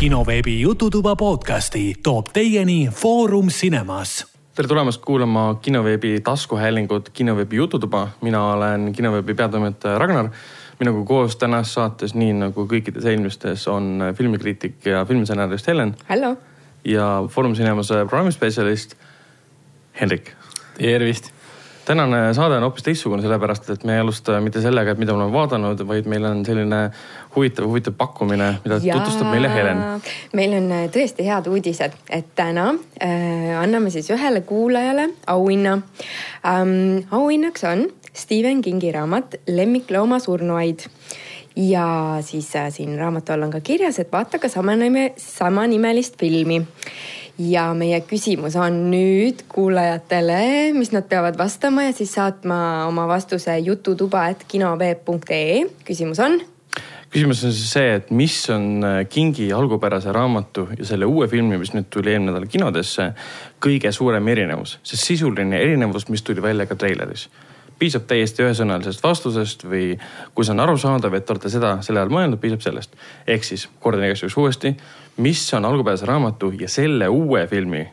kinoveebi Jututuba podcasti toob teieni Foorum Cinemas. tere tulemast kuulama kinoveebi taskuhäälingut Kinoveebi Jututuba. mina olen kinoveebi peatoimetaja Ragnar. minuga koos tänases saates, nii nagu kõikides eelmistes, on filmikriitik ja filmistsenarist Helen hallo. ja Foorum Cinemase programmispetsialist Hendrik tervist. tänane saade on hoopis teistsugune, sellepärast et me ei alusta mitte sellega, et mida me oleme vaadanud, vaid meil on selline huvitav, huvitav pakkumine, mida tutvustab meile Helen. meil on äh, tõesti head uudised, et täna äh, anname siis ühele kuulajale auhinna ähm,. auhinnaks on Stephen Kingi raamat Lemmiklooma surnuaid ja siis äh, siin raamatu all on ka kirjas, et vaata ka sama nime, samanimelist filmi ja meie küsimus on nüüd kuulajatele, mis nad peavad vastama ja siis saatma oma vastuse jututuba, et kinoveeb.ee. küsimus on küsimus on siis see, et mis on äh, Kingi algupärase raamatu ja selle uue filmi, mis nüüd tuli eelmine nädal kinodesse, kõige suurem erinevus, see sisuline erinevus, mis tuli välja ka treileris piisab täiesti ühesõnalisest vastusest või kui see on arusaadav, et olete seda selle all mõelnud, piisab sellest. ehk siis kordan igaks juhuks uuesti, mis on algupärase raamatu ja selle uue filmi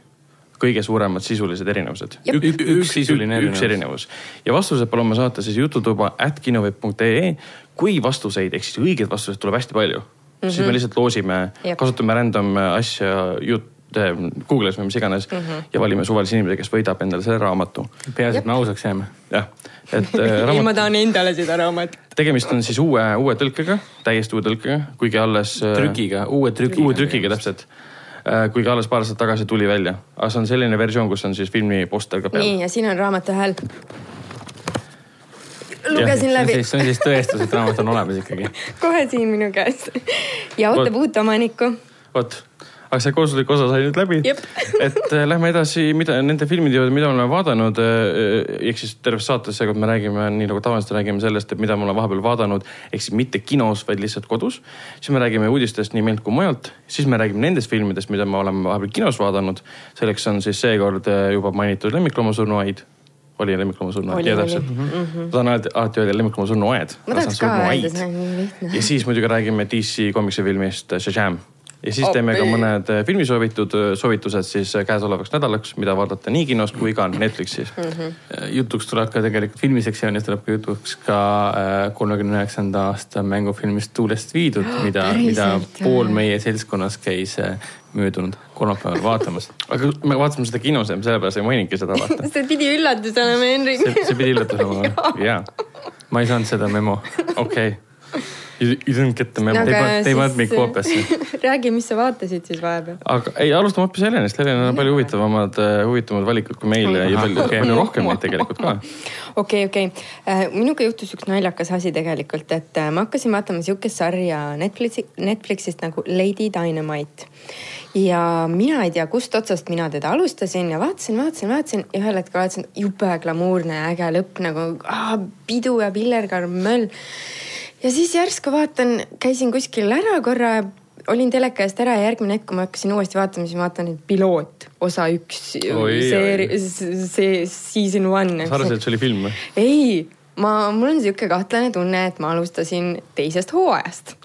kõige suuremad sisulised erinevused. Jep. Ük- üks sisuline üks erinevus. erinevus ja vastused palume saata siis jututuba at kinoveeb.ee. kui vastuseid ehk siis õigeid vastuseid tuleb hästi palju mm, -hmm. siis me lihtsalt loosime kasutame random asja, jutt, Google'is või mis iganes mm -hmm. ja valime suvalise inimese, kes võidab endale selle raamatu. peaasi, et me ausaks jääme. jah, et äh, ja ma raamat, tahan endale seda raamatut. tegemist on siis uue, uue tõlkega, täiesti uue tõlkega, kuigi alles. trükiga, uue trükiga. uue trükiga. täpselt. Kuigi alles paar aastat tagasi tuli välja, aga see on selline versioon, kus on siis filmi poster ka peal. nii ja siin on raamatu hääl. lugesin läbi, see on siis tõestus, et raamat on olemas ikkagi. kohe siin minu käes ja ootab uut omanikku. vot, aga see koosolek osa sai nüüd läbi et äh, lähme edasi, mida nende filmide juurde, mida oleme vaadanud. ehk siis terves saates seekord me räägime nii nagu tavaliselt räägime sellest, et mida me oleme vahepeal vaadanud, ehk siis mitte kinos, vaid lihtsalt kodus. siis me räägime uudistest nii meilt kui mujalt, siis me räägime nendest filmidest, mida me oleme vahepeal kinos vaadanud. selleks on siis seekord äh, juba mainitud Lemmiklooma surnuaid oli Lemmiklooma surnuaed, Oli, ja oli. täpselt mm. -hmm. tahan alati, alati öelda Lemmiklooma surnuaed. ma tahaks ka öelda, see on nii lihtne. ja siis muidugi räägime DC komiksifilmist äh, Shazam. Ja siis teeme ka mõned äh, filmisoovitud, soovitused siis äh, käesolevaks nädalaks, mida vaadata nii kinos kui ka Netflixis mm. -hmm. jutuks tuleb ka tegelikult filmisektsioonis tuleb ka jutuks ka äh, kolmekümne üheksanda aasta mängufilmist Tuulest viidud, mida, mida pool meie seltskonnas käis äh, möödunud kolmapäeval vaatamas. aga me vaatasime seda kinos ja sellepärast ei mainingi seda vaata. see pidi üllatus olema, Henrik. see, pidi üllatus olema, jaa, ma ei saanud seda memo. okei. You you didn't get the memo pannud, te ei siis- pannud mind koopiasse. räägi, mis sa vaatasid siis vahepeal. aga ei, alustame hoopis Helenist, Helenil on palju huvitavamad, huvitavamad valikud kui meil ja palju palju rohkem neid tegelikult ka. okei, okei. minuga juhtus üks naljakas asi tegelikult, et äh, ma hakkasin vaatama sihukest sarja Netflixi, Netflixist nagu Lady Dynamite. ja mina ei tea, kust otsast mina teda alustasin ja vaatasin, vaatasin, vaatasin ja ühel hetkel vaatasin jube glamuurne ja äge lõpp nagu ah, pidu ja pillerkarm möll. Ja siis järsku vaatan, käisin kuskil ära korra olin teleka eest ära ja järgmine hetk, kui ma hakkasin uuesti vaatama, siis ma vaatan, et piloot, osa üks, see, see season one. sa arvasid, et see oli film või? ei, ma, mul on sihuke kahtlane tunne, et ma alustasin teisest hooajast.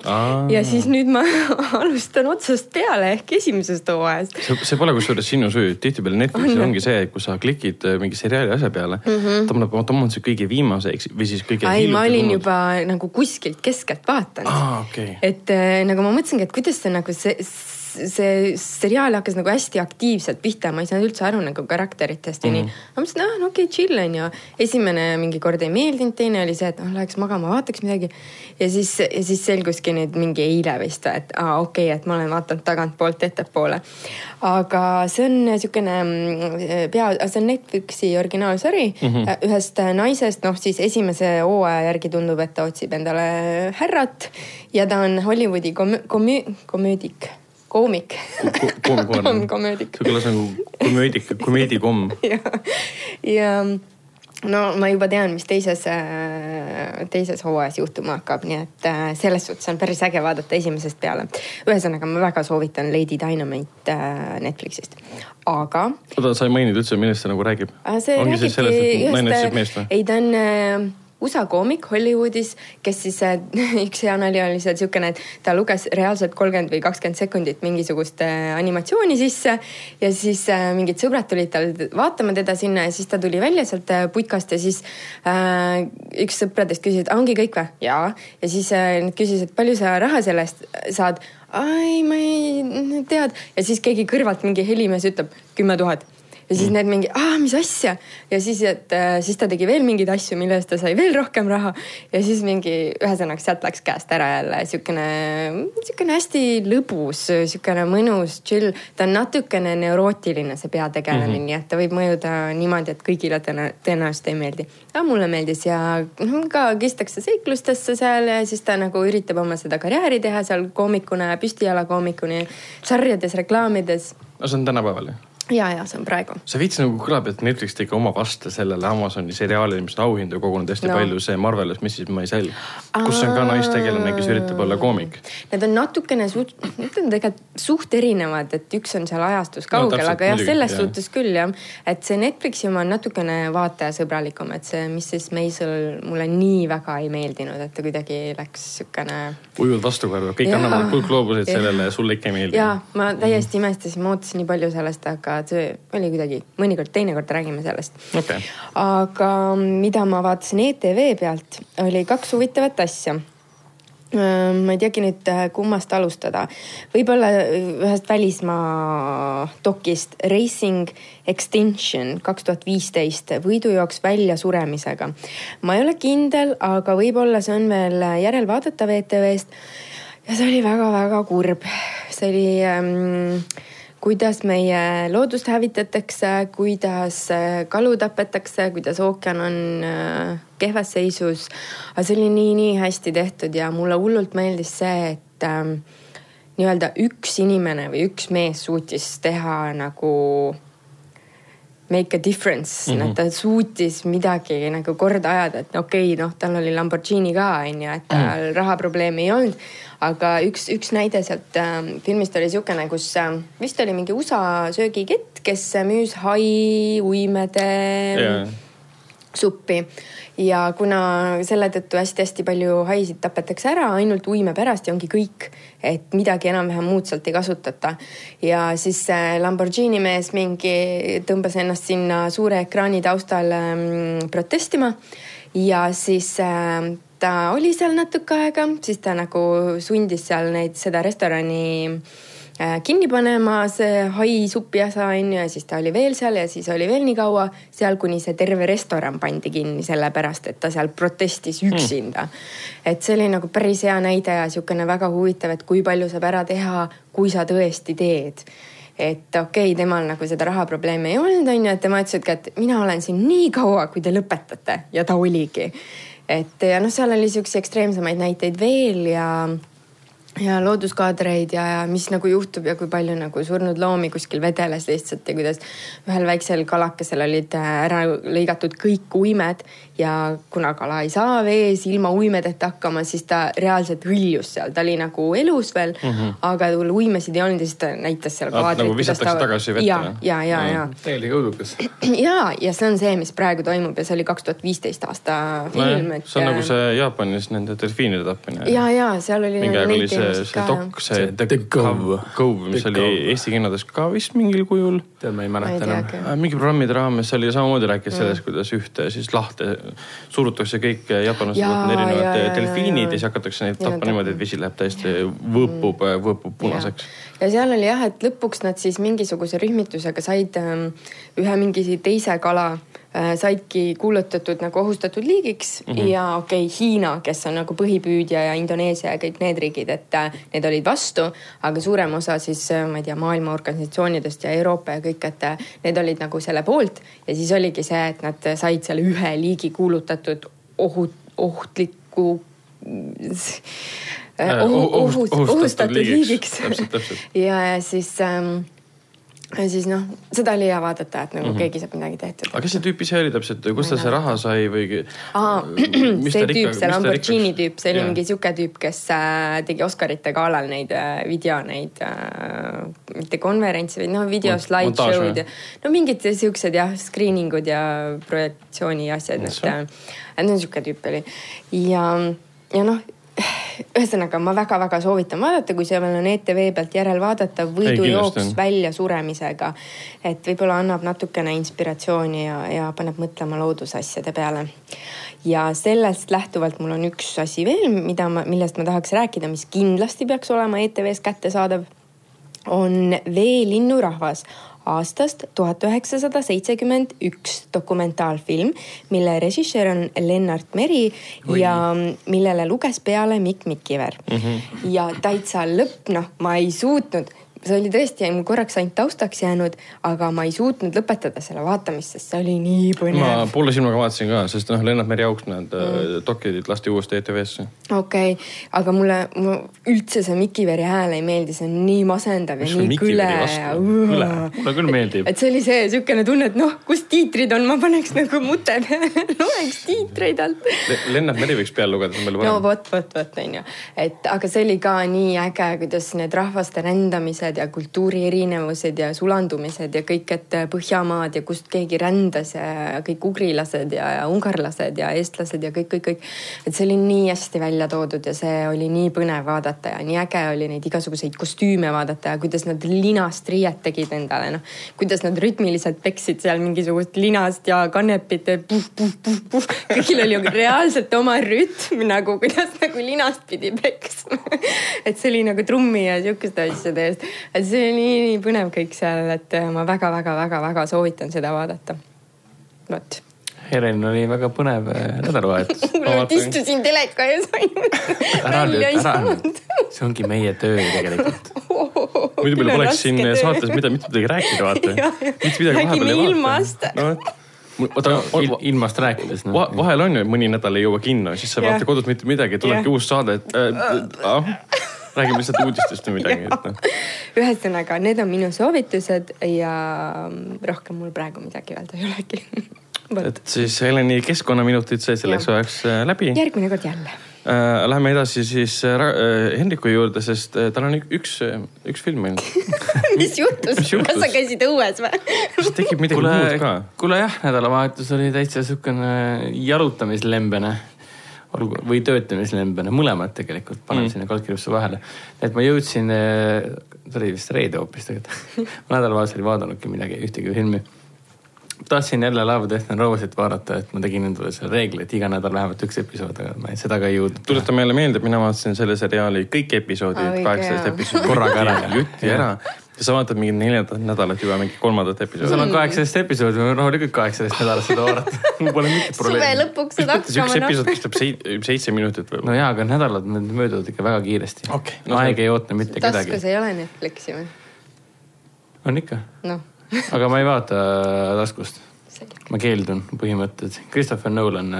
ja siis nüüd ma alustan otsast peale ehk esimesest hooajast. see, see pole kusjuures sinu süü, tihtipeale Netflixis On. ongi see, et kui sa klikid äh, mingi seriaali asja peale mm, -hmm. ta annab automaatselt kõige viimase või siis kõige. ei, ma olin juba nagu kuskilt keskelt vaadanud. aa, okei. et äh, nagu ma mõtlesingi, et kuidas see nagu see, see seriaal hakkas nagu hästi aktiivselt pihta, ma ei saanud üldse aru nagu karakteritest ja Mhm. mm. nii. ma mõtlesin, ah, no okei okay,, chill on ju. esimene mingi kord ei meeldinud, teine oli see, et noh, läheks magama, vaataks midagi. ja siis, ja siis selguski nüüd mingi eile vist, et aa okei okay,, et ma olen vaadanud tagantpoolt ettepoole. aga see on niisugune mm, pea, see on Netflixi originaalsari mm -hmm. ühest naisest, noh siis esimese hooaja järgi tundub, et ta otsib endale härrat ja ta on Hollywoodi komöö-, komöö-, komöödik, koomik. koom-, komöödik see kõlas nagu komöödik, komeedikomm. ja, ja no ma juba tean, mis teises, teises hooajas juhtuma hakkab, nii et äh, selles suhtes on päris äge vaadata esimesest peale. ühesõnaga, ma väga soovitan Lady Dynamite äh, Netflixist, aga oota, sa ei maininud üldse, millest see nagu räägib? See ongi räägibki sellest, et naine otsib meest või? ei, ta on äh, USA koomik Hollywoodis, kes siis äh, üks hea nali oli seal siukene, et ta luges reaalselt kolmkümmend või kakskümmend sekundit mingisugust äh, animatsiooni sisse ja siis äh, mingid sõbrad tulid tal vaatama teda sinna ja siis ta tuli välja sealt äh, putkast ja siis äh, üks sõpradest küsis, et ongi kõik või? jaa. ja siis äh, nad küsisid, palju sa raha selle eest saad ai, ma ei tead ja siis keegi kõrvalt mingi helimees ütleb kümme tuhat ja siis need mingi, aa, mis asja ja siis, et äh, siis ta tegi veel mingeid asju, mille eest ta sai veel rohkem raha ja siis mingi, ühesõnaga sealt läks käest ära jälle siukene, siukene hästi lõbus, siukene mõnus, chill. ta on natukene neurootiline, see peategelane mm, -hmm. nii et ta võib mõjuda niimoodi, et kõigile tõenäoliselt ei meeldi. aga mulle meeldis ja noh, ka kistakse seiklustesse seal ja siis ta nagu üritab oma seda karjääri teha seal koomikuna, püstijalakoomikuni, sarjades, reklaamides. no see on tänapäeval ju ja, ja see on praegu. see veits nagu kõlab, et Netflix tegi oma vaste sellele Amazoni seriaalile, mis on auhindu kogunud hästi no. palju, see Marvelous Mrs Maisel. kus on ka naistegelane, kes üritab olla koomik. Need on natukene suht, on tegelikult suht erinevad, et üks on seal ajastus kaugel no,, aga jah, selles jah. suhtes küll jah. et see Netflixi oma on natukene vaatajasõbralikum, et see Mrs Maisel mulle nii väga ei meeldinud, et ta kuidagi läks siukene. ujud vastukarva, kõik annavad kuldgloobuseid sellele sulle ikka ei meeldi. ja ma täiesti imestasin, ma ootasin nii palju sellest, aga see oli kuidagi, mõnikord, teinekord räägime sellest. Okay.. aga mida ma vaatasin ETV pealt, oli kaks huvitavat asja. Ma ei teagi nüüd kummast alustada, võib-olla ühest välismaa dokist Racing Extinction kaks tuhat viisteist, võidujooks väljasuremisega. ma ei ole kindel, aga võib-olla see on veel järelvaadatav ETV-st. ja see oli väga-väga kurb, see oli ähm, kuidas meie loodust hävitatakse, kuidas äh, kalu tapetakse, kuidas ookean on äh, kehvas seisus. aga see oli nii-nii hästi tehtud ja mulle hullult meeldis see, et ähm, nii-öelda üks inimene või üks mees suutis teha nagu make a difference mm, -hmm. et ta suutis midagi nagu korda ajada, et okei okay,, noh, tal oli Lamborghini ka onju, et tal mm -hmm. rahaprobleemi ei olnud aga üks, üks näide sealt äh, filmist oli niisugune, kus äh, vist oli mingi USA söögikett, kes müüs hai, uimede yeah. suppi ja kuna selle tõttu hästi-hästi palju haisid tapetakse ära ainult uime pärast ja ongi kõik, et midagi enam-vähem muud sealt ei kasutata. ja siis Lamborghini mees mingi tõmbas ennast sinna suure ekraani taustal ähm, protestima ja siis äh, ta oli seal natuke aega, siis ta nagu sundis seal neid, seda restorani kinni panema, see hai supijasa on ju, ja siis ta oli veel seal ja siis oli veel nii kaua seal, kuni see terve restoran pandi kinni, sellepärast et ta seal protestis hmm. üksinda. Mm.. et see oli nagu päris hea näide ja sihukene väga huvitav, et kui palju saab ära teha, kui sa tõesti teed. Et okei okay,, temal nagu seda rahaprobleemi ei olnud, onju, et tema ütles, et mina olen siin nii kaua, kui te lõpetate. Ja ta oligi. Et ja noh, seal oli siukseid ekstreemsemaid näiteid veel ja ja looduskaadreid ja, ja mis nagu juhtub ja kui palju nagu surnud loomi kuskil vedeles lihtsalt ja kuidas ühel väiksel kalakesel olid äh, ära lõigatud kõik uimed ja kuna kala ei saa vees ilma uimedeta hakkama, siis ta reaalselt hõljus seal, ta oli nagu elus veel mm, -hmm. aga tal uimesid ei olnud ja siis ta näitas seal kaadrit. nagu visatakse ta... tagasi vette? ja, ja, ja, ja. täielik õudukas. ja, ja see on see, mis praegu toimub ja see oli kaks tuhat viisteist aasta film no,. see on nagu see Jaapanis nende delfiinide tapmine. ja, ja seal oli. mingi aeg oli see see, see dok, see The Cove, Cove, mis oli Eesti kinodes ka vist mingil kujul. tead, ma ei mäleta enam. Äh, mingi programmide raames oli samamoodi rääkis sellest, kuidas ühte siis lahte surutakse kõik jaapanlased on erinevad delfiinid ja siis hakatakse neid tapma niimoodi, et vesi läheb täiesti võõpub, mm. võõpub punaseks. ja seal oli jah, et lõpuks nad siis mingisuguse rühmitusega said ähm, ühe mingi teise kala saidki kuulutatud nagu ohustatud liigiks mm -hmm. ja okei okay,, Hiina, kes on nagu põhipüüdja ja Indoneesia ja kõik need riigid, et äh, need olid vastu, aga suurem osa siis äh, ma ei tea, maailma organisatsioonidest ja Euroopa ja kõik, et need olid nagu selle poolt ja siis oligi see, et nad said selle ühe liigi kuulutatud ohut, ohtliku äh, ohust, ohustatud liigiks. ja, ja siis ähm, ja siis noh, seda oli hea vaadata, et nagu mm -hmm. keegi saab midagi tehtud. aga kes see tüüp ise oli täpselt, kust ta see raha sai või? Mis see tüüp, see Lamborghini tüüp, see oli mingi sihuke tüüp, kes äh, tegi Oscarite galal neid äh, video, neid äh, mitte konverentse, vaid noh, video slideshow'd ja no mingid siuksed jah, screening ud ja projektsiooni asjad, et äh, et no sihuke tüüp oli ja, ja noh ühesõnaga ma väga-väga soovitan vaadata, kui see veel on ETV pealt järel vaadata, kindlasti võidujooks on. välja suremisega. et võib-olla annab natukene inspiratsiooni ja, ja paneb mõtlema loodusasjade peale. ja sellest lähtuvalt mul on üks asi veel, mida ma, millest ma tahaks rääkida, mis kindlasti peaks olema ETV-s kättesaadav, on Veelinnurahvas aastast tuhat üheksasada seitsekümmend üks dokumentaalfilm, mille režissöör on Lennart Meri Oi. ja millele luges peale Mikk Mikiver mm. -hmm. ja täitsa lõpp, noh, ma ei suutnud, see oli tõesti mul korraks ainult taustaks jäänud, aga ma ei suutnud lõpetada selle vaatamist, sest see oli nii ma põnev. poole silmaga vaatasin ka, sest noh, Lennart Meri auks need mm. dokid lasti uuesti ETV-sse. okei okay., aga mulle, mulle üldse see Mikiveri hääl ei meeldi, see on nii masendav Mis ja sul nii kõle ja kõle, mulle küll meeldib. et see oli see siukene tunne, et noh, kus tiitrid on, ma paneks nagu mute peale, loeks tiitreid alt. Lennart Meri võiks peale lugeda, see on palju no parem. vot, vot, vot onju, et aga see oli ka nii äge, kuidas need rahvaste rändamised ja kultuuri erinevused ja sulandumised ja kõik, et Põhjamaad ja kust keegi rändas ja kõik ugrilased ja, ja ungarlased ja eestlased ja kõik, kõik, kõik. et see oli nii hästi välja toodud ja see oli nii põnev vaadata ja nii äge oli neid igasuguseid kostüüme vaadata ja kuidas nad linast riiet tegid endale, noh. kuidas nad rütmiliselt peksid seal mingisugust linast ja kanepit, puh-puh-puh-puh. kõigil oli reaalselt oma rütm nagu, kuidas nagu linast pidi peksma. et see oli nagu trummi ja sihukeste asjade eest. See oli nii, nii põnev kõik seal, et ma väga-väga-väga-väga soovitan seda vaadata. vot. Helen oli väga põnev äh, nädalavahetus. hullult istusin teleka ees ainult. ära nüüd, ära nüüd. see ongi meie töö tegelikult. muidu meil poleks siin saates mida, mitte midagi rääkida, vaata. Mitte midagi Räägime vahepeal ei ilmast. vaata. no vot, oota Il,, ilmast rääkides no.. vahel on ju mõni nädal ei jõua kinno, siis sa vaatad kodus mitte midagi, tulebki uus saade, et äh, äh, räägime lihtsalt uudistest või midagi, et noh. ühesõnaga, need on minu soovitused ja rohkem mul praegu midagi öelda ei olegi. et siis Heleni keskkonnaminutid sai selleks ajaks äh, läbi. järgmine kord jälle. Läheme edasi siis äh, äh, Hendriku juurde, sest äh, tal on ük- üks, üks film ainult. mis juhtus kas sa käisid õues või? kas tekib midagi kuule muud ka?, kuule jah, nädalavahetus oli täitsa siukene jalutamislembene olgu, või töötamislembene, mõlemad tegelikult, paneme mm. sinna kaldkirjusse vahele. et ma jõudsin, see oli vist reede hoopis tegelikult. ma nädalavahetusel ei vaadanudki midagi, ühtegi filmi. tahtsin jälle Love Death and Rose'it vaadata, et ma tegin endale selle reegli, et iga nädal vähemalt üks episood, aga ma seda ka ei jõudnud. tuletame jälle meelde, et mina vaatasin selle seriaali kõik episoodid, õige, kaheksateist episoodi Korraga ära. jutti ära. Ja sa vaatad mingit neljandat nädalat juba mingi kolmandat seal episoodi. on kaheksateist episoodi, ma võin rahulikult kaheksateist nädalat seda vaadata. mul pole mingit suve probleemi. lõpuks mis saad mõttes üks hakkama episood noh. kestab seitse, seitse minutit no võib-olla? jaa, aga nädalad mööduvad ikka väga kiiresti Okei, no no,. see- aeg ei oota mitte kedagi taskus. ei ole Netflixi või? on ikka, noh, aga ma ei vaata taskust. Ma keeldun põhimõtteliselt. Christopher Nolan,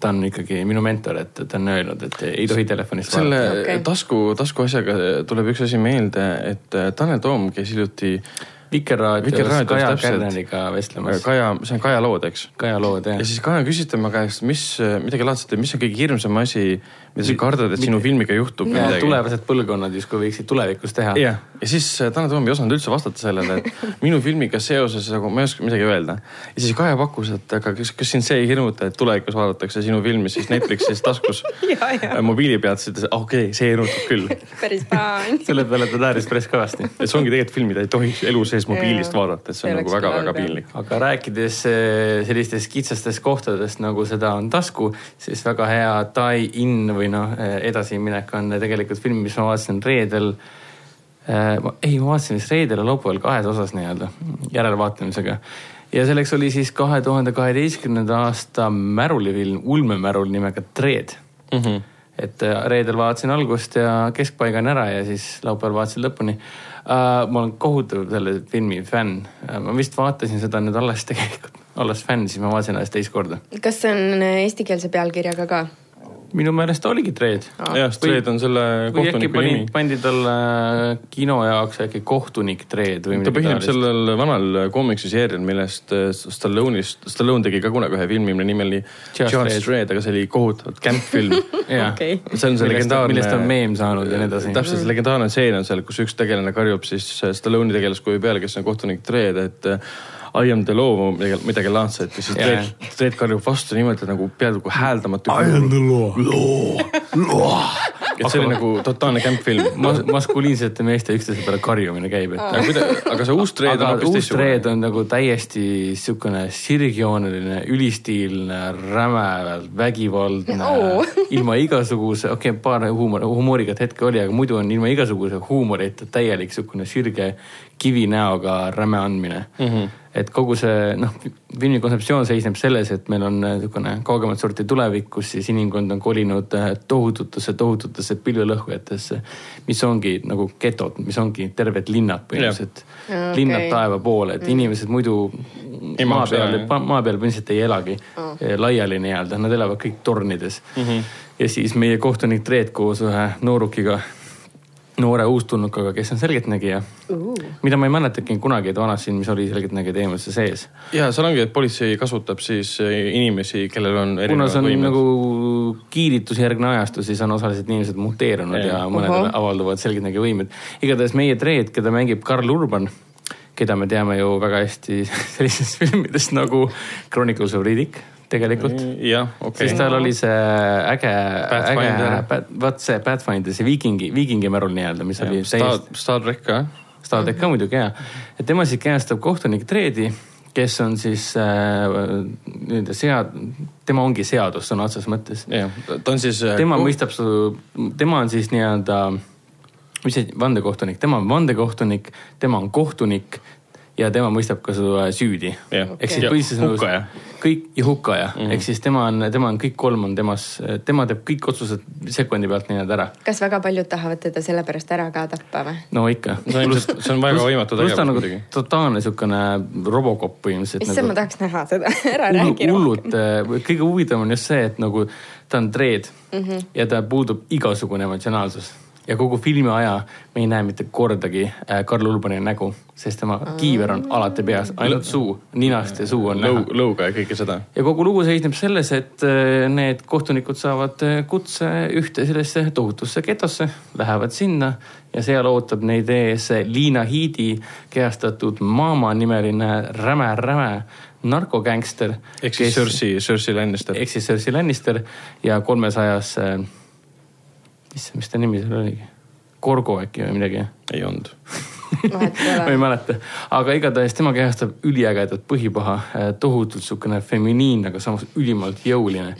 ta on ikkagi minu mentor, et ta on öelnud, et ei tohi telefonist selle vaadata. Okei. tasku, tasku asjaga tuleb üks asi meelde, et äh, Tanel Toom käis hiljuti Vikerraadios Vikerraadios Kaja. Kärneriga vestlemas. Kaja, see on Kaja lood, eks. Kaja lood jah ja. siis Kaja küsis tema käest, mis, midagi laadset, et mis on kõige hirmsam asi, mida sa kardad, et sinu filmiga juhtub tulevased põlvkonnad justkui võiksid tulevikus teha. jah, ja siis äh, Tanel Toom ei osanud üldse vastata sellele, et minu filmiga seoses nagu ma ei oska midagi öelda. ja siis Kaja pakkus, et aga kas, kas sind see ei hirmuta, et tulevikus vaadatakse sinu filmi siis Netflixis taskus äh, mobiili pealt, siis ta ütles, okei okay,, see hirmutab küll. päris paan. selle peale ta naeris päris kõvasti. et see ongi tegelikult film, mida ei tohi elu sees mobiilist Jaa. vaadata, et see on nagu väga-väga piinlik. aga rääkides eh, sellistest kitsastest kohtadest, nagu seda on tasku, siis väga hea tie-in või noh, edasiminek on tegelikult film, mis ma vaatasin reedel. ei, ma vaatasin vist reedel ja laupäeval kahes osas nii-öelda järelvaatamisega. ja selleks oli siis kahe tuhande kaheteistkümnenda aasta märulifilm, ulmemärul nimega Dread Mm -hmm. et reedel vaatasin algust ja keskpaigan ära ja siis laupäeval vaatasin lõpuni. Ma olen kohutav selle filmi fänn uh,. ma vist vaatasin seda nüüd alles tegelikult, olles fänn, siis ma vaatasin alles teist korda. kas see on eestikeelse pealkirjaga ka? Minu meelest oligi Dread. jah, Straight on selle kohtuniku nimi pandi, talle kino jaoks äkki kohtunik Dread või ta põhineb. sellel vanal koomiksiseerial, millest äh, Stallone'ist, Stallone tegi ka kunagi ühe filmi, mille nimi oli Red. Red, aga see oli kohutavalt kämp film. jah, Okei. see on see legendaarne. millest on meem saanud ja nii edasi. täpselt, see legendaarne stseen on seal, kus üks tegelane karjub siis Stallone'i tegelaskuju peale, kes on kohtunik Dredd, et äh, I am the law, midagi, midagi laadset ja siis. Dredd, Dredd karjub vastu niimoodi nagu peaaegu hääldamatu. the law. Et see oli nagu totaalne kämpfilm. Mas-, maskuliinsete meeste üksteise peale karjumine käib, et aga kuida- aga see uus Dredd on hoopis uus Dread teistsugune. on nagu täiesti siukene sirgjooneline, ülistiilne, räme, vägivaldne Oo. ilma igasuguse, okei okay,, paar huumor, humoorikat hetke oli, aga muidu on ilma igasuguse huumorita täielik siukene sirge kivinäoga räme andmine mm. -hmm. et kogu see noh, filmi kontseptsioon seisneb selles, et meil on niisugune kaugemat sorti tulevik, kus siis inimkond on kolinud äh, tohututesse, tohututesse pilvelõhkujatesse, mis ongi nagu getod, mis ongi terved linnad põhimõtteliselt Jaa, linnad taeva poole, et inimesed muidu Ei maa peal maa peal põhimõtteliselt ei elagi Oh. laiali nii-öelda, nad elavad kõik tornides mm. -hmm. ja siis meie kohtunik Dreet koos ühe noorukiga, noore uustulnukaga, kes on selgeltnägija, mida ma ei mäletagi kunagi, et vanasti siin, mis oli selgeltnägija teemasse sees. ja seal ongi, et politsei kasutab siis äh, inimesi, kellel on kuna see on võimed. nagu kiiritusjärgne ajastu, siis on osaliselt inimesed muteerunud ja, ja mõnedel Ohoh. avalduvad selgeltnägija võimed. igatahes meie Dreet, keda mängib Karl Urban, keda me teame ju väga hästi sellistest filmidest nagu Chronicles of Riddick tegelikult jah, okei siis tal oli see äge, äge, vaat see Pathfinder, see viikingi, viikingimärul nii-öelda, mis oli Star täiesti,, Star track ka. Star trek ka muidugi hea. et tema siis käestab kohtunik Dreedi, kes on siis äh, nii-öelda sead-, tema ongi seadus sõna otseses mõttes. jah, ta on siis. äh, tema mõistab su, tema on siis nii-öelda, mis see vandekohtunik, tema on vandekohtunik, tema on kohtunik ja tema mõistab ka su süüdi Jah. ehk siis Ja põhiliselt nagu kõik ja hukkaja mm. -hmm. ehk siis tema on, tema on kõik kolm on temas, tema teeb kõik otsused sekundi pealt nii-öelda ära. kas väga paljud tahavad teda sellepärast ära ka tappa või? no ikka. See on ilmselt- see on väga võimatu pluss ta on tegevus nagu muidugi. totaalne siukene robocop põhimõtteliselt. issand, ma tahaks näha seda, ära hullu- räägi rohkem. hullult, kõige huvitavam on just see, et nagu ta on dreed mm Mhm. -hmm. ja ta puudub igasugune emotsionaalsus ja kogu filmi aja me ei näe mitte kordagi äh, Karl Urbani nägu, sest tema kiiver on alati peas, ainult suu, ninast ja suu on näha lõu, lõuga ja kõike seda. ja kogu lugu seisneb selles, et äh, need kohtunikud saavad äh, kutse ühte sellesse tohutusse getosse, lähevad sinna ja seal ootab neid ees Liina Hiidi kehastatud Mama nimeline räme-räme narkogängster. ehk siis Cersei, Cersei Lannister. ehk siis Cersei Lannister ja kolmesajas, issand, mis ta nimi seal oligi? Gorgo äkki või midagi ei olnud. ma ei mäleta, aga igatahes tema kehastab üliägedat põhipaha, tohutult sihukene feminiinne, aga samas ülimalt jõuline.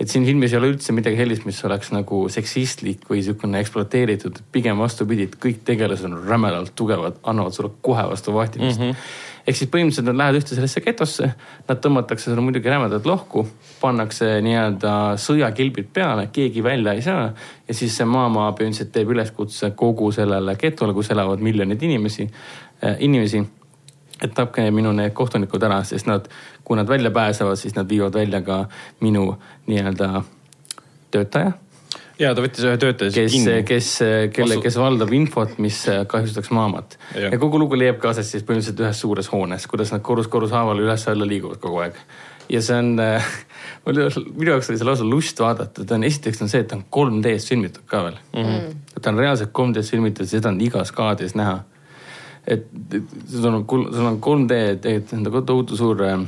et siin filmis ei ole üldse midagi sellist, mis oleks nagu seksistlik või sihukene ekspluateeritud, pigem vastupidi, et kõik tegelased on rämedalt tugevad, annavad sulle kohe vastu vahtimist mm. -hmm. Ehk siis põhimõtteliselt nad lähevad ühte sellesse getosse, nad tõmmatakse sulle muidugi rämedat lohku, pannakse nii-öelda sõjakilbid peale, keegi välja ei saa ja siis see maamaa põhimõtteliselt teeb üleskutse kogu sellele getole, kus elavad miljonid inimesi äh,, inimesi et tapke minu need kohtunikud ära, sest nad, kui nad välja pääsevad, siis nad viivad välja ka minu nii-öelda töötaja, ja ta võttis ühe töötaja siis kes, kinni. kes, kelle, kes valdab infot, mis kahjustaks maamat. Ja kogu lugu leiab ka aset siis põhimõtteliselt ühes suures hoones, kuidas nad korrus korrus haaval üles-alla liiguvad kogu aeg. ja see on, minu jaoks oli see lausa lust vaadata, ta on, esiteks on see, et ta on 3D-s filmitud ka veel mm. -hmm. ta on reaalselt 3D-s filmitud, seda on igas kaadris näha et et sul on, sul on 3D tegelikult on tohutu suur äh,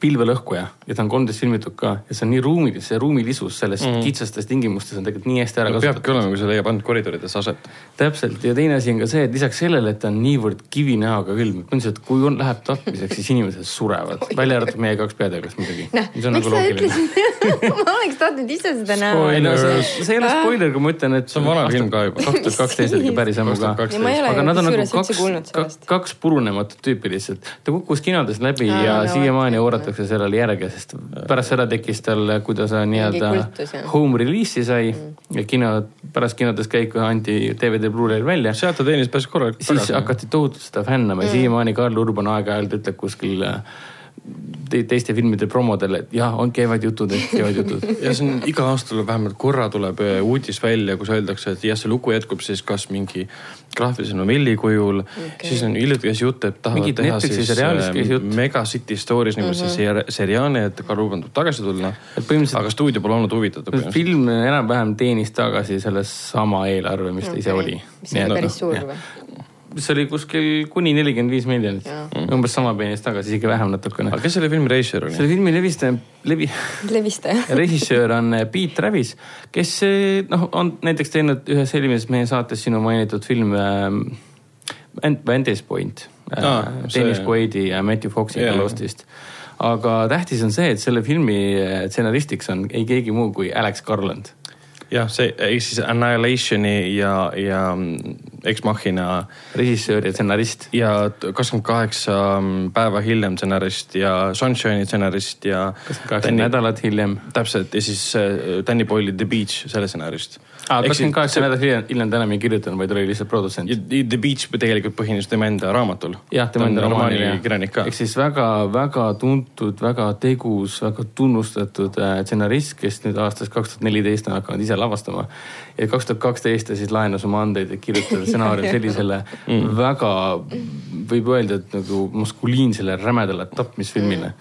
pilvelõhkuja ja ta on 3D-s filmitud ka ja see on nii ruumilis, see ruumilisus selles mm. kitsastes tingimustes on tegelikult nii hästi ära peabki kasutatud. olema, kui see leiab ainult koridorides aset. täpselt ja teine asi on ka see, et lisaks sellele, et ta on niivõrd kivinäoga külm, põhimõtteliselt kui on, läheb tapmiseks, siis inimesed surevad, välja arvatud meie kaks peategelast muidugi. noh, miks sa ütlesid, ma oleks tahtnud ise seda näha. ei no see, see ei ole spoiler, kui ma ütlen, et see on vana film ka juba. kaks tuhat kaksteist oli päris ammu ka. 2012. ja ma ei ole aga nad on nagu kaks kaks purunematut tüüpi lihtsalt. ta kukkus kinodes läbi ja no siiamaani vot. Oodatakse sellele järge, sest pärast seda tekkis tal, kui ta sai nii-öelda home release'i sai ja kino, pärast kinodes käiku anti DVD Blu-ray'l välja. sealt ta teenis päris korralikult siis. hakati tohutult seda fännama ja siiamaani Karl Urban aeg-ajalt ütleb kuskil äh, teiste filmide promodel, et jah, on, käivad jutud, et käivad jutud. ja see on iga aasta tuleb vähemalt korra tuleb äh, uudis välja, kus öeldakse, et jah, see lugu jätkub siis kas mingi graafilise novelli kujul okay.. siis on hiljuti käis jutt, et tahavad Mingid teha siis jutt. Mega City Stories nimelise mm -hmm. seriaali, et Karl Urban tuleb tagasi tulla. aga stuudio pole olnud huvitatud. film enam-vähem teenis tagasi selle sama eelarve, mis ta ise oli. mis on päris suur või? See oli kuskil kuni nelikümmend viis miljonit Jaa., umbes sama peenis tagasi, isegi vähem natukene aga. kes selle filmi režissöör oli? selle filmi levistaja, levi, levistaja. režissöör on eh, Pete Travis, kes eh, noh, on näiteks teinud ühes eelmises meie saates sinu mainitud film äh, Vantage Point äh,, see- Dennis Quaidi ja Matthew Foxiga Jaa. Lostist. aga tähtis on see, et selle filmi stsenaristiks on ei keegi muu kui Alex Garland jah, see ehk siis Annihilationi ja, ja mm, Ex Machina režissöör ja stsenarist. ja kakskümmend kaheksa päeva hiljem stsenarist ja Sunshine'i stsenarist ja. kaheksa nädalat hiljem. täpselt ja siis äh, Danny Boyle'i The Beach, selle stsenarist. kakskümmend kaheksa nädalat hiljem, hiljem ta enam ei kirjutanud, vaid oli lihtsalt produtsent. The Beach tegelikult põhines tema enda raamatul. jah, tema enda romaanil jah. ehk. siis väga-väga tuntud, väga tegus, väga tunnustatud äh, stsenarist, kes nüüd aastast kaks tuhat neliteist on hakanud ise lavastama. ja kaks tuhat kaksteist ta siis laenas oma andeid, et kirjutada stsenaarium sellisele mm. väga, võib öelda, et nagu maskuliinsele rämedale tapmisfilmile,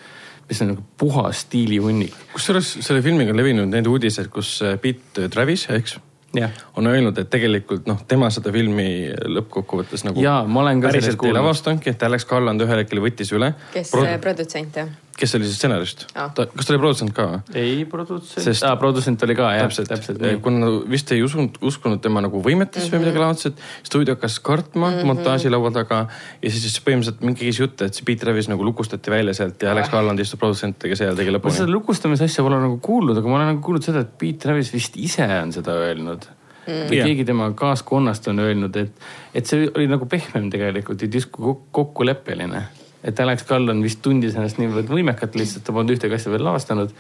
mis on nagu puhas stiilihunnik. kusjuures selle filmiga on levinud need uudised, kus äh, Pete Travis, eks, jah, on öelnud, et tegelikult noh, tema seda filmi lõppkokkuvõttes nagu Jaa, ma olen ka sellest päriselt ei kuulnud. lavastanudki, et Alex Garland ühel hetkel võttis üle. kes Pro- Pro... produtsent jah? Kes oli siis stsenarist ta, kas ta oli produtsent ka või? ei produtsent Sest-, aa produtsent oli ka jah, täpselt, täpselt, kuna vist ei usunud, uskunud tema nagu võimetesse mm -hmm. või midagi laadset, stuudio hakkas kartma mm -hmm. montaažilaua taga ja siis, siis põhimõtteliselt mingi käis jutt, et see Pete Travis nagu lukustati välja sealt ja Alex Garland istus produtsentidega seal, tegi ma seda lõpuni. lukustamise asja pole nagu kuulnud, aga ma olen nagu kuulnud seda, et Pete Travis vist ise on seda öelnud mm.. või Jah. keegi tema kaaskonnast on öelnud, et, et see oli nagu pehmem tegelikult ja kok- kokkuleppeline. Et Alex Garland vist tundis ennast niivõrd võimekat lihtsalt, ta polnud ühtegi asja veel lavastanud.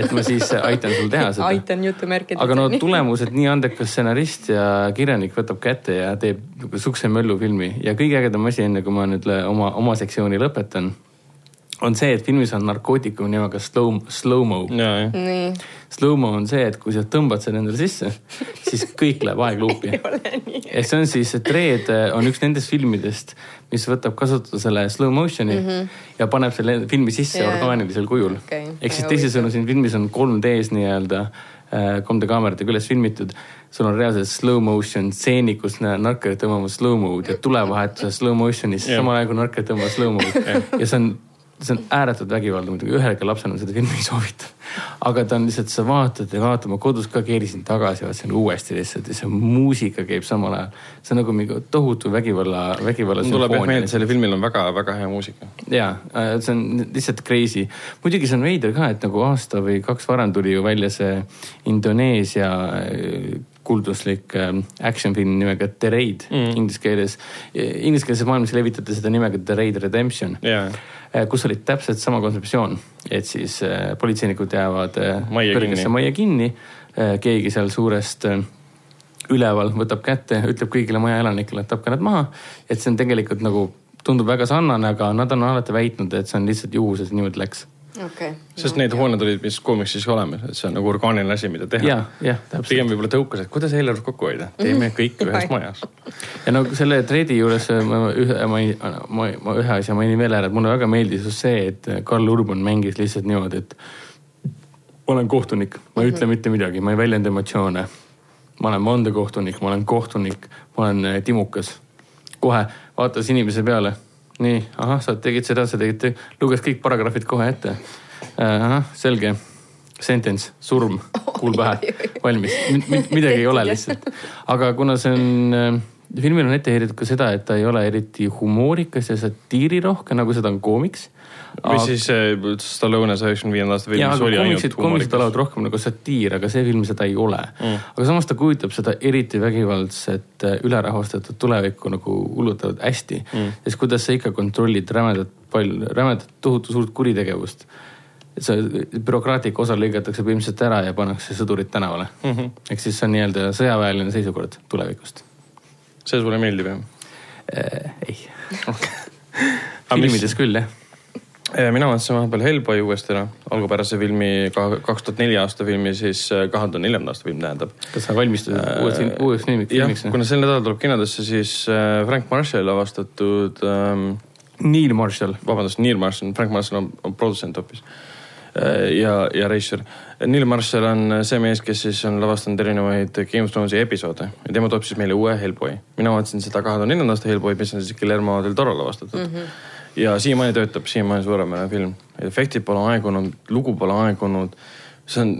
et ma siis aitan sul teha seda. aitan jutumärkides. aga no tulemused, nii andekas stsenarist ja kirjanik võtab kätte ja teeb nagu sukse möllu filmi ja kõige ägedam asi, enne kui ma nüüd oma, oma sektsiooni lõpetan, on see, et filmis on narkootikum nimega slow, slow-mo. Slow-mo on see, et kui sa tõmbad selle endale sisse, siis kõik läheb aegluupi. ja see on siis, Dread on üks nendest filmidest, mis võtab kasutusele slow motion'i mm -hmm. ja paneb selle filmi sisse yeah. orgaanilisel kujul Okei, ehk siis teisisõnu siin filmis on 3D-s nii-öelda äh, 3D kaameratega üles filmitud. sul on reaalselt slow motion stseenid, kus nä- narkarid tõmbavad slow mo'd ja tulevahetuses slow motion'is yeah. samal ajal kui narkarid tõmbavad slow mo'd ja see on see on ääretult vägivaldne muidugi, ühelegi lapsele seda filmi ei soovita. aga ta on lihtsalt, sa vaatad ja vaatad, ma kodus ka keerisin tagasi, vaatasin uuesti lihtsalt ja see muusika käib samal ajal. see on nagu mingi tohutu vägivalla, vägivalla mul tuleb jah meelde, sellel filmil on väga-väga hea muusika. ja see on lihtsalt crazy. muidugi see on veider ka, et nagu aasta või kaks varem tuli ju välja see Indoneesia äh, kulduslik äh, action film nimega The Raid mm. inglise keeles. Ingliskeelses maailmas levitati seda nimega The Raid Redemption, ja, kus oli täpselt sama kontseptsioon, et siis äh, politseinikud jäävad äh, kõrgesse kinni. majja kinni. keegi seal suurest äh, üleval võtab kätte, ütleb kõigile maja elanikele, et tapke nad maha. et see on tegelikult nagu tundub väga sarnane, aga nad on alati väitnud, et see on lihtsalt juhus, et niimoodi läks. okei. sest need hooned olid vist koomiksis olemas, et see on nagu orgaaniline asi, mida teha jah, jah, täpselt. pigem võib-olla tõukas, et kuidas eelarvet kokku hoida, teeme kõik ühes majas. ja no selle treidi juures ma ühe, ma ma, ma ühe asja mainin veel ära, et mulle väga meeldis just see, et Karl Urban mängis lihtsalt niimoodi, et ma olen kohtunik, ma ei ütle mitte midagi, ma ei väljenda emotsioone. ma olen vandekohtunik, ma olen kohtunik, ma olen äh, timukas. kohe vaatas inimese peale. nii, ahah, sa tegid seda, sa tegid, luges kõik paragrahvid kohe ette. ahah, selge. Sentence, surm, kuul pähe, valmis, midagi ei ole lihtsalt. aga kuna see on äh, filmil on ette heidetud ka seda, et ta ei ole eriti humoorikas ja satiirirohke, nagu seda on koomiks. Või siis äh, Stallone saja üheksakümne viienda aasta jaa, filmis aga oli ainult koomiksid humoorikas. olevat rohkem nagu satiir, aga see film seda ei ole mm.. aga samas ta kujutab seda eriti vägivaldset äh, ülerahvastatud tulevikku nagu hullutavalt hästi mm.. sest kuidas sa ikka kontrollid rämedat palju, rämedat tohutu suurt kuritegevust. et see bürokraatlik osa lõigatakse põhimõtteliselt ära ja pannakse sõdurid tänavale mm. -hmm. ehk siis see on nii-öelda sõjaväeline seisukord tulevikust see sulle meeldib jah? äh,? ei Aga mis- filmides küll jah. Mina vaatasin vahepeal Hellboy uuesti ära, algupärase filmi, kaks tuhat neli aasta filmi, siis äh, kahe tuhande neljanda aasta film tähendab. kas sa valmistusid uueks, uueks filmiks? jah, kuna sel nädalal tuleb kinodesse, siis äh, Frank Marshalli avastatud ähm,, Neil Marshall. vabandust, Neil Marshall, Frank Marshall on, on produtsent hoopis. ja, ja reisijal. Neil Marshall on see mees, kes siis on lavastanud erinevaid Game of Thronesi episoode ja tema toob siis meile uue Hellboy. mina vaatasin seda kahe tuhande neljanda aasta Hellboy, mis on siis Guillermo del Toro lavastatud mm. -hmm. Ja siiamaani töötab, siiamaani suurepärane film. efektid pole aegunud, lugu pole aegunud see on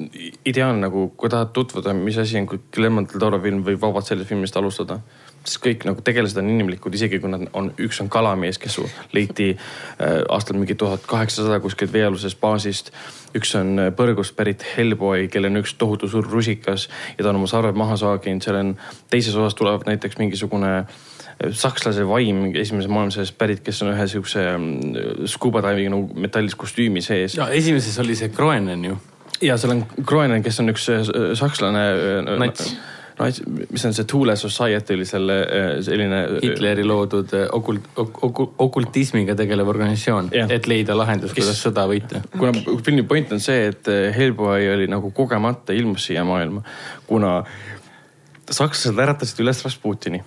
ideaalne nagu, kui tahad tutvuda, mis asi on, Guillermo del Toro film võib vabalt sellest filmist alustada. sest kõik nagu tegelased on inimlikud, isegi kui nad on, üks on kalamees, kes leiti äh, aastal mingi tuhat kaheksasada kuskilt veealusest baasist. üks on äh, põrgust pärit Hellboy, kellel on üks tohutu suur rusikas ja ta on oma sarved maha saaginud, seal on teises osas tuleb näiteks mingisugune äh, sakslase vaim esimese maailmasõjast pärit, kes on ühe siukse mm, scuba divingi nagu metallis kostüümi sees. ja esimeses oli see Groenen ju. ja seal on Groenen, kes on üks äh, sakslane. Nats. nats, mis on see Thule Society oli selle äh, selline. Hitleri loodud äh, okult-, okultismiga tegelev organisatsioon Jah., et leida lahendus, kuidas sõda võita. kuna filmi point on see, et äh, Hellboy oli nagu kogemata ilmus siia maailma, kuna sakslased äratasid üles Rasputini.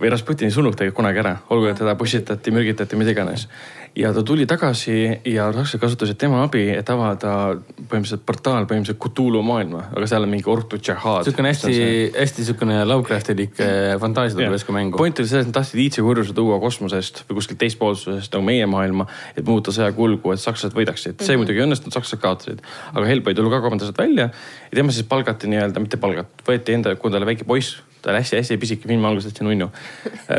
Või Rasputini surnud tegelikult kunagi ära, olgu, et teda pussitati, mürgitati, mida iganes. ja ta tuli tagasi ja sakslased kasutasid tema abi, et avada põhimõtteliselt portaal põhimõtteliselt Cthulhu maailma, aga seal on mingi ortu džahaad. niisugune hästi, hästi niisugune Lovecraftilik äh, fantaasia tuleb järsku mängu. point oli selles, et nad tahtsid iidse kurjuse tuua kosmosest või kuskilt teispoolsusest nagu meie maailma, et muuta sõja kulgu, et sakslased võidaksid. see muidugi ei õnnestunud, sakslased kaotasid. aga Hellboy tuli ka kolmandast välja ja tema siis palgati nii-öelda, mitte palgati, võeti enda, kui ta oli väike poiss, ta oli hästi-hästi pisike, filmi alguses hästi nunnu.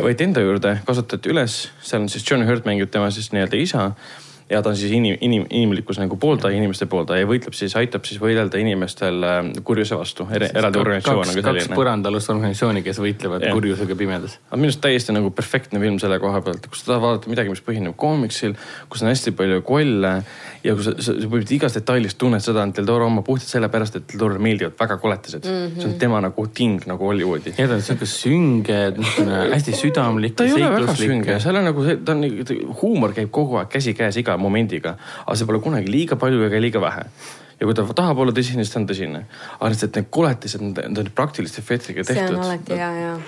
võeti enda juurde, kasvatati üles, seal on siis John Hurt mängib tema siis nii-öelda isa ja ta on siis inim-, inim-, inimlikkuse nagu pooldaja, inimeste pooldaja ja võitleb siis, aitab siis võidelda inimestel äh, kurjuse vastu, eraldi organisatsioon kaks on, ka kaks põrandaalust organisatsiooni, kes võitlevad Jah. kurjusega pimedas. aga minu arust täiesti nagu perfektne film selle koha pealt, kus sa tahad vaadata midagi, mis põhineb koomiksil, kus on hästi palju kolle ja kus sa, sa, põhimõtteliselt igas detailis tunned seda, et Del Toro oma puhtalt sellepärast, et Del Torole meeldivad väga koletised mm. -hmm. see on tema nagu ting nagu Hollywoodi. ja ta on sihuke sünge, hästi südamlik. ta ei ole väga sünge, seal on nagu see, ta on, huumor käib kogu aeg käsikäes iga momendiga, aga see pole kunagi liiga palju ega liiga vähe ja kui ta tahab olla tõsine, siis ta on tõsine. aga lihtsalt need koletised, need on praktiliste efektidega tehtud.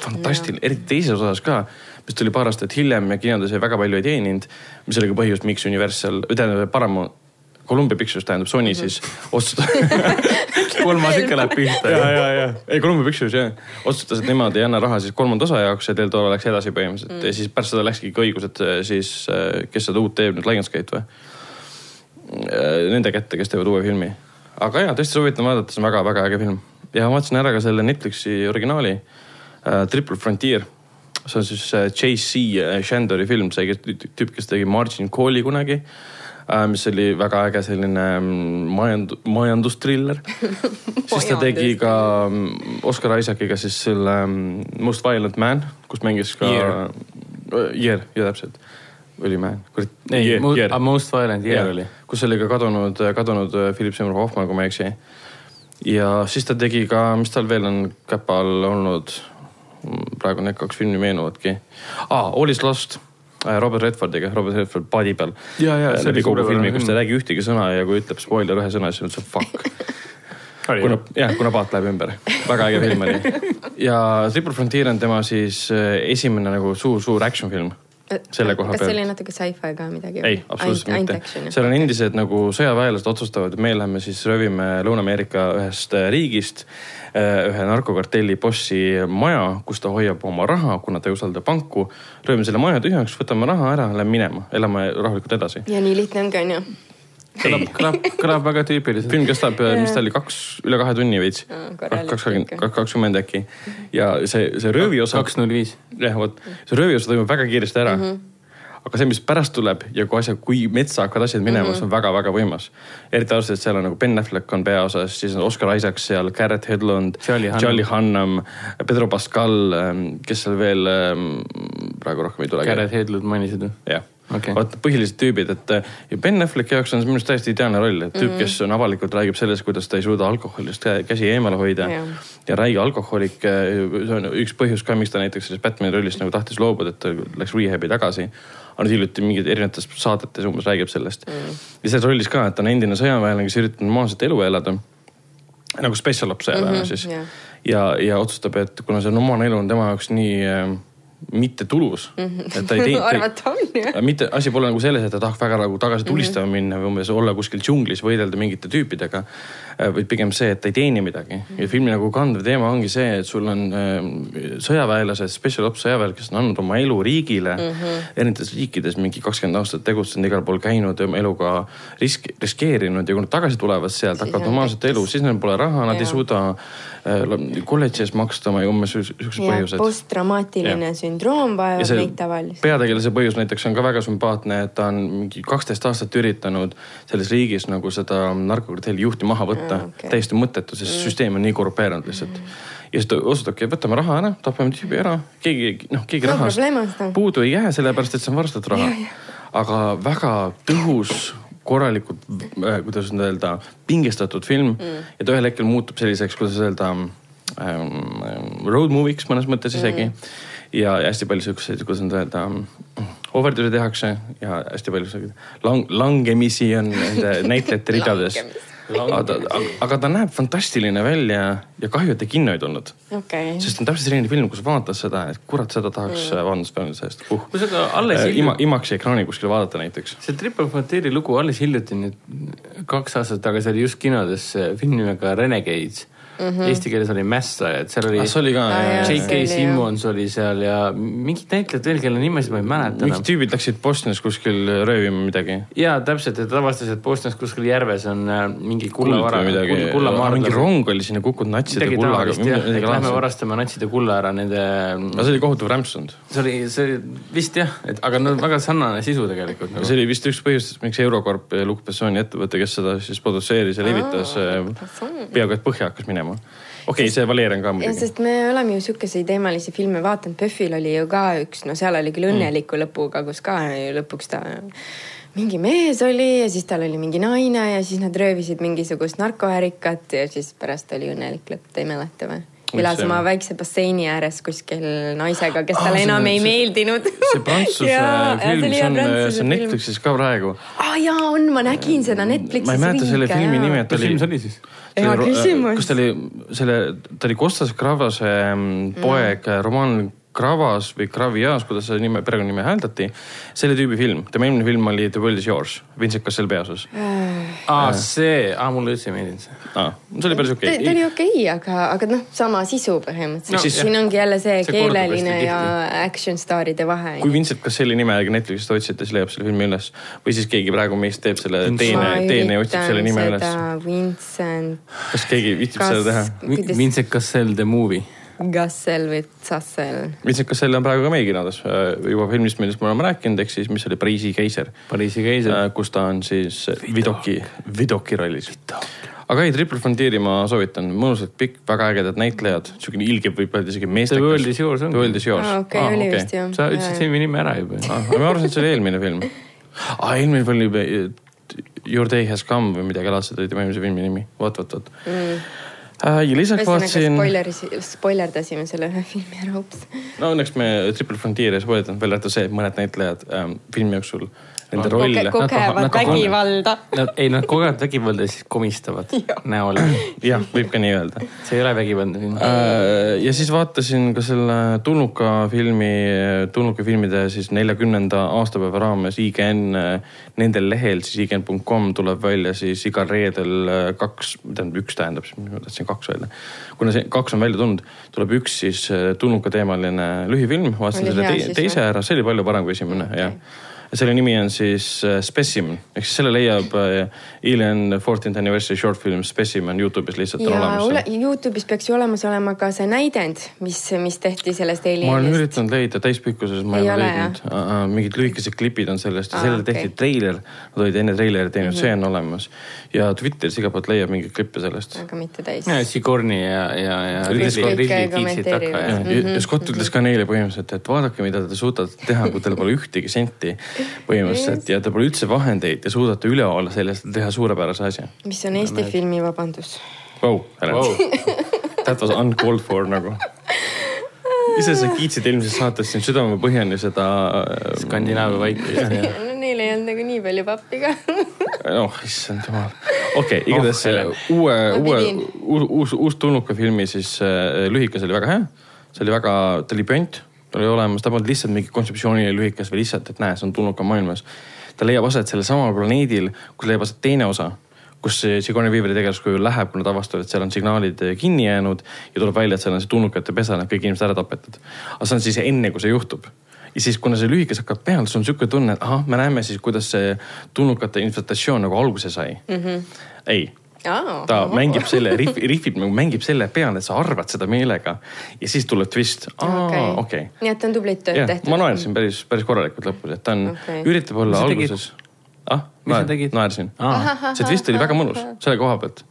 fantastiline, eriti teises osas ka, mis tuli paar aastat hiljem ja kinodes väga palju ei teeninud. mis oli ka põhjus, miks Universal, tähendab Paramount, Columbia Pictures tähendab Sony siis otsustas kolmas ikka läheb pihta. ja, ja, ja ei Columbia Pictures jah, otsustas, et nemad ei anna raha siis kolmanda osa jaoks ja Del Toro läks edasi põhimõtteliselt mm. ja siis pärast seda läkski ka õigused äh, siis, kes seda uut teeb nüüd, Lionsgate või? Nende kätte, kes teevad uue filmi. aga ja tõesti soovitan vaadata, see on väga-väga äge film ja vaatasin ära ka selle Netflixi originaali äh, Triple Frontier. see on siis J.C. Shandori film, see tüüp, kes tegi Margin Calli kunagi äh, mis oli väga äge selline mm, majand-, majandustriller. siis ta tegi ka mm, Oscar Isaaciga siis selle mm, Most Violent Man, kus mängis ka. Year. Year, jah täpselt. oli Man, kurat. ei, A Most Violent Year oli. kus oli ka kadunud, kadunud äh, Philip Seymour Hoffman, kui ma ei eksi. ja siis ta tegi ka, mis tal veel on käpa all olnud, praegu need kaks filmi meenuvadki ah,. All is lost, Robert Redfordiga, Robert Redford paadi peal. Ja, ja, see läbi oli kogu filmi, kus ta film. ei räägi ühtegi sõna ja kui ütleb spoiler ühe sõna, siis on see fuck. kuna, jah, kuna paat läheb ümber, väga äge film oli. ja Triple Frontier on tema siis äh, esimene nagu suur-suur action film selle koha kas see pealt oli natuke sci-fi ka midagi? ei, absoluutselt ainult mitte seal on endised nagu sõjaväelased otsustavad, et me läheme siis röövime Lõuna-Ameerika ühest äh, riigist äh, ühe narkokartelli bossi maja, kus ta hoiab oma raha, kuna ta ei usalda panku. röövime selle maja tühjaks, võtame raha ära, lähme minema, elame rahulikult edasi. ja nii lihtne ongi, onju. kõlab, kõlab, kõlab väga tüüpiliselt. film kestab, mis ta oli, kaks, üle kahe tunni veits kakskümmend kakskümmend äkki. ja see, see rööviosa. kaks null viis. jah, vot see rööviosa toimub väga kiiresti ära mm. -hmm aga see, mis pärast tuleb ja kui asjad, kui metsa hakkavad asjad minema mm, -hmm. see on väga-väga võimas. eriti arvestades, et seal on nagu Ben Affleck on peaosas, siis on Oscar Isaacs seal, Garrett Hedlund, Charlie Hunnam. Pedro Pascal, kes seal veel, praegu rohkem ei tulegi. Garrett Hedlund mainisid ju. jah, Okei. vaata põhilised tüübid, et ja Ben Afflecki jaoks on see minu arust täiesti ideaalne roll, et tüüp, kes on avalikult räägib sellest, kuidas ta ei suuda alkoholist kä- käsi eemale hoida Jah. ja räige alkohoolik, see on üks põhjus ka, miks ta näiteks sellest Batman'i rollist nagu tahtis loobuda, et ta läks rehab'i tagasi. aga nüüd hiljuti mingid erinevates saadetes umbes räägib sellest mm.. ja selles rollis ka, et ta on endine sõjaväelane, kes üritab normaalset elu elada. nagu special ops sõjaväelane mm -hmm, siis jah. ja, ja otsustab, et kuna see normaalne elu on tema jaoks nii äh, mitte tulus, et ta ei tee, arvata on ju. mitte, asi pole nagu selles, et ta tahaks väga nagu tagasi tulistama mm -hmm. minna või umbes olla kuskil džunglis, võidelda mingite tüüpidega. vaid pigem see, et ta ei teeni midagi mm -hmm. ja filmi nagu kandev teema ongi see, et sul on äh, sõjaväelased, special ops sõjaväelased, kes on andnud oma elu riigile mm -hmm. erinevates riikides mingi kakskümmend aastat tegutsenud, igal pool käinud, oma eluga risk, riskeerinud ja kui nad tagasi tulevad sealt, hakkavad normaalset elu, siis neil pole raha, nad ei Jaa. suuda äh, kolledžis maksta oma ja umbes siuksed põhjused posttraumaatiline sündroom ja vajab neid tavaliselt. peategelase põhjus näiteks on ka väga sümpaatne, et ta on mingi kaksteist aastat üritanud selles riigis nagu seda narkokartelli juhti maha võtta okay.. täiesti mõttetu, sest mm. süsteem on nii korrupeerunud lihtsalt mm.. ja siis ta otsustabki, et võtame raha ära, tapame tüübi ära, keegi noh, keegi No rahast puudu ei jää, sellepärast et see on varastatud raha. aga väga tõhus korralikult, kuidas nüüd öelda, pingestatud film mm. ja ta ühel hetkel muutub selliseks, kuidas öelda ähm,, road movie'ks mõnes mõttes isegi mm.. ja hästi palju siukseid, kuidas nüüd öelda, ohverdusi tehakse ja hästi palju lang-, langemisi on nende näitlejate ridades. Aga ta, aga ta näeb fantastiline välja ja kahju, et ta kinno ei tulnud. okei. sest on täpselt selline film, kus vaatad seda, et kurat, seda tahaks mm. vabandust peale sellest uh.. kui seda alles Äh, ima, hiljuti, IMAX-i ekraani kuskil vaadata näiteks. see Triple Frontieri lugu alles hiljuti nüüd kaks aastat tagasi oli just kinodes äh, film nimega Renegades mm. -hmm. Eesti keeles oli Mässajad, seal oli ah, see oli ka Aa, jah. J.K. Simmons oli seal ja mingid näitlejad veel, kelle nimesid ma ei mäleta mingid enam. tüübid läksid Bosnias kuskil röövima midagi. ja täpselt, et avastasid, et Bosnias kuskil järves on äh, mingi kuld kullavara või, midagi, kullamaardla mingi. rong oli sinna kukkunud natside kullaga. et lähme varastame natside kulla ära nende. aga see oli kohutav rämpsunud. see oli, see oli vist jah, et aga no väga sarnane sisu tegelikult nagu. see. oli vist üks põhjustest, miks Eurocorp ja Luc Bessoni ettevõte, kes seda siis produtseeris ja levitas, peaaegu et põhja hakkas minema. Okei okay,, see Valerian ka muidugi. sest me oleme ju sihukeseid teemalisi filme vaadanud, PÖFFil oli ju ka üks, no seal oli küll õnneliku mm. lõpuga, kus ka lõpuks ta mingi mees oli ja siis tal oli mingi naine ja siis nad röövisid mingisugust narkoärikat ja siis pärast oli õnnelik lõpp, te ei mäleta või? Elas see- oma väikse basseini ääres kuskil naisega, kes talle see- enam ei see- meeldinud. see prantsuse film, see on, see on. Netflixis ka praegu. aa jaa, on, ma nägin seda Netflixis. ma ei mäleta selle filmi nime, ta mis oli film see oli siis? Hea küsimus. kas ta oli selle, ta oli Kostas Kravase mm, poeg mm. Roman Kravas või Kravias, kuidas seda nime, perekonnanime hääldati. selle tüübi film, tema eelmine film oli The World is yours, Vincent Cassel peaosas aa, see, aa mulle üldse ei meeldinud see. ah,. see oli päris ta, okei ta okay. oli okei okay,, aga, aga noh, sama sisu põhimõtteliselt No, siin ongi jälle see, See keeleline ja action staaride vahe. kui Vincent Casselli nime Netflixist otsite, siis leiab selle filmi üles või siis keegi praegu meist teeb selle teene, teene ja otsib selle nime üles. Vincent kas keegi viitsib seda teha? Vincent Cassel The Movie. Gassel või Zassel. Vincent Cassel on praegu ka meie kinodes äh, juba filmist, millest me oleme rääkinud, ehk siis, mis oli Pariisi keiser, Pariisi keiser. kus ta on siis Vidoki, Vidoki rollis. aga ei, Triple Frontieri ma soovitan, mõnusalt pikk, väga ägedad näitlejad, siukene ilge, võib öelda isegi meestekas. The World is yours ongi. The World is yours. okei, oli vist jah. sa ütlesid filmi nime ära juba. Ah, ma arvasin, et see oli eelmine film. aa, eelmine film oli äh, Your Day Has Come või midagi laadset oli tema eelmise filmi nimi, vot, vot, vot. Ja lisaks vaatasin, spoilerdasime selle ühe filmi ära, ups. no õnneks me Triple Frontieri ei spoilitanud, välja arvatud see, et mõned näitlejad ähm, filmi jooksul, nende rolle. kogevad vägivalda. Nad, ei nad kogevad vägivalda ja siis komistavad näole. jah, võib ka nii öelda. see ei ole vägivaldne film. Äh, ja siis vaatasin ka selle tulnuka filmi, tulnuka filmide siis neljakümnenda aastapäeva raames IGN nendel lehel siis IGN.com tuleb välja siis igal reedel äh, kaks, tähendab üks tähendab, ma tahtsin kaks öelda. kuna see kaks on välja tulnud, tuleb üks siis äh, tulnuka teemaline lühifilm, vaatasin selle te siis teise ära, see oli palju parem kui esimene Okei. jah ja selle nimi on siis äh, Specimen ehk siis selle leiab äh, Alien 14th Anniversary short film Specimen Youtube'is lihtsalt on ja olemas ole,. Youtube'is peaks ju olemas olema ka see näidend, mis, mis tehti sellest ma olen Alienist. üritanud leida täispikkuses, ma ei, Ei ole leidnud. mingid lühikesed klipid on sellest ja sellele okei. tehti treiler. Nad olid enne treileri teinud mm, -hmm. see on olemas. ja Twitteris igalt poolt leiab mingeid klippe sellest. aga mitte täis. Sigourney ja, kommenteerivad. ja ja, ja, ja Scott ütles ka neile põhimõtteliselt, et vaadake, mida te suudate teha, kui teil pole ühtegi senti. Põhimõtteliselt ja tal pole üldse vahendeid ja suudate üle olla sellest ja teha suurepärase asja mis on Eesti filmi vabandus? wow,. Wow. That was uncalled for nagu. ise sa kiitsid eelmises saates siin südamepõhjani seda. Skandinaavia vaikust. no neil ei olnud nagu nii palju pappi ka oh issand jumal. okei okay,, igatahes Oh, oh, Helen. uue, uue uus, uus tulnuka filmi siis äh, lühikas oli väga hea. see oli väga, ta oli pönt, ta oli olemas, ta polnud lihtsalt mingi kontseptsiooniline lühikas või lihtsalt, et näe, see on tulnuka maailmas. ta leiab aset sellel planeedil, kus leiab aset teine osa kus see Sigourney Weaveri tegelaskuju läheb, kui nad avastavad, et seal on signaalid kinni jäänud ja tuleb välja, et seal on see tulnukate pesa, need kõik inimesed ära tapetud. aga see on siis enne, kui see juhtub ja siis, kuna see lühikas hakkab peale, sul on sihuke tunne, et ahah, me näeme siis, kuidas see tulnukate infiltratsioon nagu alguse sai mm. -hmm. ei, Aa, ta ohoh. mängib selle, rihvib nagu mängib selle peale, et sa arvad seda meelega ja siis tuleb twist. Okei. okei. nii et on tublit tööd jah, tehtud. ma naersin päris, päris korralikult lõpus, et ta on okay., üritab olla Mis alguses. ah, Mis sa tegid? naersin. See twist oli väga mõnus selle koha pealt,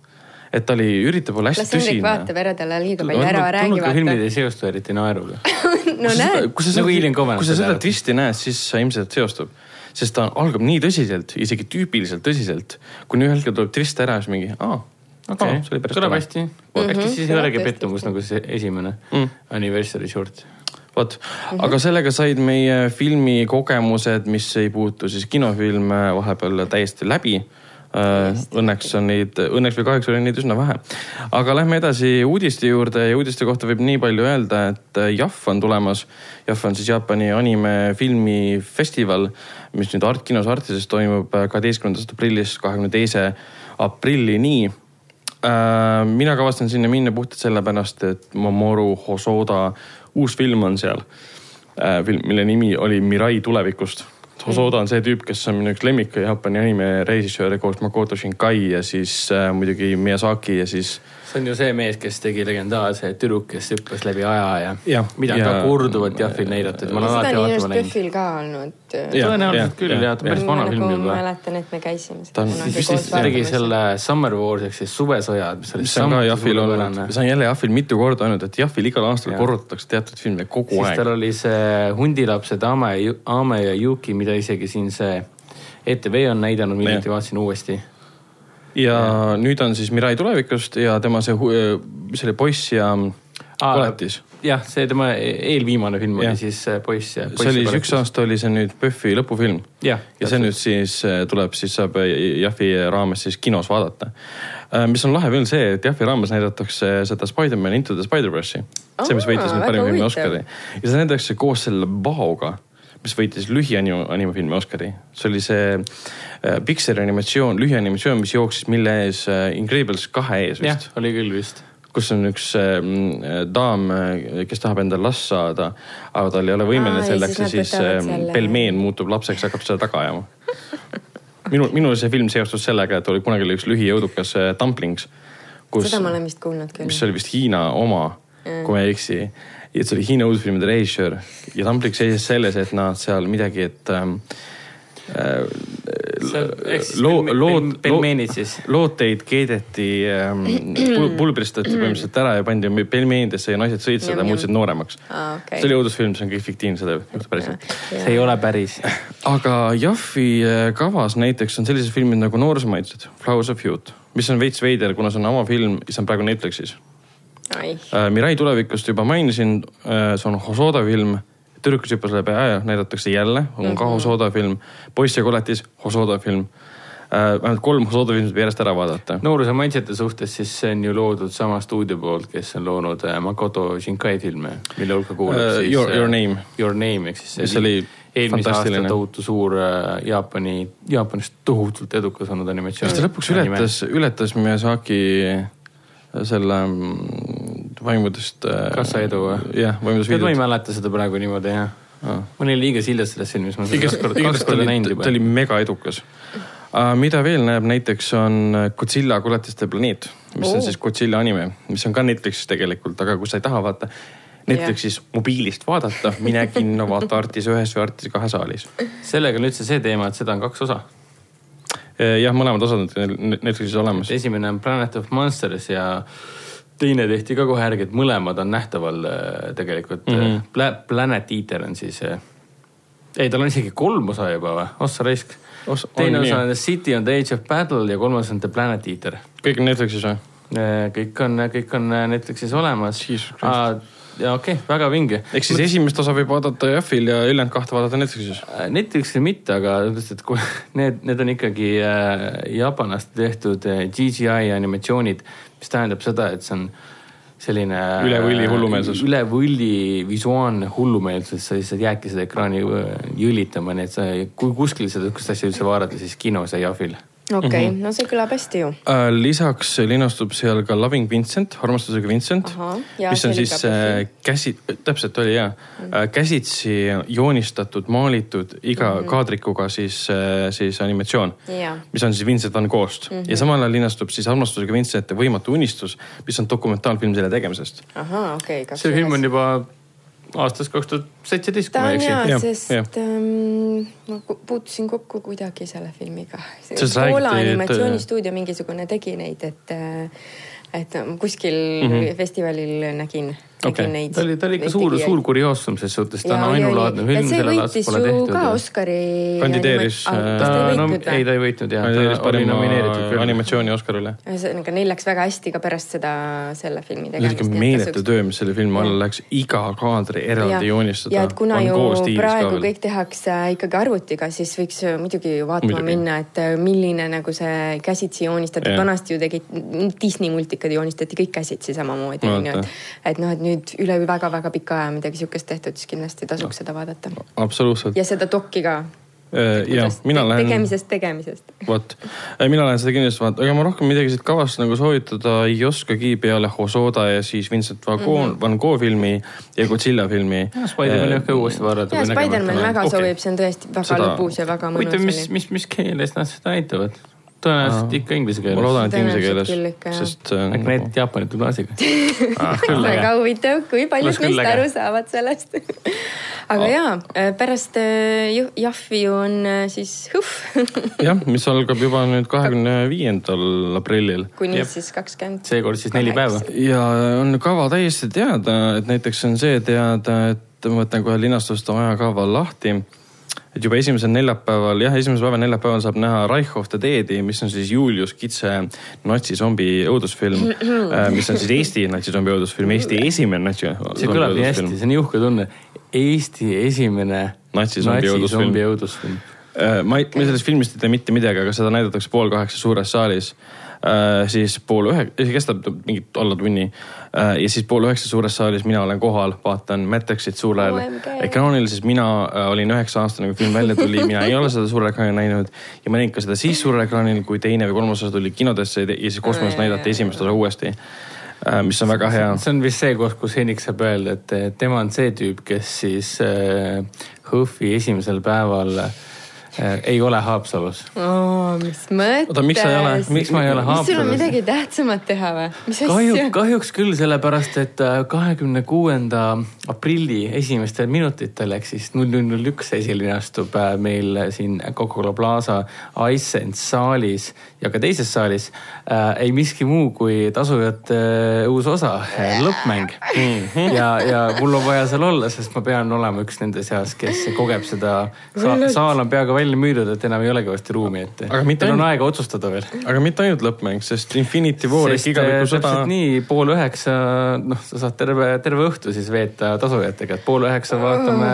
et ta oli, üritab olla hästi las Hendrik tõsine. vaatab ära, tal on liiga palju ära, räägi tulnukafilmid vaata. ei seostu eriti naeruga. no näed, kui sa Nagu seda Covenant kui sa seda tead. twisti näed, siis sa ilmselt seostub. Sest ta algab nii tõsiselt, isegi tüüpiliselt tõsiselt, kuni ühel hetkel tuleb twist ära ja siis mingi, aa, okei, see oli päris kõlab hästi. äkki siis ei olegi pettumus nagu see esimene Mm. anniversary short. vot, aga sellega said meie filmikogemused, mis ei puutu siis kinofilme vahepeal täiesti läbi. Õnneks on neid, õnneks või kahjuks oli neid üsna vähe. aga lähme edasi uudiste juurde ja uudiste kohta võib nii palju öelda, et JAF on tulemas. JAF on siis Jaapani animefilmi festival, mis nüüd Art kinos Artises toimub kaheteistkümnendast aprillist kahekümne teise aprillini Äh, mina kavatsen sinna minna puhtalt sellepärast, et Mamoru Hosoda uus film on seal. film, mille nimi oli Mirai tulevikust. Hosoda on see tüüp, kes on minu üks lemmik Jaapani anime režissööre koos Makoto Shinkai ja siis äh, muidugi Miyazaki ja siis see on ju see mees, kes tegi legendaarse tüdruk, kes hüppas läbi aja ja, Jah, mida ja- ka korduvalt Jahvil näidatud, ma seda on just vaatama läinud. PÖFFil ka olnud. Tõenäoliselt küll jah, ja ta on päris vana film ma juba. mäletan, et me käisime Ta on- seda kunagi koos siis ta tegi vaatamas. selle Summer Wars ehk siis Suvesõjad, mis oli mis on ka samuti Jahvil olnud, suurepärane. see on jälle Jahvil mitu korda olnud, et Jahvil igal aastal Jah. korrutatakse teatud filme kogu siis aeg tal. oli see Hundilapsed Ame, Ame ja Yuki, mida isegi siin see ETV on näidanud, ma Jah. vaatasin uuesti. Ja nüüd on siis Mirai tulevikust ja tema see, mis oli poiss ja koletis. jah, see tema eelviimane film Jah. oli siis äh, Poiss ja. see oli, üks aasta oli see nüüd PÖFFi lõpufilm. jah, ja see nüüd siis äh, tuleb, siis saab äh, Jahvi raames siis kinos vaadata. mis on lahe veel see, et Jahvi raames näidatakse seda Spider-man Into the Spider-verse'i. see, mis Aa, võitis nüüd parima filmi. Oscari. ja seda näidatakse koos selle Baoga, mis võitis lühianim-, animafilmi Oscari. see oli see äh, Pixari animatsioon, lühianimatsioon, mis jooksis mille ees äh, Incredibles kahe ees vist., oli küll vist. kus on üks äh, daam, kes tahab endale last saada, aga tal ei ole võimeline selleks ja siis siis äh, pelmeen muutub lapseks, hakkab seda taga ajama. minu, minul see film seostus sellega, et oli kunagi oli üks lühijõudukas äh, Dumplings, kus, seda ma olen vist kuulnud küll mis. oli vist Hiina oma, kui ma ei eksi. Ja see oli Hiina uudisfilmide režissöör ja Dumplings seisis selles, et nad seal midagi, et ähm, loo- lood- pelmeenid siis. looteid keedeti ähm,, pulbristati põhimõtteliselt ära ja pandi pelmeenidesse ja naised sõid seda ja muutusid jam. nooremaks Aa, okei. see oli õudusfilm, see on kõik fiktiivne, seda ei juhtu päriselt. see ei ole päris. aga Jaffi äh, kavas näiteks on sellised filmid nagu Noorsoomaitsed, Flowers of Youth, mis on veits veider, kuna see on avafilm ja see on praegu Netflixis. ai, Mirai tulevikust juba mainisin, see on Hosoda film, tüdrukus hüppas läbi aja, näidatakse jälle, on ka Hosoda film, Poiss ja koletis, Hosoda film. vähemalt kolm Hosoda filmi saab järjest ära vaadata. nooruse maitsete suhtes, siis see on ju loodud sama stuudio poolt, kes on loonud äh, Makoto Shinkai filme, mille hulka kuulub Uh, siis Your- äh, Your Name. Your Name ehk siis Mis oli eelmise aasta fantastiline. tohutu suur äh, Jaapani, Jaapanis tohutult edukas olnud animatsioon. kas ta lõpuks ületas, ületas Miyazaki selle mm, vaimudest. Kassa edu või? jah, vaimudest tead, ma ei mäleta seda praegu niimoodi jah. Aa. ma olin liiga siljas selles filmis, ma olen seda kaks korda, kaks ta korda oli näinud, ta juba. oli mega edukas. mida veel näeb näiteks on Godzilla koletiste planeet, mis on Oo. siis Godzilla anime, mis on ka Netflixis tegelikult, aga kui sa ei taha vaata Netflixis mobiilist vaadata, mine kinno, vaata Artis ühes või Artis kahe saalis. sellega on üldse see teema, et seda on kaks osa. jah, mõlemad osad on Netflixis olemas. esimene on Planet of Monsters ja teine tehti ka kohe järgi, et mõlemad on nähtaval äh, tegelikult mm. -hmm. Pla Planet Eater on siis äh, ei, tal on isegi kolm osa juba või? ossa raisk. Teine on osa on The City on the Age of Battle ja kolmas on The Planet Eater. kõik on Netflixis või? kõik on, kõik on Netflixis olemas. Ja okei okay,, väga vinge. ehk siis esimest osa võib vaadata Jahvil ja ülejäänud kahte vaadata Netflixis. Netflixil mitte, aga et kui need, need on ikkagi äh, Jaapanist tehtud äh, CGI animatsioonid, mis tähendab seda, et see on selline. Üle võlli hullumeelsus. üle võlli visuaalne hullumeelsus, sa lihtsalt jäädki seda ekraani äh, jõlitama, nii et sa, kui kuskil seda sihukest asja üldse vaadata, siis kinos ja Jahvil. okei, Mhm. no see kõlab hästi ju. Äh, lisaks linastub seal ka Loving Vincent, armastusega Vincent Ahah,, mis on siis äh, käsi, täpselt oli jaa, käsitsi joonistatud, maalitud iga mm -hmm. kaadrikuga siis, siis animatsioon Jaa. mis on siis Vincent van Gogh'st mm -hmm. ja samal ajal linastub siis armastusega Vincent ja Võimatu unistus, mis on dokumentaalfilm selle tegemisest. ahaa, okei okay,. see film on juba aastast kaks tuhat seitseteist, kui ta ma ei on jaa Jah, ja,, sest jah. ähm, ma puutusin kokku kuidagi selle filmiga. Poola animatsioonistuudio mingisugune tegi neid, et, et kuskil mm. -hmm. festivalil nägin, neid. ta oli, ta oli ikka suur, suur kurioosum ses suhtes, ta on ainulaadne film, see sellel aastal võitis pole ju tehtud ka Oscari. Kandideeris, äh, ta, no ei, ta ei võitnud jah, nomineeritud küll. animatsiooni Oscarile. ühesõnaga, neil läks väga hästi ka pärast seda, selle filmi see oli ikka meeletu töö, mis selle filmi alla läks, iga kaadri eraldi joonistada. ja et kuna ju praegu kõik tehakse ikkagi arvutiga, siis võiks ju muidugi vaatama minna, et äh, milline nagu see käsitsi joonistatud, vanasti ju tegid Disney multikad joonistati kõik käsitsi samamoodi onju, et, et noh, et nüüd üle väga-väga pika aja midagi sihukest tehtud, siis kindlasti tasuks seda vaadata absoluutselt. ja seda dokki ka. ja mina lähen, tegemisest, tegemisest. vot, mina lähen seda kindlasti vaatama, aga ma rohkem midagi siit kavast nagu soovitada ei oskagi peale Hosoda ja siis Vincent Van Gogh mm, -hmm. Van Gogh filmi ja Godzilla filmi. Spider-man'i ehk ka uuesti vaadata. ja Spider-man väga Okei. sobib, see on tõesti väga Seda- lõbus ja väga huvitav, mõnus mis, oli. mis, mis keeles nad seda näitavad? Tõenäoliselt ikka inglise ma keeles. loodan, et inglise keeles sest äh, äkki näitad Jaapani dublaažiga? väga huvitav, kui paljud äge. aru saavad sellest. aga jaa, pärast äh, Jahvi ju on äh, siis Hõhv, jah, mis algab juba nüüd kahekümne viiendal aprillil kuni Jep. siis kakskümmend. seekord siis neli päeva. ja on kava täiesti teada, et näiteks on see teada, et ma võtan kohe linastuste ajakava lahti. Et juba esimesel neljapäeval, jah, esimesel päeval neljapäeval saab näha Reich of the Dead'i, mis on siis Julius Kitse natsisombi õudusfilm, mis on siis Eesti natsisombi õudusfilm, Eesti esimene natsi. see kõlab nii hästi, see on nii uhke tunne. Eesti esimene Natsisombi õudusfilm. natsisombi õudusfilm. Äh, ma ei, ma sellest filmist ei tea mitte midagi, aga seda näidatakse pool kaheksa suures saalis. Siis pool ühe, see kestab mingit alla tunni. ja siis pool üheksa suures saalis mina olen kohal, vaatan Matrixit suurel OMG. ekraanil, sest mina äh, olin üheksa aastane, kui film välja tuli, mina ei ole seda suurel ekraanil näinud. ja ma nägin ka seda siis suurel ekraanil, kui teine või kolmas osa tuli kinodesse ja siis kosmoses näidati esimest osa uuesti. mis on väga hea. see on vist see koht, kus Henrik saab öelda, et tema on see tüüp, kes siis äh, HÖFFi esimesel päeval äh, ei ole Haapsalus. mis mõttes? oota, miks sa ei ole, miks ma ei ole mis sul on Haapsalus? midagi tähtsamat teha või? mis kahju kahjuks küll, sellepärast et äh, kahekümne kuuenda aprilli esimestel minutitel ehk siis null null null üks esilinastub äh, meil siin Coca-Cola Plaza Iceland saalis ja ka teises saalis äh, ei miski muu kui tasujate äh, uus osa, lõppmäng. ja, ja mul on vaja seal olla, sest ma pean olema üks nende seas, kes kogeb seda Sa. saal on peaaegu välja müüdud, et enam ei olegi varsti ruumi, et Aga mitte teil on aega otsustada veel aga mitte ainult lõppmäng, sest Infinity War ehk sest äh, igaviku sõda täpselt. nii, pool üheksa, noh, sa saad terve, terve õhtu siis veeta tasujatega, et pool üheksa vaatame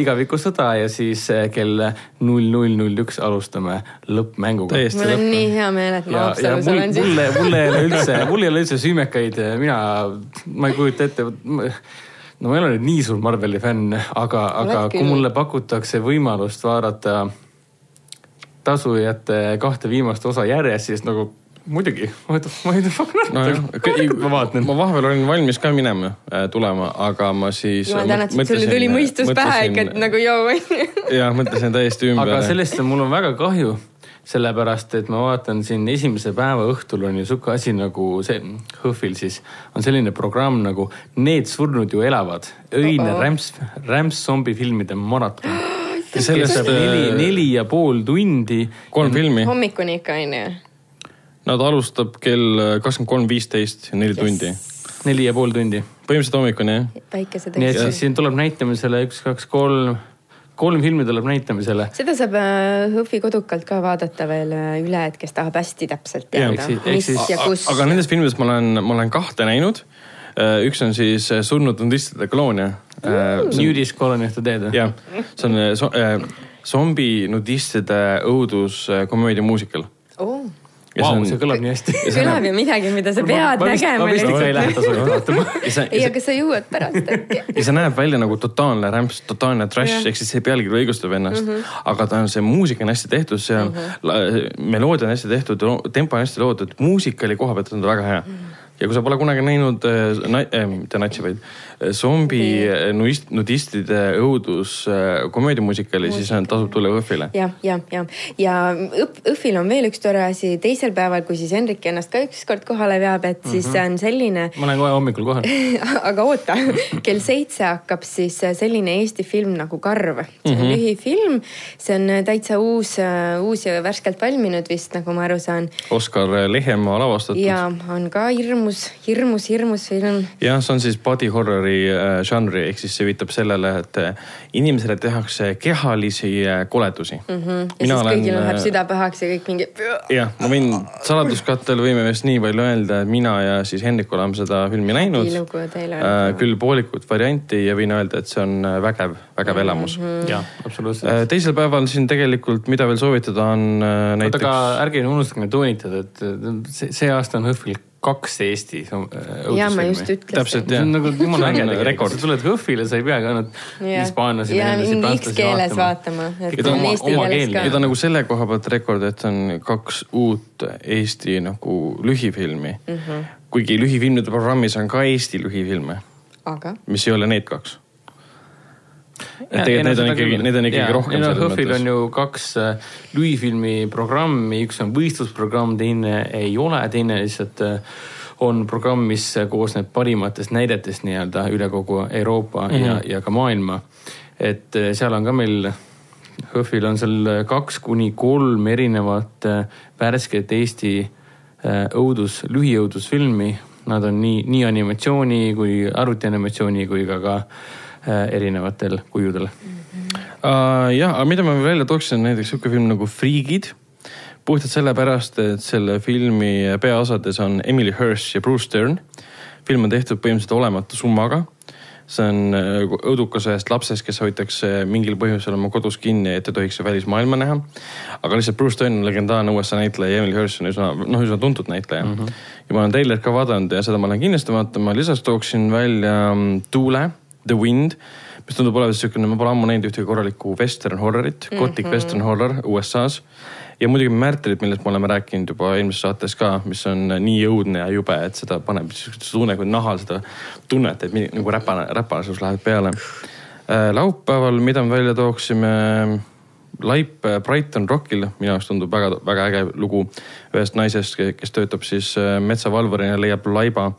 igaviku sõda ja siis eh, kell null null null üks alustame lõppmänguga. täiesti mul on nii hea meel, et ma Haapsalus mul, olen siis. mulle, mulle ei ole üldse, mul ei ole üldse süümekaid, mina, ma ei kujuta ette, no ma ei ole nüüd nii suur Marveli fänn, aga, aga kui mulle pakutakse võimalust vaadata tasujate kahte viimast osa järjest, siis nagu muidugi, ei tea, fuck not nojah, ma vaatan. ma vahepeal olin valmis ka minema, tulema, aga ma siis. jumal tänatud, sulle tuli mõistus pähe ikka, et nagu joo jah, mõtlesin täiesti ümber. aga sellest on mul on väga kahju, sellepärast et ma vaatan siin esimese päeva õhtul on ju sihuke asi nagu see, HÖFFil siis on selline programm nagu Need surnud ju elavad, öine Oh-oh. rämps, rämpszombifilmide maraton. sellest kestab neli, neli ja pool tundi. kolm filmi, hommikuni ikka onju. nad alustab kell kakskümmend kolm viisteist ja neli tundi. neli ja pool tundi. põhimõtteliselt hommikuni jah. nii et siis siin tuleb näitamisele üks, kaks, kolm, kolm filmi tuleb näitamisele. seda saab äh, Hõhvi kodukalt ka vaadata veel äh, üle, et kes tahab hästi täpselt teada mis siis- ja kus. aga nendest filmidest ma olen, ma olen kahte näinud. üks on siis äh, Surnud nudistide koloonia. Nudist Colony of the Dead või? jah, see on äh, so, äh, zombi nudistide õuduskomöödia muusikal. oh.. Vau, see kõlab nii hästi. kõlab ju midagi, mida sa pead ma nägema ma vist ikka ei lähe tasuta vaatama. ja see, ei, aga sa jõuad pärast äkki. ja see näeb välja nagu totaalne rämps, totaalne trash ehk siis see pealkiri õigustab ennast mm. -hmm. aga ta on, see muusika on hästi tehtud seal mm, -hmm. meloodia on hästi tehtud, tempo on hästi loodud, muusikali koha pealt on ta väga hea mm. -hmm ja kui sa pole kunagi näinud äh,, äh, mitte natsi, vaid äh, zombi nuist- nudistide õudus komöödiamuusikali, siis tasub tulla Õhvile. ja, ja, ja, ja Õhvil on veel üks tore asi, teisel päeval, kui siis Henrik ennast ka ükskord kohale veab, et siis Mhm. see on selline, ma olen kohe hommikul kohal. aga oota, kell seitse hakkab siis selline Eesti film nagu Karv. see on lühifilm, see on täitsa uus, uus ja värskelt valminud vist, nagu ma aru saan. Oskar Lehemaa lavastatud. ja on ka hirmus, hirmus, hirmus film. jah, see on siis body horror'i äh, žanri ehk siis see viitab sellele, et äh, inimesele tehakse kehalisi äh, koledusi mm. Mhm. ja siis kõigil läheb süda pahaks ja kõik mingi. jah, ma võin saladuskattel võime vist nii palju öelda, et mina ja siis Hendrik oleme seda filmi näinud küll poolikut varianti ja võin öelda, et see on vägev, vägev Mhm. elamus mm. jah, absoluutselt. -hmm. teisel päeval siin tegelikult, mida veel soovitada on äh, oota, näiteks aga ärge unustage toonitada, et see, see aasta on Hõhvil kaks Eesti õudusfilmi. ja ma just ütlesin. Täpselt, see jah. on nagu jumala äge rekord. sa tuled Hõhvile, sa ei peagi ainult hispaanlasi, ja venelasi, prantslasi keeles vaatama, et Kõik on oma- eesti oma keeles keel. ka ja ta on nagu selle koha pealt rekord, et on kaks uut Eesti nagu lühifilmi mm. Mhm. -hmm. kuigi lühifilmide programmis on ka Eesti lühifilme, aga mis ei ole need kaks. Et tegelikult need on ikkagi, need on ikkagi rohkem selles Hõhvil on mõttes. ju kaks äh, lühifilmi programmi, üks on võistlusprogramm, teine ei ole, teine lihtsalt äh, on programm, mis koosneb parimatest näidetest nii-öelda üle kogu Euroopa mm -hmm. ja, ja ka maailma. et äh, seal on ka meil, Hõhvil on seal kaks kuni kolm erinevat värsket Eesti õudus, lühiõudusfilmi. Nad on nii, nii animatsiooni kui arvutianimatsiooni kui ka, ka äh, erinevatel kujudel uh,. jah, aga mida ma välja tooksin, näiteks sihuke film nagu Friigid. puhtalt sellepärast, et selle filmi peaosades on Emily Hirsch ja Bruce Stern. film on tehtud põhimõtteliselt olematu summaga see on äh, õudukas ühest lapsest, kes hoitakse mingil põhjusel oma kodus kinni, et ei tohiks välismaailma näha. aga lihtsalt Bruce Stern on legendaarne USA näitleja ja Emily Hirsch on üsna, noh, üsna tuntud näitleja mm. -hmm. ja ma olen treilerit ka vaadanud ja seda ma lähen kindlasti vaatama, lisaks tooksin välja mm, Tuule, The Wind, mis tundub olevat siukene, ma pole ammu näinud ühtegi korralikku western horrorit, gothic mm -hmm. western horror USA-s ja muidugi Märtrid, millest me oleme rääkinud juba eelmises saates ka, mis on nii õudne ja jube, et seda paneb, sa tunned kui nahal seda tunnet, et nagu räpane, räpanasus läheb peale. laupäeval, mida me välja tooksime, laip äh, Brighton Rockil, minu jaoks tundub väga, väga äge lugu ühest naisest, kes töötab siis äh, metsavalvurina, leiab laiba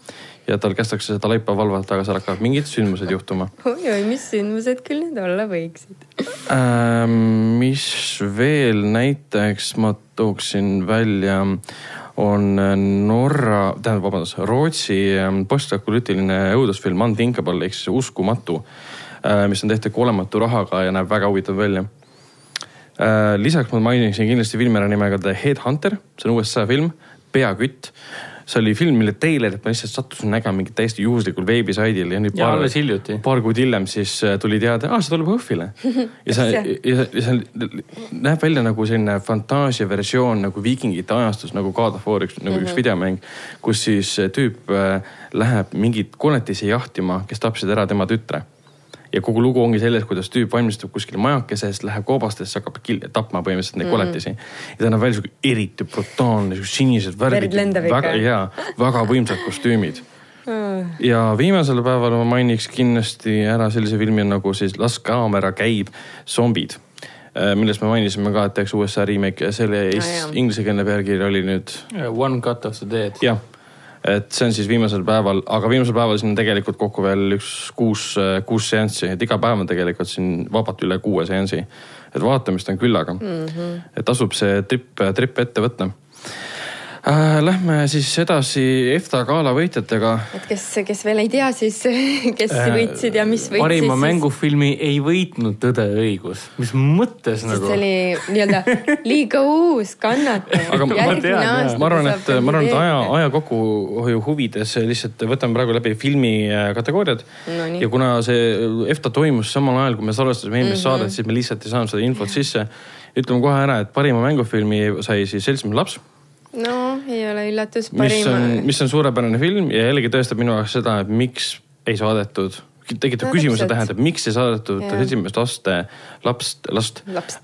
ja tal kästakse seda laipa valvata, aga seal hakkavad mingid sündmused juhtuma oi-oi, mis sündmused küll need olla võiksid? Ähm, mis veel näiteks ma tooksin välja, on Norra, tähendab, vabandust, Rootsi ähm, postapokalüptiline õudusfilm Unthinkable ehk siis Uskumatu, mis on tehtud kuolematu rahaga ja näeb väga huvitav välja. lisaks ma mainiksin kindlasti filmi ära nimega The Headhunter, see on USA film, Peakütt see oli film, mille treilerit ma lihtsalt sattusin nägema mingil täiesti juhuslikul veebisaidil ja nüüd ja hiljuti. paar kuud hiljem siis äh, tuli teade, aa see tuleb Hõhvile. ja see, ja, see näeb välja nagu selline fantaasia versioon nagu viikingite ajastus nagu God of War, üks nagu üks videomäng, kus siis äh, tüüp äh, läheb mingit koletisi jahtima, kes tapsid ära tema tütre ja kogu lugu ongi selles, kuidas tüüp valmistub kuskil majakeses, läheb koobastesse, hakkab tapma põhimõtteliselt neid Mhm. koletisi. ja ta näeb välja sihuke eriti brutaalne, sihuke sinised värvid. Väga, jaa, väga võimsad kostüümid ja viimasel päeval ma mainiks kindlasti ära sellise filmi nagu siis Las kaamera käib, zombid. millest me mainisime ka, et tehakse USA remake ja selle Ah, ah, inglisekeelne pealkiri oli nüüd One cut of the dead. jah, et see on siis viimasel päeval, aga viimasel päeval siin on tegelikult kokku veel üks kuus, kuus seanssi, et iga päev on tegelikult siin vabalt üle kuue seansi. et vaatamist on küllaga mm. -hmm. et tasub see trip, trip ette võtta. äh,. Lähme siis edasi EFTA gala võitjatega. et kes, kes veel ei tea, siis kes võitsid ja mis võitsid. parima. mängufilmi ei võitnud Tõde ja õigus, mis mõttes sest nagu see? oli nii-öelda liiga uus, kannataja. Aga ma- tean, ma arvan, et, ma arvan, et aja, aja kokkuhoiu huvides lihtsalt võtame praegu läbi filmi äh, kategooriad Nonii. ja kuna see EFTA toimus samal ajal, kui me salvestasime eelmist mm -hmm. saadet, siis me lihtsalt ei saanud seda infot sisse. ütleme kohe ära, et parima mängufilmi sai siis Seltsimees laps, no ei ole üllatus, on, mis on suurepärane film ja jällegi tõestab minu jaoks seda, et miks ei saadetud tekitab No küsimuse, tähendab, miks ei saadetud Jah. esimest laste lapst, last Lapst.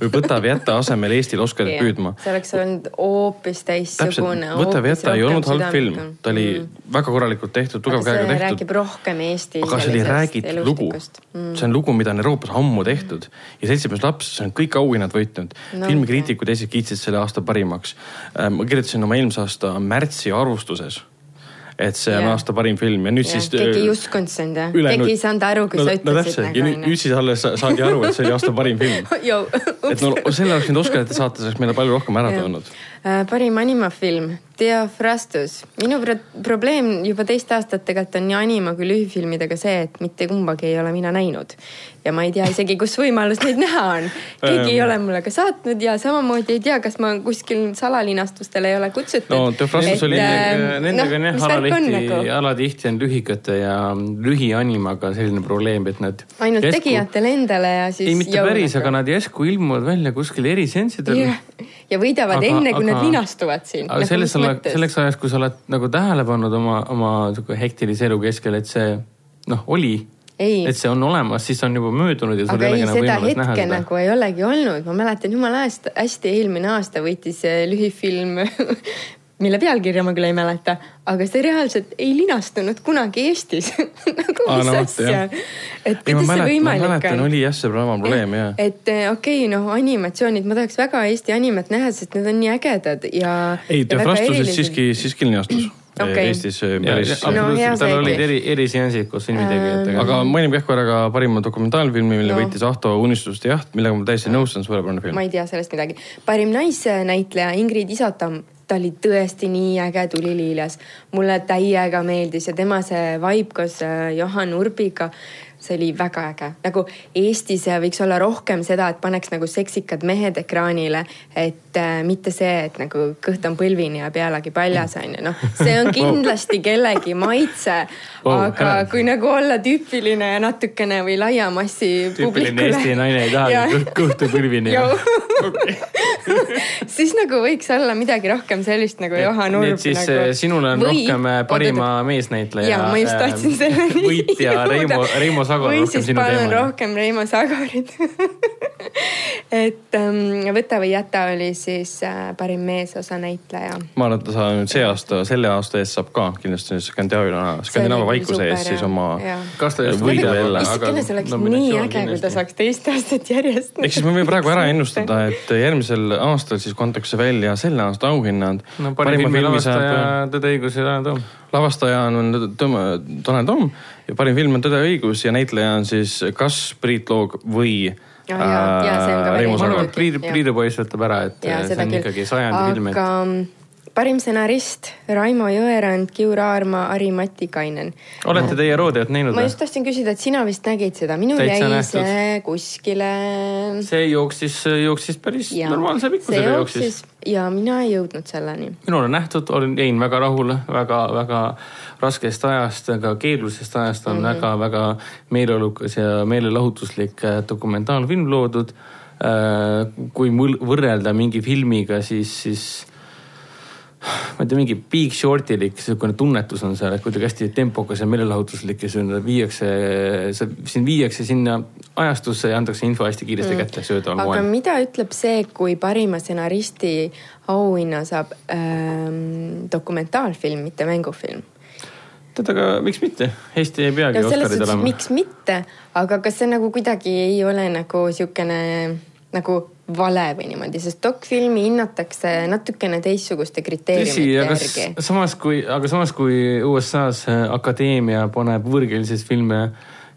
või võta või jäta asemel Eestil Oscarit püüdma. see oleks olnud hoopis teistsugune. Võta või jäta ei olnud halb film, ta oli väga korralikult tehtud, tugeva käega tehtud. räägib rohkem Eesti aga see oli räägitud lugu, Mm. see on lugu, mida on Euroopas ammu tehtud ja Seltsimees laps, see on kõik auhinnad võitnud No filmikriitikud Eestis kiitsid selle aasta parimaks. ma kirjutasin oma eelmise aasta märtsi arvustuses, et see on Jah. aasta parim film ja nüüd siis. keegi ei uskunud sind jah, keegi ei saanud aru, kui no, sa no ütlesid täpselt ja nüüd, nagu nüüd siis alles sa- saadi aru, et see oli aasta parim film. Et no selle oleks võinud Oscarite saata, see oleks meile palju rohkem ära Jah. toonud. Äh, parim animafilm, Theophrastus. minu pro probleem juba teist aastat tegelikult on nii anima kui lühifilmidega see, et mitte kumbagi ei ole mina näinud. Ja ma ei tea isegi, kus võimalus neid näha on. keegi ei ole mulle ka saatnud ja samamoodi ei tea, kas ma kuskil salalinastustele ei ole kutsutud. No Theophrastus oli- Nendega, ähm, nendega on jah, nagu? alatihti, alatihti on lühikate ja lühianimaga selline probleem, et nad. ainult tegijatele endale ja siis. ei, mitte päris, aga nad järsku ilmuvad välja kuskil erisensidel jah, ja võidavad Aga- enne, kui nad aga- linastuvad siin. aga selles, selleks ajaks, kui sa oled nagu tähele pannud oma, oma sihuke hektilise elu keskel, et see noh, oli, ei et see on olemas, siis on juba möödunud ja sul aga ei olegi enam seda võimalust näha hetke seda. nagu ei olegi olnud, ma mäletan jumala hästi, eelmine aasta võitis see lühifilm, mille pealkirja ma küll ei mäleta, aga see reaalselt ei linastunud kunagi Eestis nagu mis no asja et ma kuidas see mäletan, ma võimalik mäletan, on. oli jah see sama probleem ja. et eh, okei okay,, noh, animatsioonid, ma tahaks väga Eesti animet näha, sest need on nii ägedad ja. ei, Theophrastusest siiski, siiski linastus Okei. Eestis äh, päris. No tal olid eri, eriseansid koos filmitegijatega. aga mainime kähku ära ka parima dokumentaalfilmi, mille No. võitis Ahto Unistuste jaht, millega ma täiesti nõus, on suurepärane film ma. ei tea sellest midagi. parim naisnäitleja Ingrid Isotam, ta oli tõesti nii äge tuliliiles. mulle täiega meeldis ja tema see vibe koos äh, Johan Urbiga, see oli väga äge. nagu Eestis võiks olla rohkem seda, et paneks nagu seksikad mehed ekraanile, et äh, mitte see, et nagu kõht on põlvini ja pealegi paljas on ju, noh, see on kindlasti kellegi maitse Wow, aga Helen. kui nagu olla tüüpiline ja natukene või laia massi tüüpiline Eesti naine ei kõht- kõhtu põlvini. siis nagu võiks olla midagi rohkem sellist nagu Johan Urb. nii et siis nagu... sinul on Või... rohkem äh, parima meesnäitleja. ja ma just tahtsin selleni võitja Reimo, Reimo Sagor või siis palun rohkem Reimo Sagorit et ähm, Võta või jäta oli siis äh, parim meesosa näitleja. ma arvan, et ta saab nüüd see aasta, selle aasta eest saab ka kindlasti Skandinaavia, Skandinaavia vaikuse eest siis oma kas ta just võidab jälle. issakene, see oleks nii äge, kui ta saaks teist aastat järjest. ehk siis me võime praegu ära ennustada, et järgmisel aastal siis kantakse välja selle aasta auhinnad. no parim filmi lavastaja Tõde, õigus ja Tanel Toom. lavastaja on Tanel Toom ja parim film on Tõde ja õigus ja näitleja on siis kas Priit Loog või Ja, ja, ja, see äh, Reimo et. Priidu. Priidu poiss ütleb ära, et ja see seda on küll. ikkagi sajandi film, et parim stsenarist Raimo Jõerand, Kiur Aarma, Ari Matikainen. olete teie Rodeot näinud ma just? tahtsin küsida, et sina vist nägid seda, minul jäi nähtud. see kuskile. see jooksis, jooksis päris Ja, normaalse pikkusega jooksis, jooksis ja mina ei jõudnud selleni. minul on nähtud, olin, jäin väga rahule väga, väga raskest ajast, väga keerulisest ajast on väga-väga mm -hmm. meeleolukas ja meelelahutuslik äh, dokumentaalfilm loodud. kui mul võrrelda mingi filmiga, siis, siis ma ei tea, mingi Big Shortilik niisugune tunnetus on seal, et kuidagi hästi tempokas ja meelelahutuslik ja sinna viiakse, sind viiakse sinna ajastusse ja antakse info hästi kiiresti mm. kätte söödaval aga moel. mida ütleb see, kui parima stsenaristi auhinna saab ähm, dokumentaalfilm, mitte mängufilm? tead, aga miks mitte, Eesti ei peagi Oscarid olema. miks mitte, aga kas see nagu kuidagi ei ole nagu siukene nagu vale või niimoodi, sest dokfilmi hinnatakse natukene teistsuguste kriteeriumite järgi. samas kui, aga samas kui USA-s äh, akadeemia paneb võõrkeelseid filme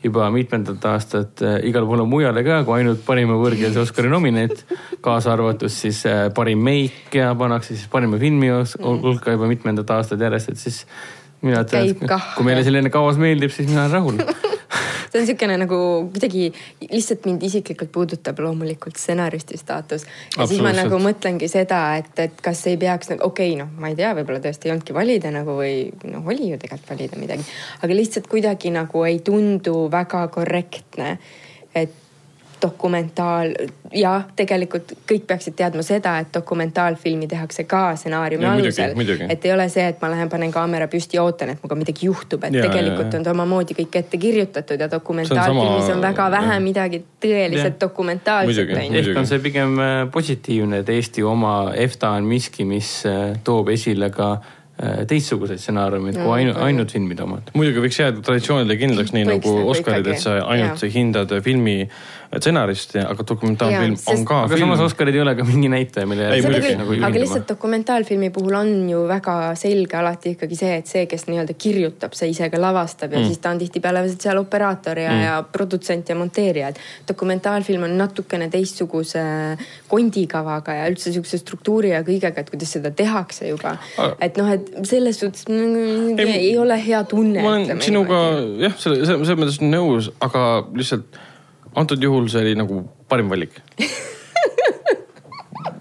juba mitmendat aastat äh, igale poole mujale ka kui ainult parima võõrkeelse Oscari nominaat. kaasa arvatud siis äh, parim meik ja pannakse siis parima filmi os- hulka juba mitmendat aastat järjest, et siis mina ütlen, et kui meile selline kaos meeldib, siis mina olen rahul see on niisugune nagu kuidagi lihtsalt mind isiklikult puudutab loomulikult stsenaristi staatus. ja siis ma nagu mõtlengi seda, et, et kas ei peaks nagu okei okay, noh, ma ei tea, võib-olla tõesti ei olnudki valida nagu või noh, oli ju tegelikult valida midagi, aga lihtsalt kuidagi nagu ei tundu väga korrektne, et dokumentaal ja tegelikult kõik peaksid teadma seda, et dokumentaalfilmi tehakse ka stsenaariumi Ja alusel. et ei ole see, et ma lähen panen kaamera püsti ja ootan, et minuga midagi juhtub, et Ja, ja, tegelikult ja, ja. on ta omamoodi kõik ette kirjutatud ja dokumentaalfilmis on väga vähe jah. midagi tõeliselt dokumentaalset ehk on see pigem äh, positiivne, et Eesti oma EFTA on miski, mis äh, toob esile ka äh, teistsuguseid stsenaariumeid kui ainult, ainult filmide omad. muidugi võiks jääda traditsioonile kindlaks, nii Võiks nagu Oscarid, et sa ainult jah. hindad filmi stsenarist, aga dokumentaalfilm sest- on ka aga film. samas Oscarid ei ole ka mingi näitaja, mille küll nagu aga lihtsalt dokumentaalfilmi puhul on ju väga selge alati ikkagi see, et see, kes nii-öelda kirjutab, see ise ka lavastab ja mm. siis ta on tihtipeale seal operaator ja mm., ja produtsent ja monteerija. et dokumentaalfilm on natukene teistsuguse kondikavaga ja üldse sihukese struktuuri ja kõigega, et kuidas seda tehakse juba Aga-. et noh, et selles suhtes mm, Ei, ei, ei ole hea tunne. ma olen sinuga jah, selle, selles mõttes nõus, aga lihtsalt antud juhul see oli nagu parim valik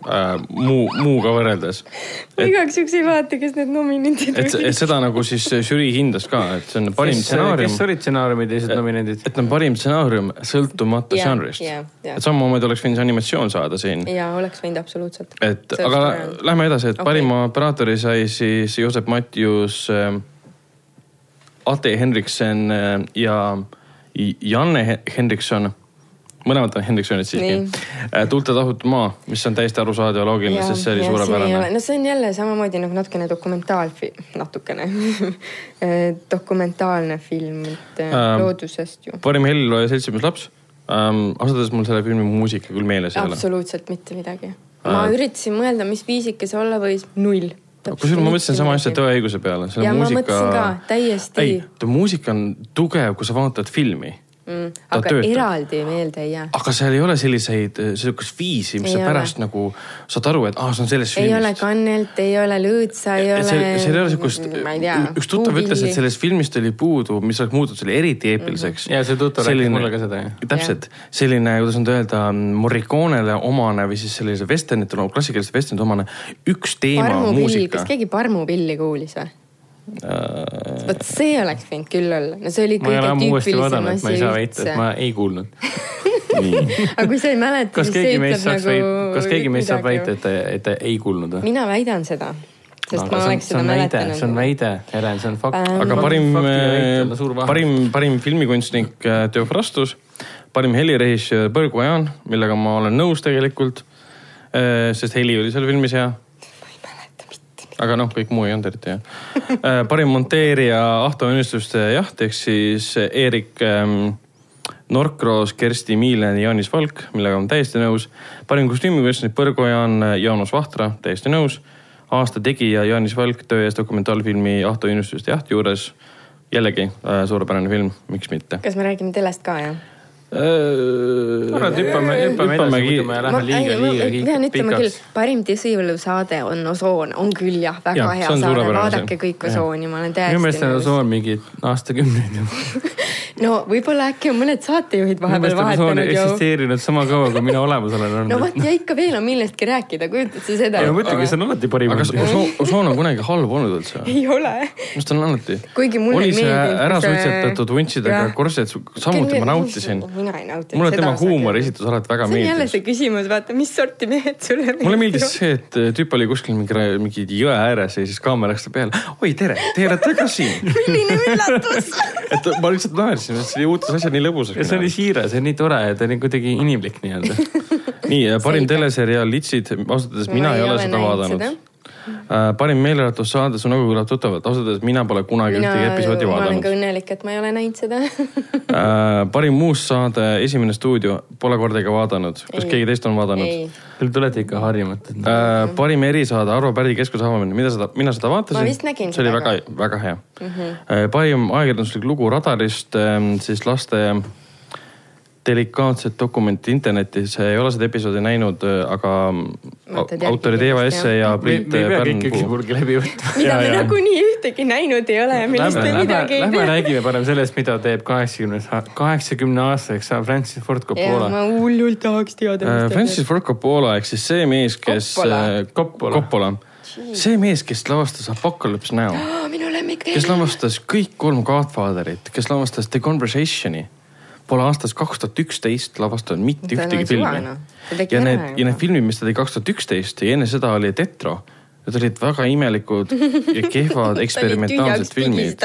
äh,. muu, muuga võrreldes. igaks juhuks ei vaata, kes need nominendid et, et seda nagu siis žürii hindas ka, et see on parim kes stsenaarium, olid stsenaariumi teised nominendid? et on parim stsenaarium sõltumata žanrist jah,. jah. et samamoodi oleks võinud see animatsioon saada siin. ja oleks võinud absoluutselt. et aga lähme edasi, et Okei. parima operaatori sai siis Joosep Matjus äh,, Ate Henriksen äh, ja Janne He- Henrikson. Mõlemad on Henriksonid siiski Nii.. tuulte tahutud maa, mis on täiesti arusaadav ja loogiline, sest see oli suurepärane. no see on jälle samamoodi nagu natukene dokumentaalfilm, natukene dokumentaalne film, et Ähm, ähm, loodusest ju. parim helilooja seltsimees laps ähm,. ausalt öeldes mul selle filmi muusika küll meeles ei ole. absoluutselt mitte midagi. ma Äh. üritasin mõelda, mis viisike see olla võis, null. kusjuures ma mõtlesin sama asja Tõe õiguse peale. ja ma mõtlesin ka täiesti ei, muusika on tugev, kui sa vaatad filmi mm,, aga töötab. eraldi meelde ei jää. aga seal ei ole selliseid, sihukest viisi, mis Ei sa ole. pärast nagu saad aru, et aa, see on sellest ei filmist. ole Kannelt, ei ole Lõõtsa, ei ole. see, seal ei ole sihukest, ei üks tuttav ütles, et sellest filmist oli puudu, mis oleks muutunud selle eriti eepiliseks. ja see tuttav rääkis mulle ka seda, jah. täpselt, selline, kuidas nüüd öelda, Morriconele omane või siis sellise vesternitele, klassikaliste vesternite omane üks teema, parmupill, muusika kas. keegi parmupilli kuulis või? Äh, vot see oleks võinud küll olla, no see oli kõige tüüpilisem asi ei saa väita, üldse et. ma ei kuulnud. aga kui sa ei mäleta, kas siis see ütleb nagu kas keegi meist saab väita, et et ta ei kuulnud või? mina väidan seda, sest ma oleks seda mäletanud. see on väide, Helen, see on fakt aga parim vahe. parim, parim filmikunstnik äh, Teo Frastus, parim helirežissöör Põrgu Jaan, millega ma olen nõus tegelikult. sest heli oli seal filmis hea. Aga noh, kõik muu ei olnud eriti hea. parim monteerija Ahto Unistuste jaht ehk siis Eerik ähm, Norkroos, Kersti Miilen ja Jaanis Valk, millega olen täiesti nõus. parim kostüümikunstnik Põrgu Jaan, Jaanus Vahtra, täiesti nõus. aasta tegija Jaanis Valk töö eest dokumentaalfilmi Ahto Unistuste jaht juures jällegi äh, suurepärane film, miks mitte. kas me räägime telest ka, jah? kurat, hüppame, hüppame edasi, muidu me läheme liiga, liiga pean ütlema küll pikaks., parim tõsiolusaade on Osoon, on küll jah, väga Jah, hea saade, vaadake kõik. Osooni, ma olen minu meelest täiesti on. Osoon mingi aastakümneid juba. no võib-olla äkki on mõned saatejuhid vahepeal vahetanud ju. eksisteerinud sama kaua, kui mina olemas olen no olnud vot. ja ikka veel on millestki rääkida, kujutad sa seda? ei, ma mõtlengi, see on alati parim. aga kas Osoon, Osoon on kunagi halb olnud üldse? ei ole. minu arust on alati. kuigi mulle oli see ära suitsetatud vuntsidega Jah. korsett, samuti ma nautisin. mina ei nautinud mulle tema osa huumor küll. esitus alati väga see on jälle meeldis. see küsimus, vaata, mis sorti mehed sulle meeldivad. mulle meeldis see, et tüüp oli kuskil mingi, mingi jõe ääres ja siis kaamera läks ta peale. oi, tere, te olete ka siin. milline üllatus. et ma lihtsalt naersin, et see muutus asja nii lõbusaks. see oli siiras ja nii tore ja ta oli kuidagi inimlik nii-öelda. nii, parim teleseriaal Litsid, ausalt öeldes mina ei ole seda vaadanud. Parim meelelahutussaade, su nägu kõlab tuttavalt, ausalt öeldes mina pole kunagi mina, ühtegi episoodi ma olen vaadanud ka õnnelik, et ma ei ole näinud seda äh, parim muust saade, Esimene stuudio, pole kordagi vaadanud. kas Ei. keegi teist on vaadanud? Te tulete ikka harjumata. Äh, parim erisaade Arvo Pärdi keskuse avamine, mida seda, mina seda vaatasin. Ma vist nägin see oli seda väga ka., väga hea mm. -hmm. parim ajakirjanduslik lugu Radarist, siis laste delikaatset dokumenti internetis, ei ole seda episoodi näinud, aga Vaatad järgi autorid Eva kindlasti, Esse ja Priit me ei pea Pärnpuu. kuhugi läbi võtma. mida me nagunii ühtegi näinud ei ole millest Lähme, me lähme, midagi ei lähme tea. räägime parem sellest, mida teeb kaheksakümnes, kaheksakümne aastaseks saav Francis Ford ja Coppola. ma hullult tahaks teada, Äh, Francis Ford Coppola ehk siis see mees, kes. Coppola. Coppola. Coppola. see mees, kes lavastas Apocalypse Now, minu lemmikfilm. kes lavastas kõik kolm Godfatherit, kes lavastas The Conversationi, pole aastast kaks tuhat üksteist lavastanud mitte ühtegi filmi noh. Ja need, juba. ja need filmid, mis ta tegi kaks tuhat üksteist ja enne seda oli Tetro, need olid väga imelikud ja kehvad eksperimentaalsed filmid.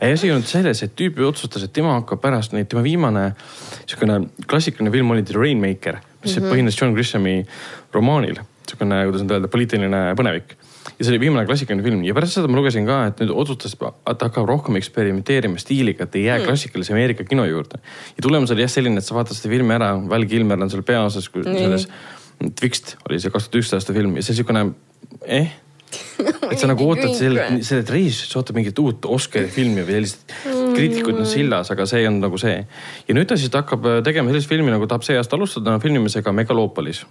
ei, asi ei olnud selles, et tüüp otsustas, et tema hakkab pärast neid, tema viimane niisugune klassikaline film oli The Rainmaker, mis mm -hmm. põhines John Grishami romaanil. niisugune, kuidas nüüd öelda, poliitiline põnevik. Ja see oli viimane klassikaline film ja pärast seda ma lugesin ka, et nüüd otsustas, et hakkab rohkem eksperimenteerima stiiliga, et ei jää mm. klassikalise Ameerika kino juurde. ja tulemus oli jah selline, et sa vaatad seda filmi ära, Val Kilmer on seal peaosas, selles Twixt oli see kaks tuhat üksteist aasta film ja see niisugune eh et sa nagu ootad selle, selle reis, sa ootad mingit uut Oscari filmi või sellist kriitikud on sillas, aga see on nagu see. ja nüüd ta siis hakkab äh, tegema sellist filmi nagu tahab see aasta alustada filmimisega Megaloopolis.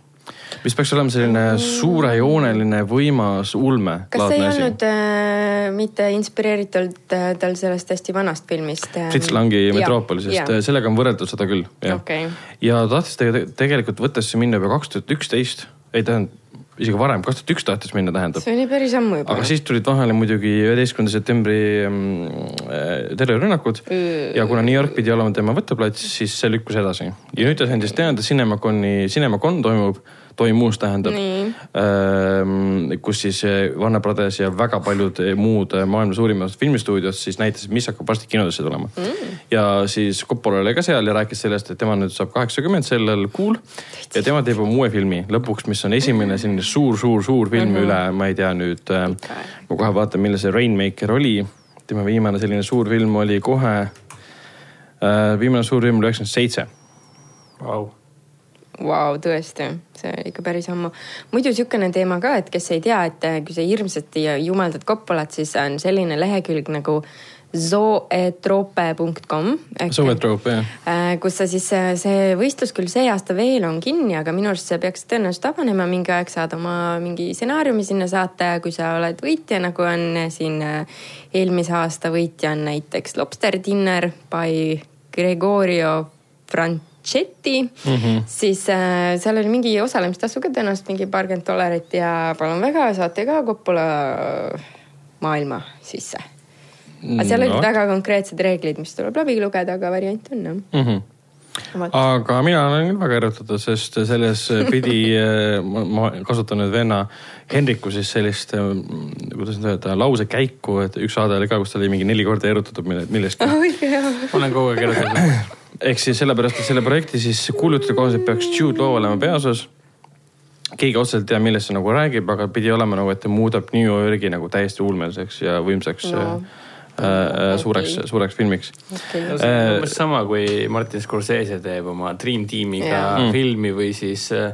Mis peaks olema selline suurejooneline, võimas ulme. kas see ei olnud äh, mitte inspireeritult äh, tal sellest hästi vanast filmist äh,? Fritz Langi Metroopolisest, sellega on võrreldud seda küll, jah Okei. ja tahtis tege- tegelikult võtta siis minna juba kaks tuhat üksteist, ei tähendab isegi varem, kaks tuhat üks tahtis minna, tähendab. see oli päris ammu juba aga. siis tulid vahele muidugi üheteistkümnenda septembri mm, terrorirünnakud ja kuna New York pidi olema tema võtteplats, siis see lükkus edasi. ja nüüd ta endast teada, Cinemaconi, Cinemacon toimub, toimus tähendab Nii., kus siis eh, Warner Brothers ja väga paljud eh, muud eh, maailma suurimad filmistuudiod siis näitasid, mis hakkab varsti kinodesse tulema mm.. ja siis Coppola oli ka seal ja rääkis sellest, et tema nüüd saab kaheksakümmend sellel kuul ja tema teeb oma uue filmi lõpuks, mis on esimene selline suur-suur-suur film mm -hmm. üle, ma ei tea nüüd, ma kohe vaatan, millal see Rainmaker oli. tema viimane selline suur film oli kohe viimane suur film oli üheksakümmend seitse. Vau. Vau, tõesti, see oli ikka päris ammu. muidu niisugune teema ka, et kes ei tea, et äh, kui sa hirmsasti ja jumeldad Coppolat, siis on selline lehekülg nagu zooetrope.com. Zoetrope jah. Äh, kus sa siis, see võistlus küll see aasta veel on kinni, aga minu arust see peaks tõenäoliselt avanema, mingi aeg saad oma mingi stsenaariumi sinna saata ja kui sa oled võitja, nagu on siin eelmise aasta võitja on näiteks Lobster Dinner by Gregorio Franchetti mm, -hmm. siis äh, seal oli mingi osalemistasu ka tõenäoliselt mingi paarkümmend dollarit ja palun väga, saate ka Coppola maailma sisse. aga seal olid No. väga konkreetsed reeglid, mis tuleb läbi lugeda, aga variant on jah Mm -hmm. aga mina olen küll väga erutatud, sest selles pidi, ma, ma kasutan nüüd venna Henriku siis sellist, kuidas nüüd öelda, lausekäiku, et üks saade oli ka, kus ta oli mingi neli korda erutatud mille- millestki. olen kogu aeg erutatud. ehk siis sellepärast, et selle projekti siis kuulutuse kohaselt peaks Jude Law olema peaosas. keegi otseselt ei tea, millest see nagu räägib, aga pidi olema nagu, et ta muudab New Yorgi nagu täiesti ulmeliseks ja võimsaks No. no. äh, suureks Okei., suureks filmiks. okei no see on umbes sama, kui Martin Scorsese teeb oma Dream Teamiga Jaa. yeah. filmi või siis äh,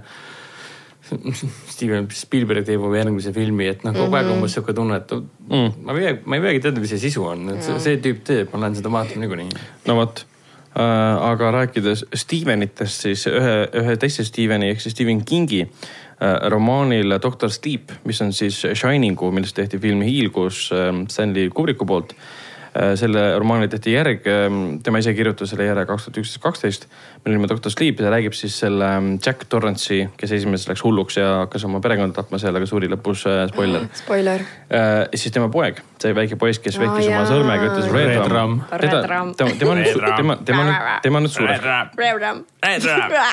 Steven Spielberg teeb oma järgmise filmi, et noh, kogu aeg on umbes sihuke tunne, et mm. ma ei pea, ma ei peagi teadma, mis see sisu on, et see, see tüüp teeb, ma lähen seda vaatama niikuinii. no vot äh,, aga rääkides Stevenitest, siis ühe, ühe teise Steveni ehk siis Stephen Kingi äh, romaanil Doctor Sleep, mis on siis Shiningu, millest tehti film Hiilgus äh, Stanley Kubricku poolt äh,. Selle romaanile tehti järg, tema ise kirjutas selle järje kaks tuhat üksteist, kaksteist, mille nimi Doctor Sleep ja ta räägib siis selle ähm, Jack Torrance'i, kes esimeses läks hulluks ja hakkas oma perekonda tapma seal, aga suri lõpus äh,, spoiler Spoiler. äh,. siis tema poeg, see väike poiss, kes vehkis oma jaa. sõrmega, ütles Red, Red Rum, Rum. teda Red Rum., tema, tema on nüüd Red, Rum. tema, tema on nüüd, tema on nüüd suureks,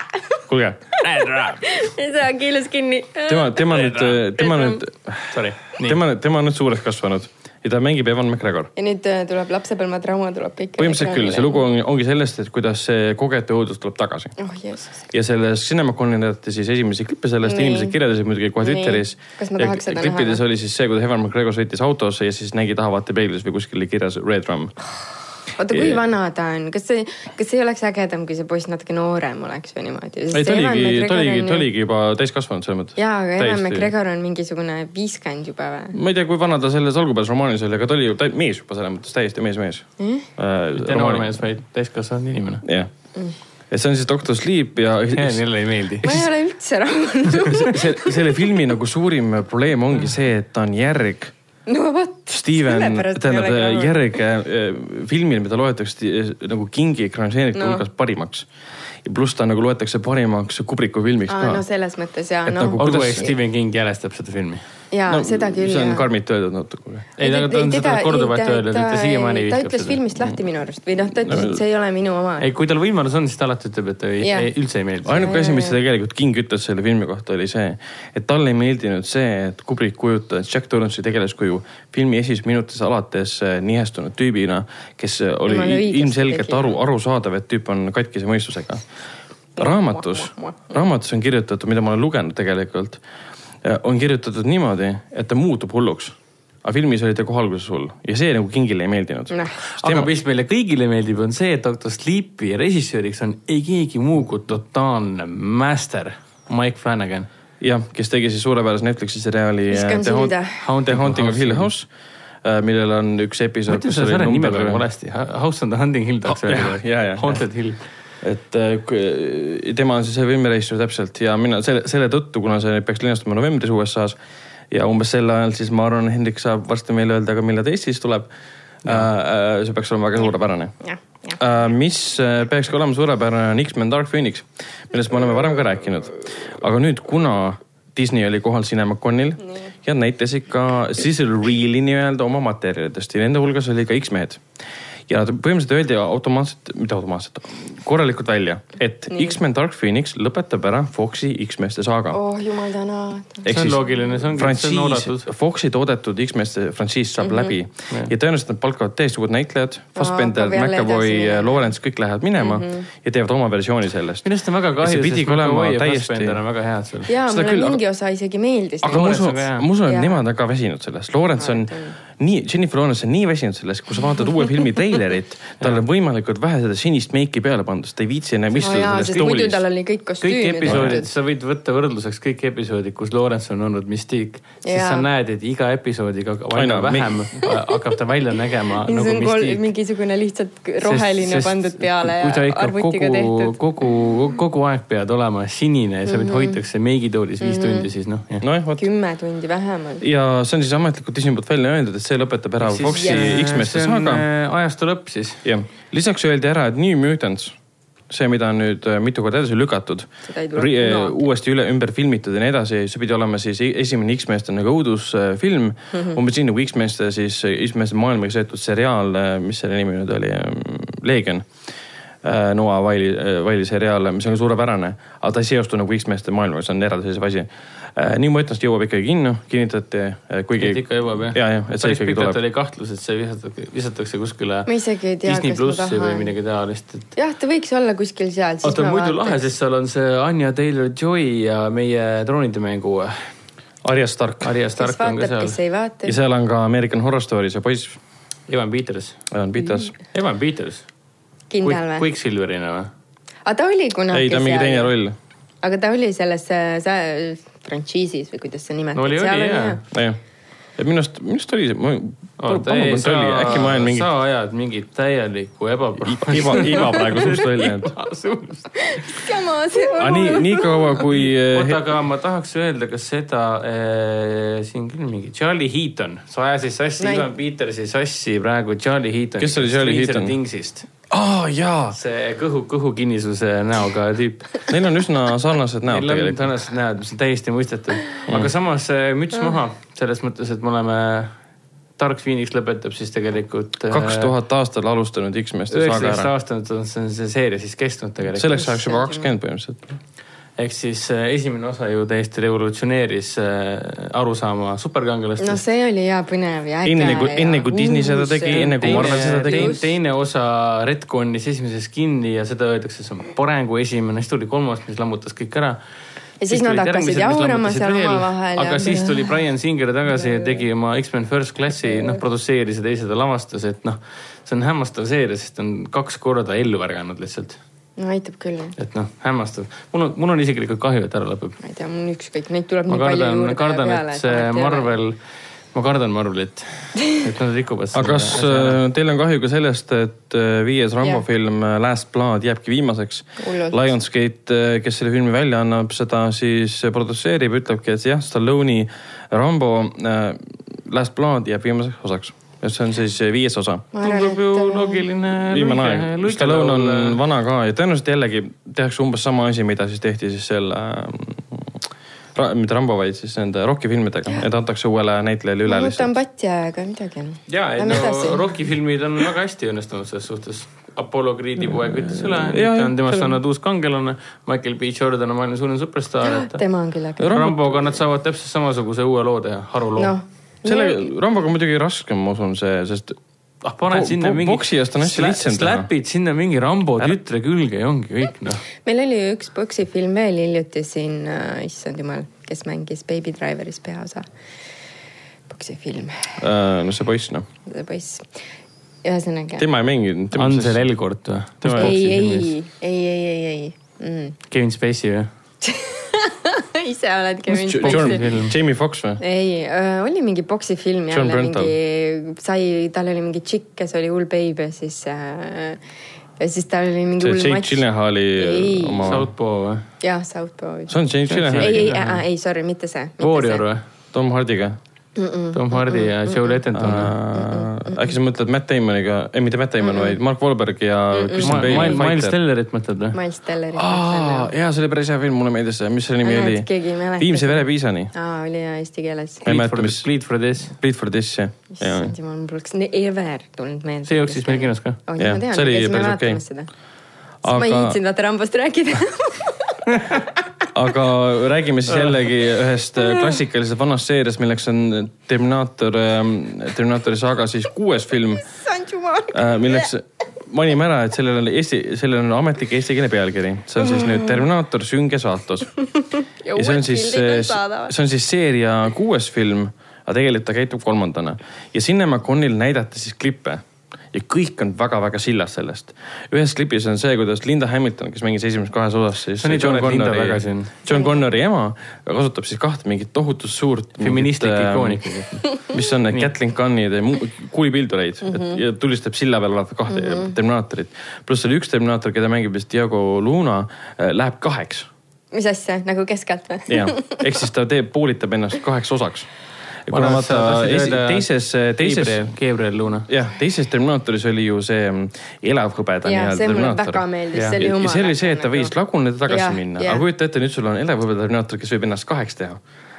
kuulge, ei saa kiilus kinni. tema, tema nüüd, tema nüüd, Sorry, tema, tema on nüüd suureks kasvanud ja ta mängib Evan McGregor. ja nüüd äh, tuleb lapsepõlvetrauma tuleb kõik. põhimõtteliselt küll, see lugu on, ongi sellest, et kuidas see kogetu õudus tuleb tagasi. oh ja selles CinemaConil näidati siis esimesi klippe sellest, inimesed kirjeldasid muidugi kohe. Twitteris. Seda näha? klippides oli siis see, kuidas Evan McGregor sõitis autosse ja siis nägi taha vaatepeeglis või kuskil oli kirjas Red Rum. oota, kui Ja- vana ta on, kas see, kas ei oleks ägedam, kui see poiss natuke noorem oleks või niimoodi? ei, ta oligi, ta oligi, ta oligi juba täiskasvanud selles mõttes. jaa, aga Evan McGregor on mingisugune viiskümmend juba või? ma ei tea, kui vana ta selles algupärases romaanis oli, aga ta oli ju tä- mees juba selles mõttes, täiesti mees-mees Mm. äh,. mitte noormees, vaid täiskasvanud inimene. jah, et see on siis Doctor Sleep ja jälle ei meeldi. ma ei ole üldse rahul. selle filmi nagu suurim probleem ongi see, et ta on järg no vot. Steven, tähendab järg äh, filmil, mida loetakse sti- nagu kingi ekraniseeringute No. no. hulgas parimaks. ja pluss ta nagu loetakse parimaks Kubriku filmiks aa, ka no selles mõttes jaa, Et noh nagu-. Kuidas- eks Stephen King jälestab seda filmi. Jaa no,, seda küll. see on karmilt öeldud natuke. ei, ta ta on seda korduvalt öelnud, et ta siiamaani ta vihkab ütles seda. filmist lahti minu arust või noh, ta ütles, et see ei ole minu oma. ei, kui tal võimalus on, siis ta alati ütleb, et ta ei, Jah. ei, üldse ei meeldi. ainuke asi, mis tegelikult King ütles selle filmi kohta, oli see, et talle ei meeldinud see, et Kubrick kujutas Jack Torrance'i tegelaskuju filmi esimesest minutist alates äh, nihestunud tüübina, kes äh, oli ilmselgelt aru, arusaadav, et tüüp on katkise mõistusega. raamatus, raamatus on kirjutatud, mida ma olen lugenud tegelikult, on kirjutatud niimoodi, et ta muutub hulluks. aga filmis oli ta kohe alguses hull ja see nagu Kingile ei meeldinud. Noh. aga mis meile kõigile meeldib, on see, et Doctor Sleepi režissööriks on ei keegi muu kui totaalne master Mike Flanagan. jah, kes tegi siis suurepärase Netflixi seriaali äh, The Haunt- silda. The Haunting of Hill House, millel on üks ma episood, ütlen selle nime praegu valesti, House on the Hunting Hill tahaks Ha- öelda. Haunted Hill. Et äh, kui- tema on siis filmirežissöör täpselt ja mina selle, selle tõttu, kuna see peaks linastuma novembris USA-s ja umbes sel ajal siis ma arvan, Hendrik saab varsti meile öelda ka, millal ta Eestis tuleb. see peaks olema väga suurepärane. mis äh, peaks ka olema suurepärane, on X-men Dark Phoenix, millest me oleme varem ka rääkinud. aga nüüd, kuna Disney oli kohal CinemaConil ja näitasid ka sizzle reel'i nii-öelda oma materjalidest ja nende hulgas oli ka X-mehed ja nad põhimõtteliselt öeldi automaatselt, mitte automaatselt, korralikult välja, et. X-men Dark Phoenix lõpetab ära Foxi X-meeste saaga. oh jumal tänatud. See on loogiline, see ongi- see on oodatud., Foxi toodetud X-meeste frantsiis saab mm -hmm. läbi ja tõenäoliselt nad palkavad täiesti uued näitlejad, Fassbender, jälle McAvoy. Lawrence, kõik lähevad minema mm -hmm. ja teevad oma versiooni sellest. millest on väga kahju, sest McAvoy ja täiesti- Fassbender on väga head seal. jaa, mulle küll, aga- mingi osa isegi meeldis. aga ma usun ma usun, et nemad on ka väsinud sellest, Lawrence on nii, Jennifer Lawrence on nii väsinud sellest, kui sa vaatad uue filmi treilerit, tal on võimalikult vähe seda sinist meiki peale pandud, sest ta ei viitsi enam no istuda jaa, selles sest muidu toolis tal oli kõik kõik kostüümid episoodid, sa võid võtta võrdluseks kõik episoodid, kus Lawrence on olnud Mystique, siis sa näed, et iga episoodiga aina vähem hakkab ta välja nägema see nagu Mystique. mingisugune lihtsalt roheline pandud peale ja arvutiga kogu, tehtud. kogu, kogu aeg pead olema sinine ja sa Mhm. pead hoitakse meigitoolis viis tundi, siis noh, jah. nojah, vot kümme tundi vähemalt. ja see on siis ametlikult Disney poolt välja öeldud, et see lõpetab ära Foxi X-meeste saaga. äh, ajastu lõpp siis. jah, lisaks öeldi ära, et New Mutants, see, mida on nüüd äh, mitu korda edasi lükatud tule, kunagi. uuesti üle, ümber filmitud ja nii edasi, see pidi olema siis e- esimene X-meeste nagu õudusfilm mm. -hmm. umbes nii nagu X-meeste siis, X-meeste maailmaga seotud seriaal, mis selle nimi nüüd oli, Leegion. Noa Vaili, Vaili seriaal, mis on suurepärane, aga ta ei seostu nagu X-meeste maailmaga, see on eraldiseisev asi. New Mutants jõuab ikkagi kinno, kinnitati, kuigi. et ikka jõuab jah ja, see päris pikalt oli kahtlus, et see visatakse, visatakse kuskile ma isegi ei tea, Disney kas ma plussi või tahan. midagi taolist, et jah, ta võiks olla kuskil seal. oota, muidu lahe, sest seal on see Anya Taylor-Joy ja meie droonide mängu Arya Stark Arya kes Stark on ka vaatab, kes seal. ei vaata ja. seal on ka American Horror Story see poiss, Evan Peters, on Peters. Evan Peters, kindel või? Quicksilverina või? aga ta oli kunagi ei, ta on mingi teine seal. roll. aga ta oli selles äh, sa- frantsiisis või kuidas sa nimetad No oli, oli, jah, et minu arust, minu arust oli see, ma oota, ei, sa kontrolli, äkki ma olen, mingi sa ajad mingit täielikku ebapro-. iba, iba praegu suust välja, suust. jama, see aga nii, nii kaua kui eh, oota, aga ma tahaks öelda, kas seda äh, siin küll mingi Charlie Heaton, sa ajasid sassi Ivan Petersi sassi praegu Charlie Heaton. Kes oli Charlie Heaton? Thingsist, aa jaa, see kõhu, kõhukinnisuse näoga tüüp. neil on üsna sarnased näod Neil on tegelikult. tänased näod, mis on täiesti mõistetav mm.. aga samas äh, müts maha selles mõttes, et me oleme, Dark Phoenix lõpetab siis tegelikult. kaks tuhat aastal alustanud X-meeste saaga üheksateist ära. aastat on see, see seeria siis kestnud tegelikult. selleks ajaks juba kakskümmend põhimõtteliselt. Ehk siis äh, esimene osa ju täiesti revolutsioneeris äh, arusaama superkangelastest no see oli ja põnev ja äge. Enne kui- enne kui Disney seda tegi, enne kui Marvel seda tegi. teine, osa retcon'is esimeses kinni ja seda öeldakse, see on parem kui esimene, siis tuli kolmas, mis lammutas kõik ära. Ja siis nad hakkasid jaurama seal omavahel aga ja- siis tuli Brian Singer tagasi ja tegi oma X-men First Classi, noh produtseeris ja teise ta lavastas, et noh, see on hämmastav seeria, sest on kaks korda ellu värganud lihtsalt. No aitab küll, et noh, hämmastav. mul on, mul on isiklikult kahju, et ära lõpeb. ma ei tea, mul on ükskõik, neid tuleb ma nii palju kardan, juurde kardan, peale. et see Marvel, ma kardan Marvelit, et nad rikuvad aga kas äh, teil on kahju ka sellest, et äh, viies Rambo Jah. film äh, Last Blood jääbki viimaseks? Lionsgate, kes selle filmi välja annab, seda siis produtseerib, ütlebki, et jah, Stallone'i Rambo äh, Last Blood jääb viimaseks osaks. Ja see on siis äh, viies osa. tundub ju et loogiline. viimane aeg, Stallone on vana ka ja tõenäoliselt jällegi tehakse umbes sama asi, mida siis tehti siis selle äh,, mitte Rambo, vaid siis nende Rocki filmidega, et antakse uuele näitlejale üle ma võtan patja, aga midagi. ja, Lähme no. Rocki filmid on väga hästi õnnestunud selles suhtes. Apollo Creed'i poeg võttis üle, ja, on temast saanud uus kangelane. Michael B Jordan on maailma suurim superstaar, tema on küll äge. Ramboga nad saavad täpselt samasuguse uue loo teha, haruloo noh, selle Ramboga on muidugi raskem, ma usun see, sest ah, paned sinna mingi. boksijast on hästi lihtsam teha. Slapid sinna mingi Rambo tütre külge ja ongi kõik noh. meil oli üks poksifilm veel hiljuti siin, issand jumal, kes mängis Baby Driveris peaosa. poksifilm, äh, no see poiss noh, see poiss. ühesõnaga. tema ei mänginud. Ansel Elgort või? Ei, ei, ei, ei, ei, ei mm.. Kevin Spacey või? ise oled Kevin John Spacey. film., Jamie Fox või? ei, oli mingi poksifilm jälle mingi, sai, tal oli mingi tšikk, kes oli hull ja siis äh,, ja siis tal oli mingi see hull Jake matš. Gyllenhaali Ei. oma, Southpaw või? jah, Southpaw. see on Jake ei, Gyllenhaal, ei, ei, sorry, mitte see. Warrior või? Tom Hardiga. Tom Hardy ja Joe Lettenton või? Äh, äkki sa mõtled Matt Damoniga, ei mitte Matt Damon, vaid Mark Wahlberg ja Christian Bale. Miles Tellerit mõtled või? Miles Telleri. aa, jaa, see oli päris hea film, mulle meeldis see, mis selle nimi oli keegi ei mäleta viimse verepiisani. aa, oli jah eesti keeles. Ma ei mäleta, mis- Bleed for this. Bleed for this, jah. issand jumal, mul poleks ever tulnud meelde. see jooksis meil kinos ka. Jah, see oli päris okei. aga... ma ei viitsinud vaata Rambost rääkida aga räägime siis jällegi ühest äh, klassikalisest vanast seeriast, milleks on Terminaator, Terminaatori saaga siis kuues film, issand jumal. milleks mainime ära, et sellel on Eesti, sellel on ametlik eestikeelne pealkiri, see on siis nüüd Terminaator sünge saatus. ja see on siis, see on siis seeria kuues film, aga tegelikult ta käitub kolmandana. Ja Cinemaconil näidati siis klippe ja kõik on väga-väga sillas sellest. ühes klipis on see, kuidas Linda Hamilton, kes mängis esimeses kahes osas siis See on nii tore, et Linda tagasi on. John Connori ema kasutab siis kahte mingit tohutut suurt. feministlik ikoon ikkagi. mis on need Gatling Gunnid ja kuulipildureid mm -hmm. ja tulistab silla peal olevat kahte mm -hmm. Terminaatorit. pluss oli üks Terminaator, keda mängib vist Diego Luna, läheb kaheks. mis asja, nagu keskelt või? jah, ehk siis ta teeb, poolitab ennast kaheks osaks. Ja sa vaata esi- teises, teises, Gabriel, Gabriel Luna. jah, teises Terminaatoris oli ju see mm, elavhõbeda Jaa, nii-öelda see mulle Terminaator. väga meeldis, Ja- see oli ja- ja see oli see, et ta jumala võis laguneda tagasi Jah, minna, aga kujuta ette, nüüd sul on elavhõbeda Terminaator, kes võib ennast kaheks teha.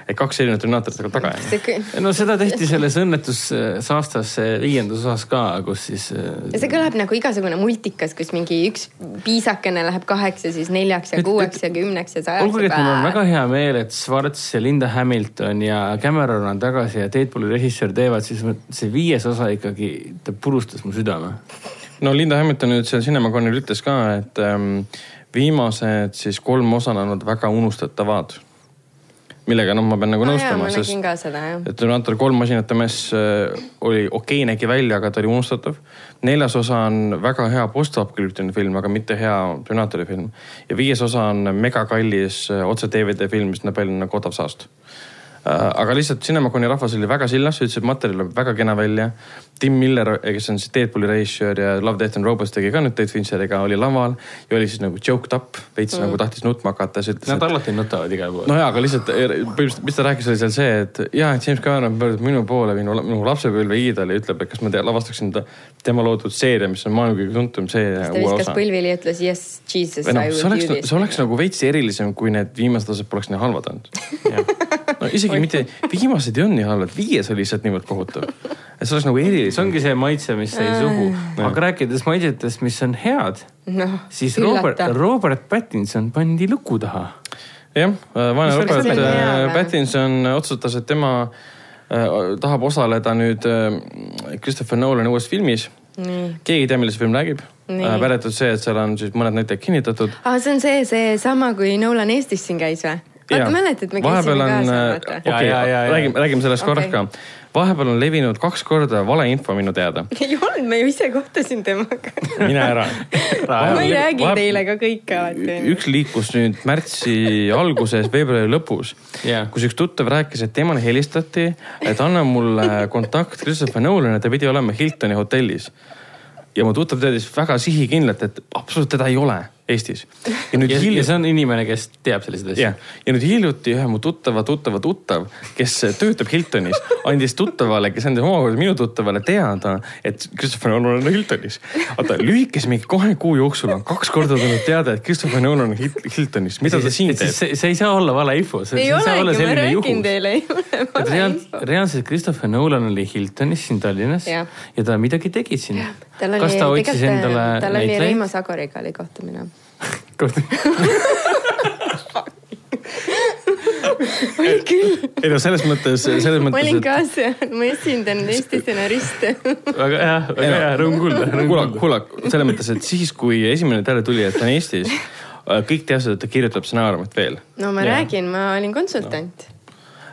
Et kaks erinevat Terminaatorit hakkab taga jääma. no seda tehti selles õnnetussaastas viiendas osas ka, kus siis. ja see kõlab nagu igasugune multikas, kus mingi üks piisakene läheb kaheks ja siis neljaks ja Et- kuueks et- ja kümneks ja sajaks. olgugi, et mul on väga hea meel, et Schwarz ja Linda Hamilton ja Cameron on tagasi ja Deadpooli režissöör teevad, siis see viies osa ikkagi, ta purustas mu südame. no Linda Hamilton nüüd seal Cinemaconil ütles ka, et ähm, viimased siis kolm osa on olnud väga unustatavad. Millega noh, ma pean nagu ah,. nõustuma, ma sest et Terminaator kolm masinate mess äh, oli okei okay,, nägi välja, aga ta oli unustatav. neljas osa on väga hea postapokalüptiline film, aga mitte hea Terminaatori film. ja viies osa on megakallis äh, otse DVD film, mis näeb välja nagu odav saast. Aga lihtsalt Cinemaconi rahvas oli väga sillas, ütles, et materjal näeb väga kena välja. Tim Miller, kes on siis Deadpooli režissöör ja Love, Death and Robots tegi ka nüüd Dave Fincheriga, oli laval ja oli siis nagu choked up, veits mm. nagu tahtis nutma hakata, siis ütles, Nad et alati nutavad igal pool. no jaa, aga lihtsalt eh, põhimõtteliselt, mis ta rääkis, oli seal see, et jaa, et James Cameron pöördub minu poole, minu, minu lapsepõlve iidol ja ütleb, et kas ma te, lavastaksin ta, tema loodud seeria, mis on maailma kõige tuntum seeria ta uue viskas osa. põlvili ja ütles yes, jesus, või I see will oleks do, this. see oleks nagu veits erilisem, kui need viimased osad poleks nii halvad olnud. No isegi mitte, viimased ei olnud nii halvad, viies oli lihtsalt niivõrd kohutav. et see oleks nagu see erilisem. ongi see maitse, mis sai suhu. aga rääkides maitsetest, mis on head, noh, siis Robert, Robert Pattinson pandi luku taha. jah, vaene Mis oli Robert äh, peale? Pattinson otsustas, et tema äh, tahab osaleda nüüd äh, Christopher Nolan'i uues filmis. nii. keegi ei tea, millest film räägib. Väidetud see, et seal on siis mõned näitlejad kinnitatud. aa, Ah, see on see, seesama, kui Nolan Eestis siin käis või? vaata, mäletad, me käisime kaasa, vaata. okei Ja, ja, ja,, ja. räägime, räägime sellest Okei. korraks ka. vahepeal on levinud kaks korda valeinfo minu teada. ei olnud, me ju ise kohtasin temaga. mine ära. ma ei räägi teile ka kõike alati. üks liikus nüüd märtsi alguses, veebruari lõpus Jah. kus üks tuttav rääkis, et temale helistati, et anna mulle kontakt Christopher Nolan, ta pidi olema Hiltoni hotellis. ja mu tuttav teadis väga sihikindlalt, et absoluutselt teda ei ole Eestis. ja nüüd ja, hiljuti see on inimene, kes teab selliseid asju ja nüüd hiljuti ühe mu tuttava tuttava tuttav, kes töötab Hiltonis, andis tuttavale, kes andis omakorda minu tuttavale teada, et Christopher Nolan on Hiltonis. oota, lühikese mingi kahe kuu jooksul on kaks korda tulnud teada, et Christopher Nolan on Hil- Hiltonis, mida ta siin teeb? see, see ei saa olla valeinfo, ei see ei saa olla olegi, ma räägin teile, ei ole et vale reaal, info. reaalselt Christopher Nolan oli Hiltonis siin Tallinnas ja, ja ta midagi tegi siin. tal oli kas ta otsis endale tal oli? Reimo Sagoriga oli kohtumine. Oli küll, ei no selles mõttes, selles ma olin mõttes, ka seal, ma esindan Eesti stsenariste. väga hea, väga hea, rõõm kuulda, et kuule, kuule, selles mõttes, et siis, kui esimene teade tuli, et ta on Eestis, kõik teadsid, et ta kirjutab stsenaariumit veel. no ma Jaa. räägin, ma olin konsultant no..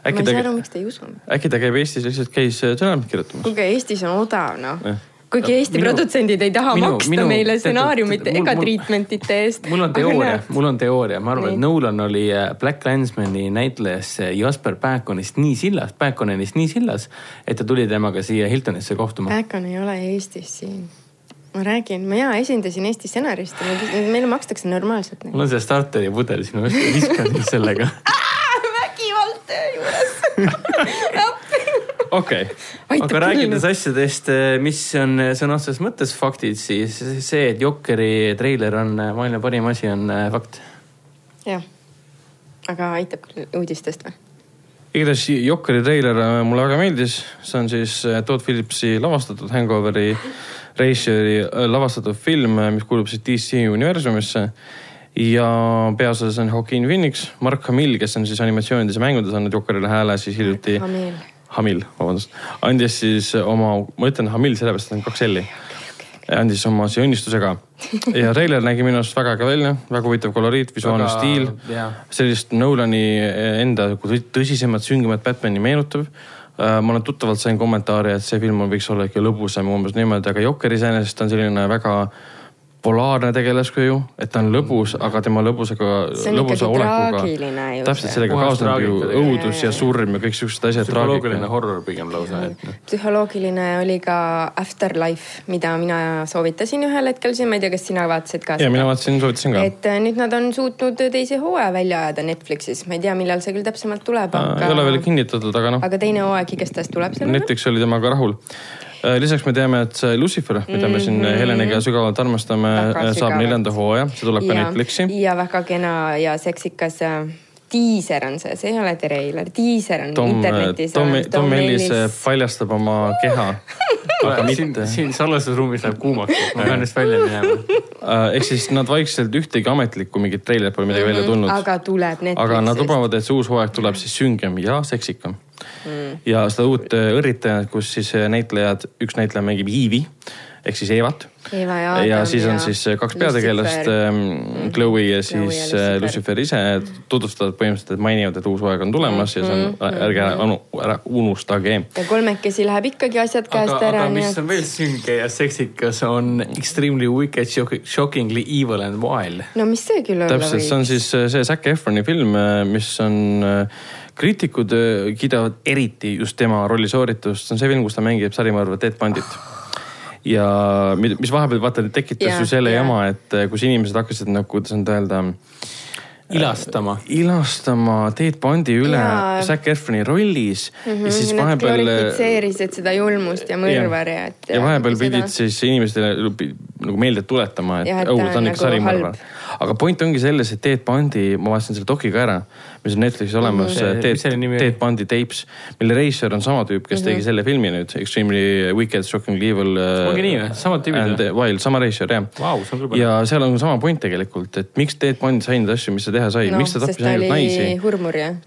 ma äkki ei ta saa, aru, miks te ei usu äkki ta käib Eestis lihtsalt käis stsenaariumit kirjutamas? kuulge, Eestis on odav, noh. Kuigi Eesti Minu- produtsendid ei taha minu- maksta minu- meile stsenaariumite ega treatment'ite eest. mul on teooria, mul on teooria, ma arvan, et. Nolan oli äh, Black Landsmani näitlejasse Jasper Pääkonist nii sillas, Pääkonenist nii sillas, et ta tuli temaga siia Hiltonisse kohtuma. Päkon ei ole Eestis siin. ma räägin, mina esindasin Eesti stsenaristi, meile makstakse normaalselt. mul on see starteri pudel sinu eest, viskan sellega. vägivald töö juures. okei, Aitab aga rääkides asjadest, mis on sõna otseses mõttes faktid, siis see, et Jokeri treiler on maailma parim asi, on fakt. jah, aga aitab küll uudistest või? igatahes Jokkeri treiler mulle väga meeldis, see on siis Todd Phillipsi lavastatud Hangoveri režissööri äh, lavastatud film, mis kuulub siis DC universumisse. ja peaosas on Joaquin Phoenix, Mark Hamill, kes on siis animatsioonides ja mängudes andnud Jokkerile hääle siis hiljuti. Hamill, vabandust, andis siis oma, ma ütlen Hamill sellepärast, et on kaks L-i. andis oma siis õnnistuse ka ja treiler nägi minu arust väga äge välja, väga huvitav koloriit, visuaalne Väga- stiil jah. sellist Nolani enda tõ- tõsisemat, süngemat Batman'i meenutav. ma olen tuttavalt sain kommentaare, et see film on- võiks olla ikka lõbusam umbes niimoodi, aga Jokker iseenesest on selline väga polaarne tegelaskuju, et ta on lõbus, aga tema lõbusega, See on lõbusa ikkagi olekuga. traagiline ju täpselt see. sellega kaasneb ju õudus ja surm ja kõik siuksed asjad. psühholoogiline horror pigem lausa, et noh. psühholoogiline oli ka Afterlife, mida mina soovitasin ühel hetkel siin, ma ei tea, kas sina vaatasid ka ja mina vaatasin, soovitasin ka. et äh, nüüd nad on suutnud teise hooaja välja ajada Netflixis, ma ei tea, millal see küll täpsemalt tuleb, ei ole veel aga, kinnitatud, aga noh, aga teine hooaeg igastahes tuleb. Netflix oli temaga rahul. Lisaks me teame, et see Lucifer, mida me siin Heleniga sügavalt armastame. Väga saab neljanda hooaja, see tuleb ka Netflixi. ja väga kena ja seksikas äh, diiser on see, see ei ole treiler, diiser on Tom, internetis Tom. Tom Ellis paljastab oma keha, aga siin, mitte. siin salvestusruumis läheb kuumaks, ma pean vist välja minema. ehk siis nad vaikselt ühtegi ametlikku mingit treilerit pole midagi välja tulnud. Mhm. aga tuleb Netflixis. aga nad lubavad, et see uus hooaeg tuleb siis süngem ja seksikam mm.. ja seda uut äh, õrritajat, kus siis äh, näitlejad, üks näitleja mängib Eevi ehk siis Eevat. Eva ja ja siis on ja siis äh, kaks peategelast ähm, Chloe ja siis Chloe äh, ja Lucifer. Lucifer ise tutvustavad põhimõtteliselt, et mainivad, et uus hooaeg on tulemas ja see on, ärge ära, unu- ära unustage. ja kolmekesi läheb ikkagi asjad aga käest, ära, aga mis on veel sünge ja seksikas, on extremely wicked, shockingly evil and wild. no mis see küll olla täpselt, see on siis äh, see Zac Efroni film, mis on, kriitikud äh, kiidavad eriti just tema rolli sooritust, see on see film, kus ta mängib sarimõrva Ted Bundit. Ja mis vahepeal vaata tekitas Jaa, ju selle jaa. jama, et äh, kus inimesed hakkasid nagu, kuidas nüüd öelda, ilastama. ilastama Ted Bundi üle Jaa. Zac Efroni rollis mm. -hmm, ja siis Nad vahepeal. glorifitseerisid seda julmust ja mõrvari, et. ja vahepeal pidid siis inimestele nagu meelde tuletama, et et oh, ta on ikka nagu sarimõrvar halb.. Aga point ongi selles, et Ted Bundi, ma vaatasin selle doki ka ära, mis on Netflixis olemas mm, -hmm. Oli? Ted Bundi tapes, mille režissöör on sama tüüp, kes mm -hmm. tegi selle filmi nüüd, Extremely Wicked, Shockingly Evil. Ongi nii või? Samad tüübid või? Wild, sama režissöör jah palju. ja seal on sama point tegelikult, et miks Ted Bund sai neid asju, mis ta teha sai no,, miks ta tappis ainult naisi?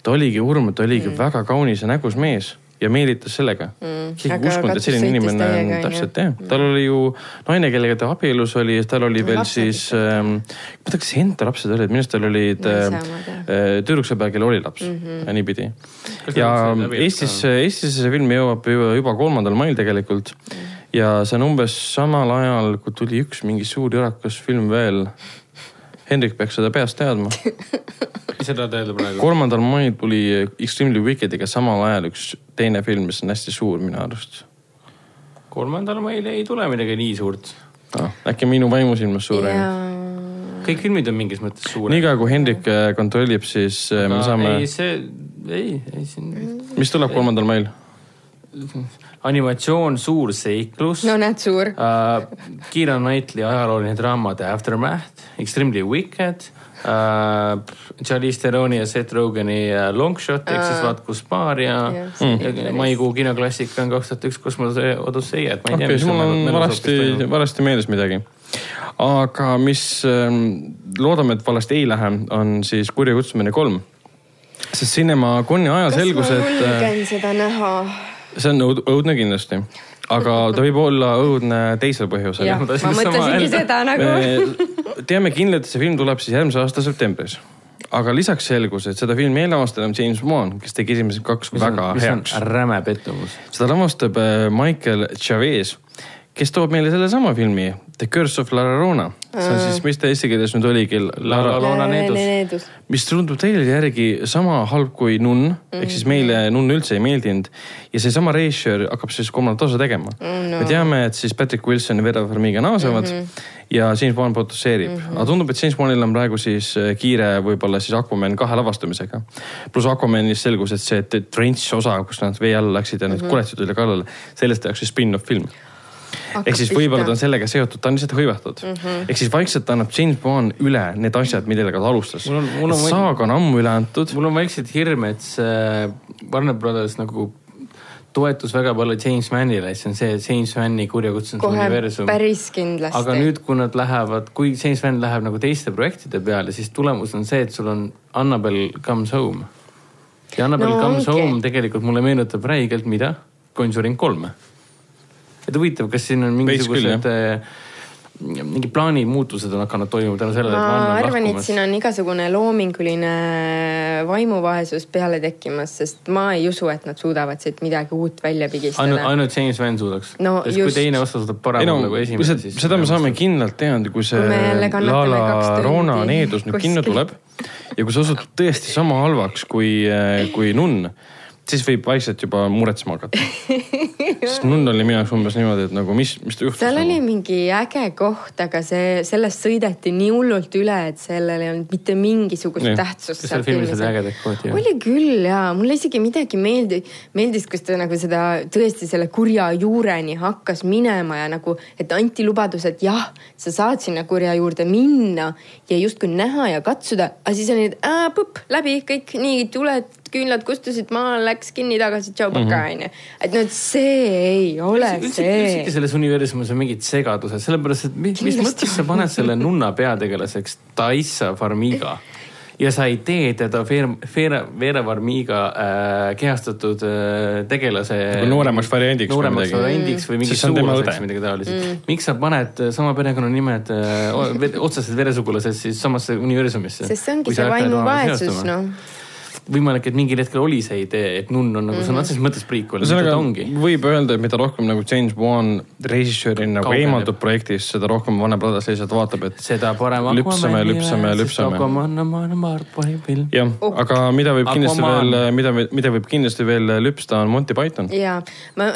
ta oligi hurmur, ta oligi mm. väga kaunis ja nägus mees ja meelitas sellega. Mm.. keegi ei uskunud, et selline inimene on täpselt jah, tal oli ju naine, kellega ta abielus oli, tal oli veel lapsed siis ähm,, ma ei tea, kas enda lapsed olid, minu arust tal olid äh, tüdruksõber, kellel oli laps mm -hmm. ja niipidi. ja Eestis, Eestisse see film jõuab juba, juba kolmandal mail tegelikult. Mm. ja see on umbes samal ajal, kui tuli üks mingi suur jõrakas film veel. Hendrik peaks seda peast teadma mis seda tähendab praegu? kolmandal mail tuli Extremely Wicked'iga samal ajal üks teine film, mis on hästi suur minu arust. kolmandal mail ei tule midagi nii suurt no,. äkki minu vaimusilmas suur ja... kõik filmid on mingis mõttes suured. niikaua kui Hendrik äh, kontrollib, siis äh, Aga me saame. ei, see, ei, ei siin. mis tuleb kolmandal mail? animatsioon Suur seiklus. no näed, suur uh,. Keira Knightley ajalooline draama The Aftermath, Extremely Wicked uh,. Charlize Theron'i ja Seth Rogeni uh, Long Shot ehk siis Vaat kus paar ja, ja maikuu kinoklassika on kaks tuhat üks Kosmose Odüsseia, et ma ei tea okay,. mul on varasti, varasti meeles midagi. aga mis ähm, loodame, et valesti ei lähe, on siis Kurja kutsumine kolm. sest Cinema Coni ajal selgus, et. kas ma julgen seda näha? See on õud, õudne kindlasti aga ta võib olla õudne teisel põhjusel. ma mõtlesingi seda nagu. me teame kindlalt, et see film tuleb siis järgmise aasta septembris. aga lisaks selgus, et seda filmi eelavastajal on James Wan, kes tegi esimesed kaks mis väga on, heaks. räme pettumus. seda lavastab äh, Michael Chavez, kes toob meile sellesama filmi The Curse of La Llorona. see on siis, mis ta eesti keeles nüüd oligi? La Llorona needus. mis tundub teile järgi sama halb kui Nunn mm, -hmm. ehk siis meile Nunn üldse ei meeldinud. ja seesama režissöör hakkab siis kolmandat osa tegema mm. No. me teame, et siis Patrick Wilson ja Vera Farmiga naasevad mm. -hmm ja James Bond produtseerib mm. -hmm. aga tundub, et James Bondil on praegu siis äh, kiire võib-olla siis Aquaman kahe lavastamisega. pluss Aquamanis selgus, et see Trench osa, kus nad vee alla läksid ja need mm -hmm. kuletsid tuli kallale, sellest tehakse spin-off film ehk siis võib-olla ta on sellega seotud, ta on lihtsalt hõivatud mm -hmm.. ehk siis vaikselt annab James Bond üle need asjad, millega ta alustas. saag on ammu üle antud. mul on vaikselt hirm, et see Warner Brothers nagu toetus väga palju James Mannile, see on see James Manni kurjakutsunud universum. päris kindlasti. aga nüüd, kui nad lähevad, kui James Mann läheb nagu teiste projektide peale, siis tulemus on see, et sul on Annabel Comes Home. ja Annabel no, Comes okay. Home tegelikult mulle meenutab räigelt mida? Conjuring kolme et huvitav, kas siin on mingisugused äh, mingi plaanimuutused on hakanud toimuma tänu sellele, et ma arvan, et siin on igasugune loominguline vaimuvaesus peale tekkimas, sest ma ei usu, et nad suudavad siit midagi uut välja pigistada. ainult, ainult James Wan suudaks no,. sest just. kui teine osa suudab paremini no, nagu esimene, siis. seda me saame kindlalt teada, kui see La Rona needus nüüd kinno tuleb ja kui see osutub tõesti sama halvaks kui, äh, kui Nunn siis võib vaikselt juba muretsema hakata sest Nunn oli minu jaoks umbes niimoodi, et nagu mis, mis juhtus. seal nagu? oli mingi äge koht, aga see, sellest sõideti nii hullult üle, et sellel ei olnud mitte mingisugust nee. tähtsust. seal filmis oli ägedaid kohti. oli küll ja mulle isegi midagi meeldi, meeldis, kus ta nagu seda tõesti selle kurja juureni hakkas minema ja nagu, et anti lubadus, et jah, sa saad sinna kurja juurde minna ja justkui näha ja katsuda, aga siis oli, et põpp läbi kõik nii tuled küünlad kustusid maha, läks kinni tagasi, tšau, paka mhm. onju. et nüüd see ei ole üldse, see. üldsegi selles universumis on mingid segadused, sellepärast et mis, mis mõttes sa paned selle nunna peategelaseks Taissa Farmiga ja sa ei tee teda Veera, Veera Farmiga äh, kehastatud äh, tegelase. nagu nooremaks variandiks. nooremaks variandiks või mingi sugulaseks, midagi taolist mm.. miks sa paned sama perekonnanimed äh, otsesed veresugulased siis samasse universumisse? sest see ongi see vaimuvaesus noh võimalik, et mingil hetkel oli see idee, et Nunn on nagu mm -hmm. sõna otseses mõttes prequel, mida ta ongi. võib öelda, et mida rohkem nagu James Wan režissöörina nagu eemaldub projektist, seda rohkem Warner Brothers lihtsalt vaatab, et. seda parem. lüpsame, lüpsame, lüpsame. jah, aga mida võib kindlasti Aquaman. veel, mida, mida võib kindlasti veel lüpsta, on Monty Python. ja,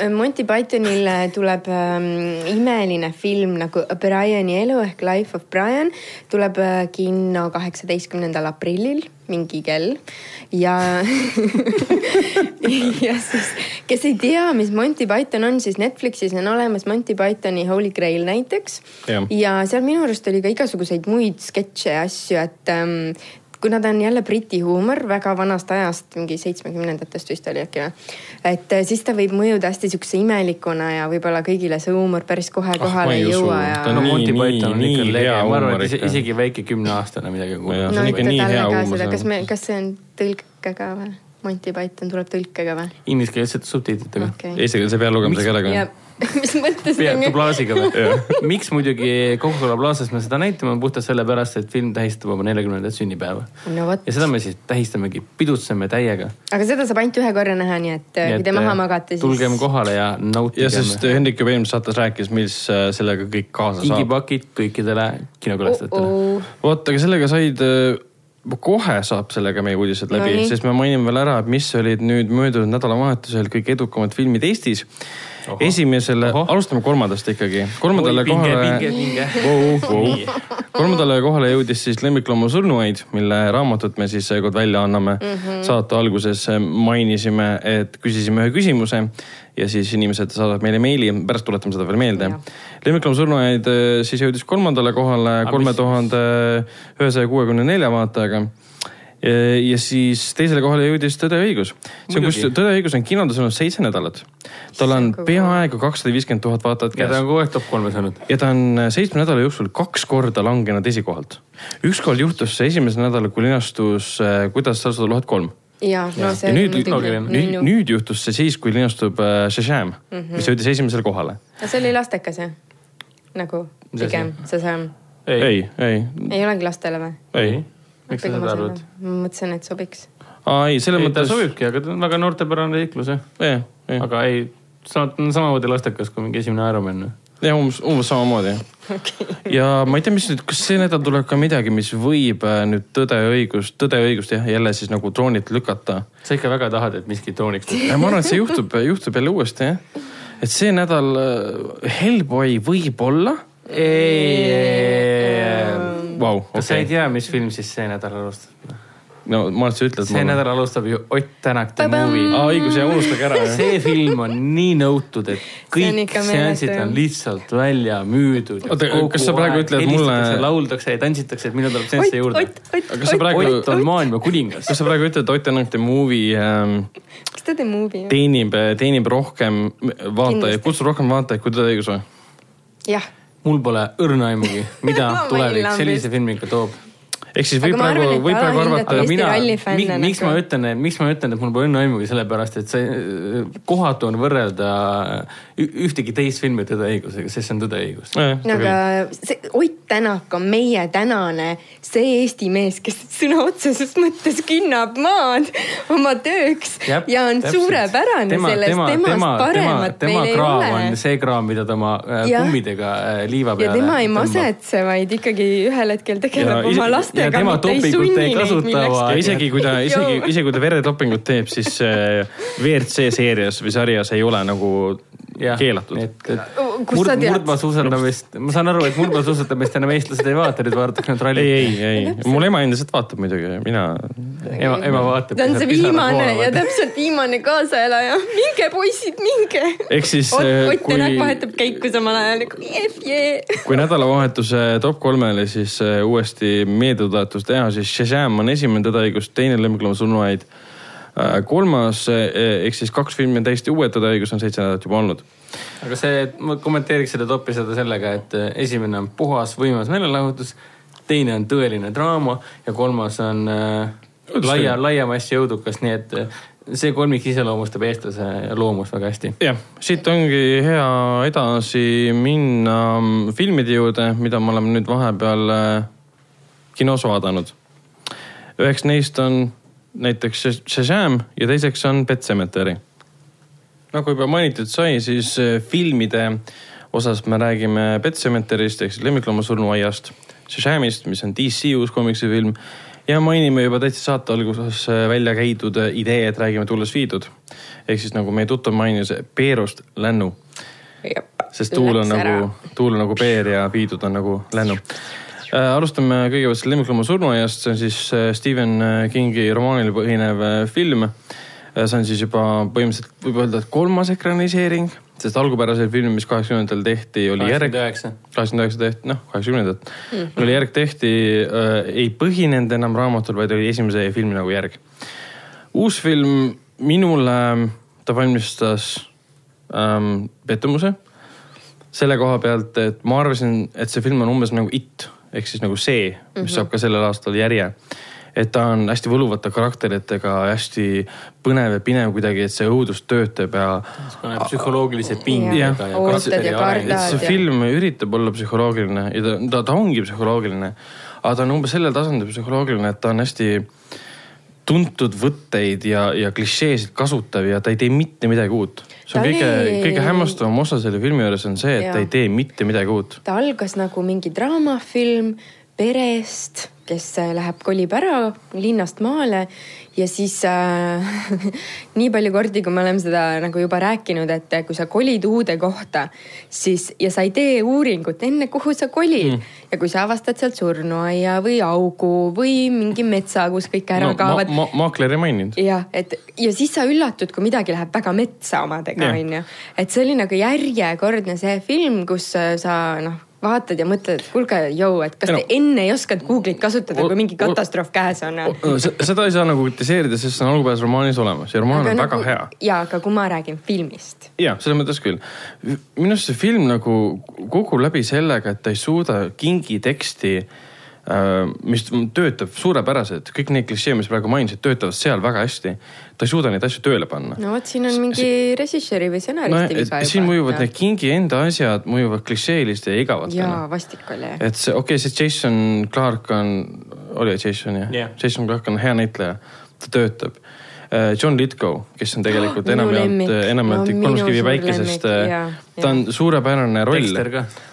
Monty Pythonil tuleb ähm, imeline film nagu Briani elu ehk Life of Brian tuleb äh, kinno kaheksateistkümnendal aprillil mingi kell ja ja siis, kes ei tea, mis Monty Python on, siis Netflixis on olemas Monty Pythoni Holy Grail näiteks. ja seal minu arust oli ka igasuguseid muid sketše ja asju, et ähm, kuna ta on jälle briti huumor väga vanast ajast, mingi seitsmekümnendatest vist oli äkki või. et eh, siis ta võib mõjuda hästi siukse imelikuna ja võib-olla kõigile see huumor päris kohe Ah, kohale ei ei jõua ja Ta on no nii- nii- nii lege, hea huumor ikka. isegi väike kümneaastane midagi see on ikka nii hea huumor, kas see me on., kas see on tõlkega või? Monty Python tuleb tõlkega või? Ingliskeelsete subtiitritega okei. Eestikeelse pealugemise keelega ja. mis mõttes? Pea- dublaažiga või? miks muidugi Coca-Cola Plaza's me seda näitame, on puhtalt sellepärast, et film tähistab oma neljakümnendat sünnipäeva. no ja, seda me siis tähistamegi, pidutseme täiega. aga seda saab ainult ühe korra näha, nii et äh, kui te maha magate, siis. tulgem kohale ja nautigem. ja sest Hendrik juba eelmises saates rääkis, mis äh, sellega kõik kaasa saab. kingipakid kõikidele kinokülastajatele oh. oh. vot, aga sellega said, kohe saab sellega meie uudised läbi Nonii., sest me mainime veel ära, et mis olid nüüd möödunud nädalavahetusel kõige edukamad filmid Eestis. esimesele, alustame kolmandast ikkagi. kolmandale Oi, pinge, kohale kolmandale kohale jõudis siis Lemmiklooma surnuaid, mille raamatut me siis seekord välja anname mm. -hmm. saate alguses mainisime, et küsisime ühe küsimuse ja siis inimesed saadavad meile meili, pärast tuletame seda veel meelde Jah.. lemmiklooma surnuaid eh, siis jõudis kolmandale kohale kolme tuhande ühesaja kuuekümne nelja vaatajaga. Ja siis teisele kohale jõudis Tõde ja õigus. see on, kus. Tõde ja õigus on kinodes olnud seitse nädalat. tal on peaaegu kakssada viiskümmend tuhat vaatajat ja ta käes on kogu aeg top kolmes olnud. ja ta on seitsme nädala jooksul kaks korda langenud esikohalt. ükskord juhtus see esimesel nädalal, kui linastus äh, Kuidas salsada lohed kolm. ja no see ja nüüd, nüüd, nüüd juhtus see siis, kui linastub äh, Shazam mm. -hmm. mis jõudis esimesele kohale. see oli lastekas jah? nagu pigem ei, ei, ei, ei olegi lastele või? ei. Miks sa seda arvad? ma mõtlesin, et sobiks. aa, ei, selles ei, ta mõttes. sobibki, aga ta on väga noortepärane liiklus jah. jah, jah, aga ei, ta on samamoodi lastekas kui mingi esimene Ironman. jah, umbes, umbes samamoodi. ja ma ei tea, mis nüüd, kas see nädal tuleb ka midagi, mis võib äh, nüüd Tõde ja õigust, Tõde ja õigust jah, jälle siis nagu troonilt lükata sa ikka väga tahad, et miskit tooniks. ja ma arvan, et see juhtub, juhtub jälle uuesti jah. et see nädal äh, Hellboy võib-olla. Vau, kas sa ei tea, mis film siis see nädal alustab? no ma arvan, et sa ütled see. nädal alustab ju Ott Tänak The! Movie. aa, õigus ja unustage ära see film on nii nõutud, et on kõik seansid on lihtsalt välja müüdud. Oota, kas sa praegu ütled mulle- lauldakse ja tantsitakse, et millal tuleb seansse juurde. Ott, Ott, Aga kas sa praegu- Ott on maailma kuningas. kas sa praegu ütled, et Ott Tänak The Movie ähm, kas te teete movie? teenib, teenib rohkem vaatajaid, kutsub rohkem vaatajaid kui Tõde ja õigus või? jah, mul pole õrna aimugi, mida tulevik sellise filmiga toob. ehk siis võib ma praegu võib praegu arvata aga mina, miks ma ütlen, miks ma ütlen, et mul pole õnne aimugi, sellepärast et see kohatu on võrrelda ü- ühtegi teist filmi Tõde ja õigusega, sest see on Tõde ja õigus. no aga see Ott Tänak on meie tänane see Eesti mees, kes sõna otseses mõttes künnab maad oma tööks Jep, ja on täpselt. suurepärane Tema- selles, tema- temast tema- paremat tema meil ei ole on. see kraam, mida ta oma äh, Jah. kummidega äh, liiva ja peale tema ei. masetse, vaid ikkagi ühel hetkel tegeleb Ja oma lastega, ja tema dopingut ei kasuta, ja isegi kui ta, isegi, isegi kui ta veredopingut teeb, siis äh, WRC seerias või sarjas ei ole nagu keelatud. Oh, kust murd, murdmaasuusatamist, ma saan aru, et murdmaasuusatamist enam eestlased ei vaata, nüüd vaadatakse ainult ei, rallit. ei, ei, mul ema endiselt vaatab muidugi, mina. ema, ema vaatab. ta on see viimane ja täpselt viimane kaasaelaja. minge poisid, minge. ehk siis Ott, äh, Ott Tänak kui, vahetab käiku samal ajal nagu jef, jee. kui nädalavahetuse top kolmele siis äh, uuesti meeldetuletus teha, siis Shazam on esimene tõdeõigus, teine Lemmiklooma surnuaid. Kolmas äh, ehk siis kaks filmi on täiesti uued tõdeõigus on seitse nädalat juba olnud. aga see, ma kommenteeriks seda topi seda sellega, et äh, esimene on puhas võimas meelelahutus, teine on tõeline draama ja kolmas on äh, laia, laia massi jõudukas, nii et äh, see kolmik iseloomustab eestlase loomust väga hästi. jah, siit ongi hea edasi minna mm, filmide juurde, mida me oleme nüüd vahepeal äh, kinos vaadanud. üheks neist on näiteks Shazam ja teiseks on Pet Sematary. nagu juba mainitud sai, siis äh, filmide osas me räägime Pet Semetary'st ehk siis lemmiklooma surnuaiast, Shazamist, mis on DC uus komiksifilm ja mainime juba täitsa saate alguses äh, välja käidud äh, idee, et räägime tulles viidud. ehk siis nagu meie tuttav mainis, Peerust lännu, sest tuul on nagu, tuul on nagu peer ja viidud on nagu lännu. Alustame kõigepealt selle lemmiklooma surnuaiast, see on siis äh, Stephen Kingi romaanil põhinev äh, film see on siis juba põhimõtteliselt võib öelda, et kolmas ekraniseering, sest algupärasel filmil, mis kaheksakümnendatel tehti, oli järg. kaheksakümmend üheksa. tehti, noh, kaheksakümnendat mm. -hmm. oli järg tehti äh,, ei põhinenud enam raamatul, vaid oli esimese filmi nagu järg. uus film minule, ta valmistas ähm, pettumuse selle koha pealt, et ma arvasin, et see film on umbes nagu It ehk siis nagu see, mis mm -hmm. saab ka sellel aastal järje. et ta on hästi võluvate karakteritega, hästi põnev ja pinev kuidagi, et see õudus töötab ja psühholoogilise pingega ja Ootad karakteri ja areng. see ja- film üritab olla psühholoogiline ja ta, ta, ta ongi psühholoogiline. aga ta on umbes sellel tasandil psühholoogiline, et ta on hästi tuntud võtteid ja, ja klišeesid kasutav ja ta ei tee mitte midagi uut. see on Ta kõige oli-, kõige hämmastavam osa selle filmi juures on see, et Jaa. ta ei tee mitte midagi uut. ta algas nagu mingi draamafilm perest, kes äh, läheb, kolib ära linnast maale ja siis äh, nii palju kordi, kui me oleme seda nagu juba rääkinud, et kui sa kolid uude kohta, siis ja sa ei tee uuringut enne, kuhu sa kolid mm. ja kui sa avastad sealt surnuaia või augu või mingi metsa, kus kõik ära no kaovad ma, ma, maakler ei maininud. jah, et ja siis sa üllatud, kui midagi läheb väga metsa omadega, onju. et see oli nagu järjekordne see film, kus äh, sa noh, vaatad ja mõtled, et kuulge, jõu, et kas Ei te no- enne ei osanud Google'it kasutada, kui mingi katastroof käes on? seda ei saa nagu kritiseerida, sest see on algupärases romaanis olemas ja romaan on väga nagu, hea. ja, aga kui ma räägin filmist, ja selles mõttes küll. minu arust see film nagu kukub läbi sellega, et ta ei suuda kingi teksti, mis töötab suurepäraselt, kõik need klišee, mis praegu mainisid, töötavad seal väga hästi. ta ei suuda neid asju tööle panna. no vot, siin on mingi režissööri või no stsenaristi viga siin mõjuvad need kingi enda asjad mõjuvad klišeeliste ja igavatena jaa, vastik oli jah. et see, okei okay,, see Jason Clark on, oli Jason jah Jah. Jason Clark on hea näitleja, ta töötab. John Lithgow, kes on tegelikult enamjaolt lemmik., enamjaolt No suur päikesest jaa, ta on suurepärane roll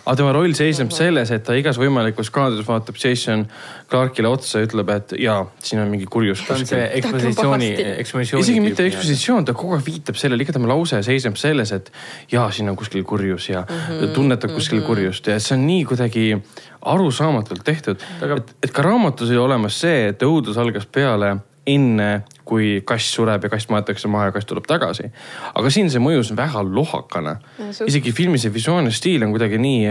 aga tema roll seisneb selles, et ta igas võimalikus kaadris vaatab Jason Clarkile otsa ja ütleb, et jaa, siin on mingi kurjus ta on see kuskil. ekspositsiooni ekspositsiooni. isegi mitte. ekspositsioon, ta kogu aeg viitab sellele, iga tema lause seisneb selles, et jaa, siin on kuskil kurjus ja mm -hmm, tunnetab kuskil mm -hmm. kurjust ja see on nii kuidagi arusaamatult tehtud. et, et ka raamatus oli olemas see, et õudus algas peale enne, kui kass sureb ja kass maetakse maha ja kass tuleb tagasi. aga siin see mõjus väga suht-. isegi filmi see visuaalne stiil on kuidagi nii,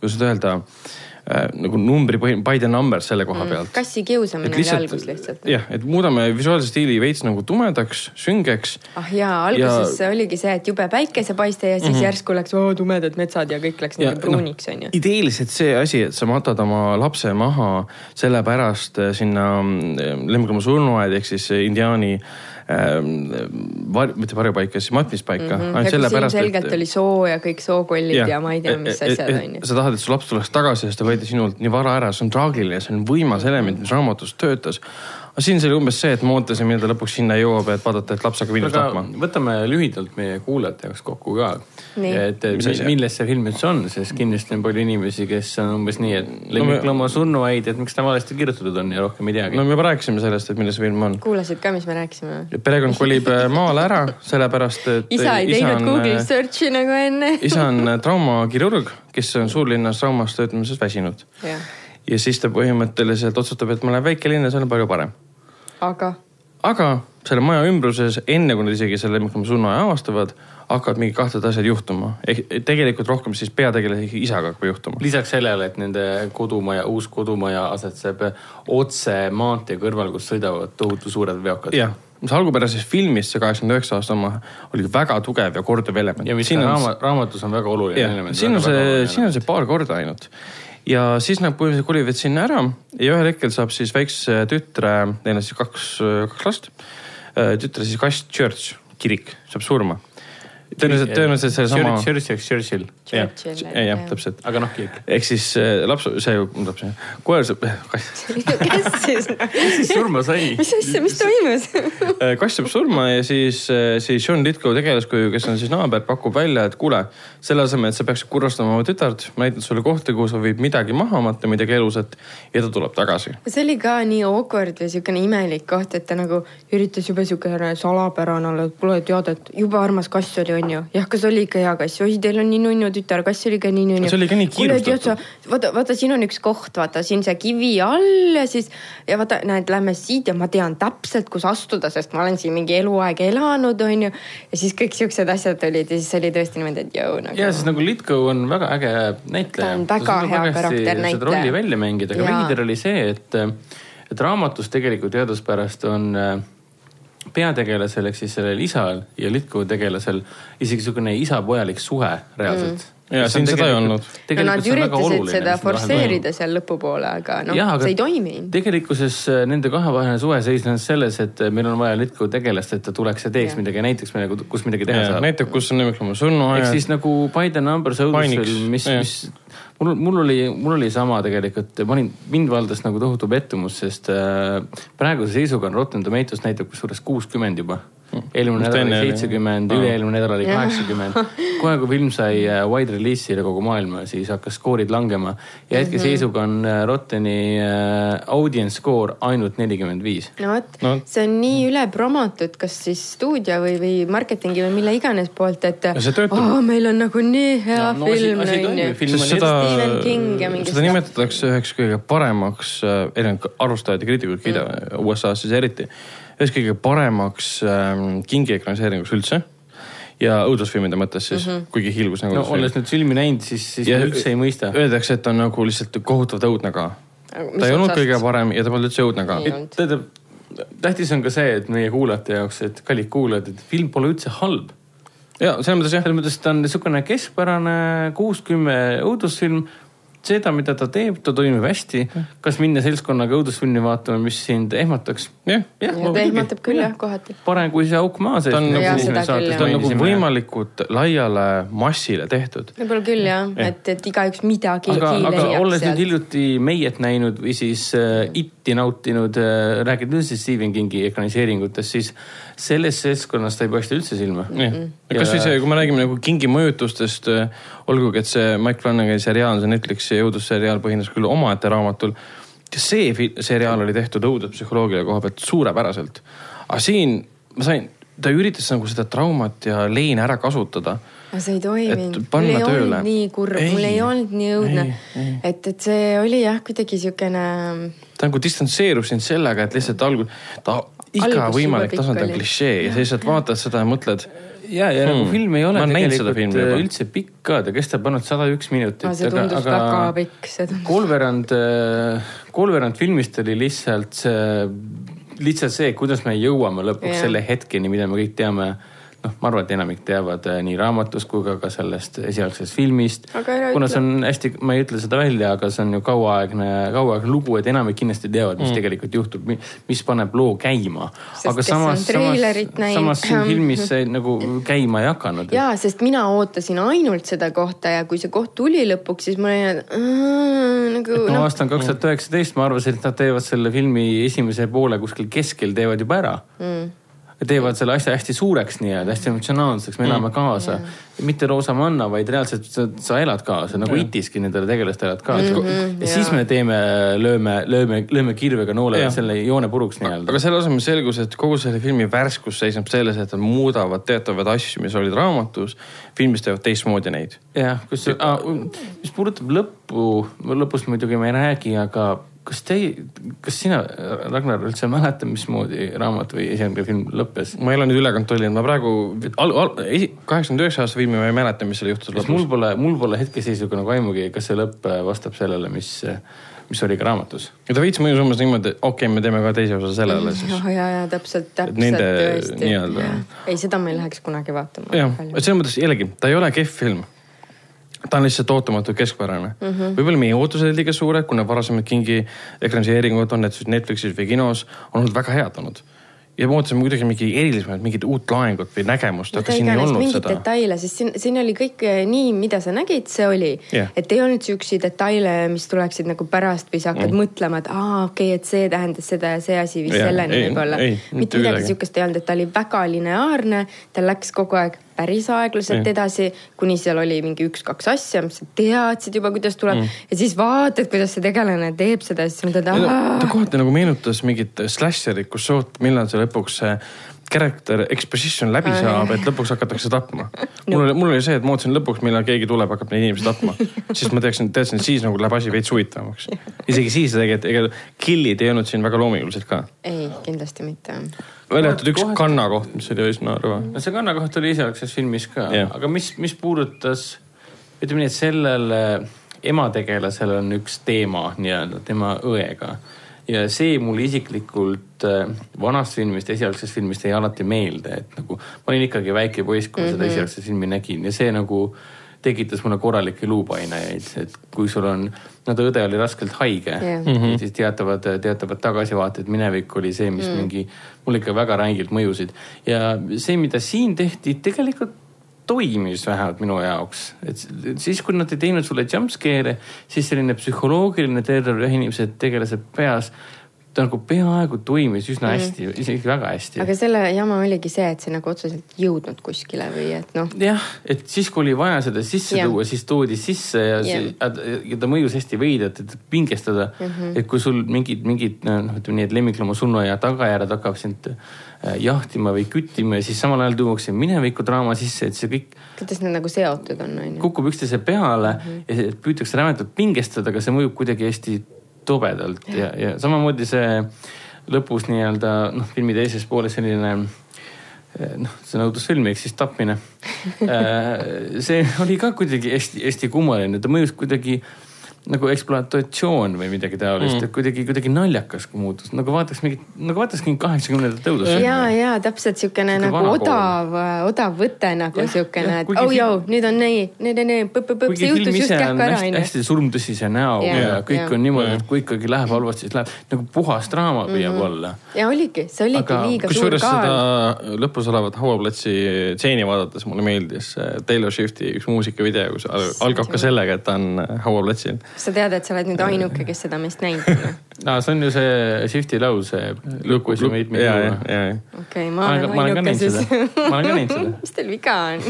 kuidas nüüd öelda äh, nagu numbri põhi, by the number selle koha pealt. kassi kiusamine oli algus lihtsalt. jah, et muudame visuaalse stiili veits nagu tumedaks, süngeks ah jaa, alguses ja... oligi see, et jube päikesepaiste ja siis mm -hmm. järsku läks oo tumedad metsad ja kõik läks Ja nagu pruuniks onju. ideeliselt see asi, et sa matad oma lapse maha sellepärast äh, sinna mm, lemmiklooma surnuaed ehk siis indiaani ähm, var,, mitte varjupaika, siis matmispaika mm. Mhm. ja kus ilmselgelt oli soo ja kõik sookollid ja, ja ma ei tea, mis asjad onju. sa tahad, et su laps tuleks tagasi, sest ta võeti sinult nii vara ära, see on traagiline, see on võimas element, mis raamatus töötas. Aga siin see oli umbes see, et ma ootasin, millal ta lõpuks sinna jõuab, et vaadata, et laps hakkab aga tapma. võtame lühidalt meie kuulajate jaoks kokku ka. Et milles see film üldse on, sest kindlasti on palju inimesi, kes on umbes nii, et lemmiklooma surnuaid, et miks ta valesti kirjutatud on ja rohkem ei teagi no me juba rääkisime sellest, et milles see film on. kuulasid ka, mis me rääkisime? perekond kolib äh, maale ära, sellepärast et. isa ei teinud Google search'i nagu enne. isa on äh, traumakirurg, kes on suurlinnas traumas töötamises väsinud ja siis ta põhimõtteliselt otsustab, et ma lähen väikelinna, see on palju parem. Aga aga selle maja ümbruses, enne kui nad isegi selle lemmiklooma surnuaia avastavad, hakkavad mingid kahtlased asjad juhtuma. ehk tegelikult rohkem siis peategelase isaga hakkab juhtuma. lisaks sellele, et nende kodumaja, uus kodumaja asetseb otse maantee kõrval, kus sõidavad tohutu suured veokad. jah, mis algupärases filmis, see kaheksakümne üheksa aasta oma, oli väga tugev ja korduv element. ja mis ka raama, raamatus on väga oluline jah, element. siin on see, siin on see paar korda ainult. Ja siis nad põhimõtteliselt kolivad sinna ära ja ühel hetkel saab siis väikse tütre, neil on siis kaks, kaks last. tütre siis Cass Church, kirik, saab surma. tõenäoliselt, tõenäoliselt sellesama. Churchill, Churchill. jah, jah täpselt. aga noh, kirik. ehk siis äh, laps, see, laps, koer saab, kass, kes siis, siis surma sai. mis asja, mis toimus? kass saab surma ja siis, siis John Lithgow tegelaskuju, kes on siis naaber, pakub välja, et kuule, selle asemel, et sa peaksid kurvastama oma tütart, ma näitan sulle kohta, kuhu sa võid midagi maha matta, midagi elusat ja ta tuleb tagasi. see oli ka nii awkward või siukene imelik koht, et ta nagu üritas jube siukene salapärane olla, et kuule tead, et jube armas kass oli, onju. jah, kas oli ikka hea kass, oi, teil on nii nunnu tütar, kass oli ka nii nunnu. See oli ka nii kiirustatud.. vaata, vaata, siin on üks koht, vaata siin see kivi all ja siis ja vaata, näed, lähme siit ja ma tean täpselt, kus astuda, sest ma olen siin mingi eluaeg elanud, onju. ja siis kõik siuksed asjad olid ja siis oli tõesti niimoodi, et jõu nagu. ja siis nagu Litko on väga äge näitleja. Ta on väga hea karakter seda rolli välja mängida, aga veider oli see, et, et raamatus tegelikult teaduspärast on äh, peategelasel ehk siis sellel isal ja Litko tegelasel isegi niisugune isa-pojalik suhe reaalselt mm.. Ja siin seda ei olnud. no nad üritasid seda forsseerida seal lõpupoole, aga noh, see ei toiminud. tegelikkuses äh, nende kahevaheline suhe seisnes selles, et äh, meil on vaja Litko tegelast, et ta tuleks ja teeks Jah. midagi ja näiteks meile, kus midagi teha saab. näitab, kus on lemmiklooma ehk surnuaiad siis. nagu numbers Mainiks, õudusfilm, mis, mis mul, mul oli, mul oli sama tegelikult, ma olin, mind valdas nagu tohutu pettumus, sest äh, praeguse seisuga on Rotten Tomatoes näitab kusjuures kuuskümmend juba. Eelmine nädal oli seitsekümmend, üle-eelmine nädal oli kaheksakümmend. kohe, kui film sai äh, wide release'i üle kogu maailma, siis hakkas skoorid langema ja hetkeseisuga on äh, Rotteni äh, audience score ainult nelikümmend viis. no vot No. see on nii üle promotud, kas siis stuudio või, või marketingi või mille iganes poolt, et oh, meil on nagu nii hea No, no, film onju. seda seda nimetatakse üheks kõige paremaks, erinevad arvustajad ja kriitikud kiidavad mm., USA-s siis eriti, üheks kõige paremaks ähm, Kingi ekraniseeringuks üldse. ja õudusfilmide mõttes siis mm, -hmm. kuigi hiilgus nagu no olles nüüd filmi näinud, siis, siis Ja- üldse ei mõista. Öeldakse, et ta on nagu lihtsalt kohutavalt õudne ka. Ta ei olnud otsast? kõige parem ja ta polnud üldse õudne ka tähendab, tähtis on ka see, et meie kuulajate jaoks, et kallid kuulajad, et film pole üldse halb. ja selles mõttes jah, selles mõttes ta on niisugune keskpärane kuus-kümme õudusfilm. seda, mida ta teeb, ta toimib hästi. kas minna seltskonnaga õudusfilmi vaatama, mis sind ehmataks? jah. ja ta ehmatab küll jah, kohati. parem kui see auk maa sees. Ta on jah. on nagu. võimalikult laiale massile tehtud. võib-olla küll jah, et, et igaüks midagi aga, aga olles nüüd hiljuti Meiet näinud või siis äh, Itti nautinud äh,, rääkinud üldse Stephen Kingi ekraniseeringutest, siis sellest seltskonnast ei paista üldse silma. jah, kasvõi see, kui me räägime nagu kingi mõjutustest, olgugi et see Mike Flanagani seriaal, see Netflixi õudusseriaal põhines küll omaette raamatul. see seriaal oli tehtud õuduspsühholoogia koha pealt suurepäraselt. aga siin ma sain, ta üritas nagu seda traumat ja leina ära kasutada aga see ei toiminud mul ei tööle. olnud nii kurb, mul ei olnud nii õudne et, et see oli jah, kuidagi siukene ta nagu distantseerub sind sellega, et lihtsalt algul, ta iga võimalik tasand on klišee ja sa lihtsalt vaatad seda ja mõtled. ja, ja nagu Hmm. film ei ole tegelikult filmi juba. üldse pikk ka, ta kestab ainult sada üks minutit. See tundus väga pikk, see tundus- kolmveerand, kolmveerand filmist oli lihtsalt see, lihtsalt see, kuidas me jõuame lõpuks Jah. selle hetkeni, mida me kõik teame noh, ma arvan, et enamik teavad eh, nii raamatust kui ka, ka sellest esialgsest filmist. Kuna ütle. see on hästi, ma ei ütle seda välja, aga see on ju kauaaegne, kauaaegne lugu, et enamik kindlasti teavad, mis mm. tegelikult juhtub, mis paneb loo käima. Aga samas, samas samas siin filmis see nagu käima ei hakanud. ja sest mina ootasin ainult seda kohta ja kui see koht tuli lõpuks, siis ma olin et, "Aa, nagu no noh, aasta on kaks tuhat üheksateist, ma arvasin, et nad teevad selle filmi esimese poole kuskil keskel, teevad juba ära mm.. Teevad selle asja hästi suureks nii-öelda, hästi emotsionaalseks, me elame kaasa mm.. mitte roosa manna, vaid reaalselt sa, sa elad kaasa nagu Itiski nendele tegelastele elad kaasa mm. -hmm, ja siis me teeme, lööme, lööme, lööme kirvega noole Jah. selle joone puruks nii-öelda aga selle asemel selgus, et kogu selle filmi värskus seisneb selles, et nad muudavad teatavaid asju, mis olid raamatus, filmis teevad teistmoodi neid. jah, kus, mis puudutab lõppu, lõpust muidugi ma ei räägi, aga kas teie, kas sina, Ragnar, üldse mäletad, mismoodi raamat või esialgne film lõppes? ma ei ole nüüd üle kontrollinud, ma praegu al, al, kaheksakümmend üheksa aasta filmi ma ei mäleta, mis seal juhtus kas mul lõpus. pole, mul pole hetkeseisuga nagu aimugi, kas see lõpp vastab sellele, mis, mis oli ka raamatus? ja ta veits mõjus umbes niimoodi, et okei okay,, me teeme ka teise osa sellele siis. ja, ja, ja täpselt, täpselt nende tõesti ei, seda ma ei läheks kunagi vaatama. jah, et selles mõttes jällegi, ta ei ole kehv film. Ta on lihtsalt ootamatu keskpärane mm -hmm.. võib-olla meie ootused olid liiga suured, kuna varasemad Kingi ekraniseeringud on need siis Netflixis või kinos, on olnud väga head olnud. ja me ootasime kuidagi mingi erilisemaid, mingit uut laengut või nägemust, aga siin ei olnud seda. detaile, sest siin, siin oli kõik eh, nii, mida sa nägid, see oli Jah. et ei olnud siukseid detaile, mis tuleksid nagu pärast või sa hakkad mm. mõtlema, et aa, okei okay,, et see tähendas seda ja see asi viis Jah, selleni võib-olla mitte midagi. siukest ei olnud, et ta oli väga lineaarne, ta läks kogu aeg päris aeglaselt Jah. edasi, kuni seal oli mingi üks-kaks asja, mis sa teadsid juba, kuidas tuleb mm. ja siis vaatad, kuidas see tegelane teeb seda ja siis mõtled, ta kohati nagu meenutas mingit slasherit, kus sa ootad, millal see lõpuks see character exposition läbi saab, et lõpuks hakatakse tapma. mul oli, mul oli see, et ma ootasin lõpuks, millal keegi tuleb, hakkab neid inimesi tapma. siis ma teadsin, teadsin, et siis nagu läheb asi veits huvitavamaks. isegi siis tegelikult, ega kill'id ei olnud siin väga loomingulised ka. ei, kindlasti mitte. välja arvatud üks Kohati- kannakoht, mis oli üsna rõve. no see kannakoht oli esialgses filmis ka Jah. aga mis, mis puudutas, ütleme nii, et sellel äh, emategelasel on üks teema nii-öelda tema õega ja see mulle isiklikult äh, vanast filmist, esialgsest filmist jäi alati meelde, et nagu ma olin ikkagi väike poiss, kui ma seda esialgset filmi nägin ja see nagu tekitas mulle korralikke luupainajaid, et kui sul on, no ta õde oli raskelt haige Jah. mm, -hmm. siis teatavad, teatavad tagasivaated, minevik oli see, mis mm. mingi mulle ikka väga rängilt mõjusid ja see, mida siin tehti, tegelikult toimis vähemalt minu jaoks, et siis, kui nad ei teinud sulle jumpscare'e, siis selline psühholoogiline terror ühe inimese tegelase peas, ta nagu peaaegu toimis üsna hästi mm, isegi väga hästi. aga selle jama oligi see, et see nagu otseselt jõudnud kuskile või et noh, jah, et siis, kui oli vaja seda sisse Jah. tuua, siis toodi sisse ja, see, ja ta mõjus hästi veidralt, et pingestada mm. Mhm. -hmm. et kui sul mingid, mingid noh, ütleme nii, et lemmiklooma surnuaia tagajärjed hakkavad sind jahtima või küttima ja siis samal ajal tuuakse minevikudraama sisse, et see kõik kuidas need nagu seotud on, on ju. kukub üksteise peale mm -hmm. ja püütakse rämetult pingestada, aga see mõjub kuidagi hästi tobedalt ja, ja samamoodi see lõpus nii-öelda noh, filmi teises pooles selline eh, noh, see on õudusfilm ehk siis tapmine. see oli ka kuidagi hästi-hästi kummaline, ta mõjus kuidagi nagu ekspluatatsioon või midagi taolist mm., et kuidagi, kuidagi naljakas muutus, nagu vaataks mingit, nagu vaataks mingit kaheksakümnendate õudusfilmi. ja, ja täpselt siukene Sihuke nagu odav, odav võte nagu jah, et oh joo, nüüd on nii, nii, nii, põpp-põpp, kuigi see juhtus just on kähku ära, hästi, onju. hästi surmtõsise näoga ja, ja kõik jah. on niimoodi, et kui ikkagi läheb halvasti, siis läheb nagu puhas draama püüab mm -hmm. olla ja oligi, see oligi Aga liiga suur kusjuures kaal. seda lõpus olevat hauaplatsi stseeni vaadates mulle meeldis äh, Taylor Swifti üks muusikavideo, kus al- algab ka sellega, et ta on äh, hauaplatsil. Sa tead, et sa oled nüüd ainuke, kes seda meist näinud on. no,. see on ju see Shifty laul, see Look what you made me ja, ja do., okei, ma ma olen ainuke siis., ma olen ka näinud seda. mis teil viga on?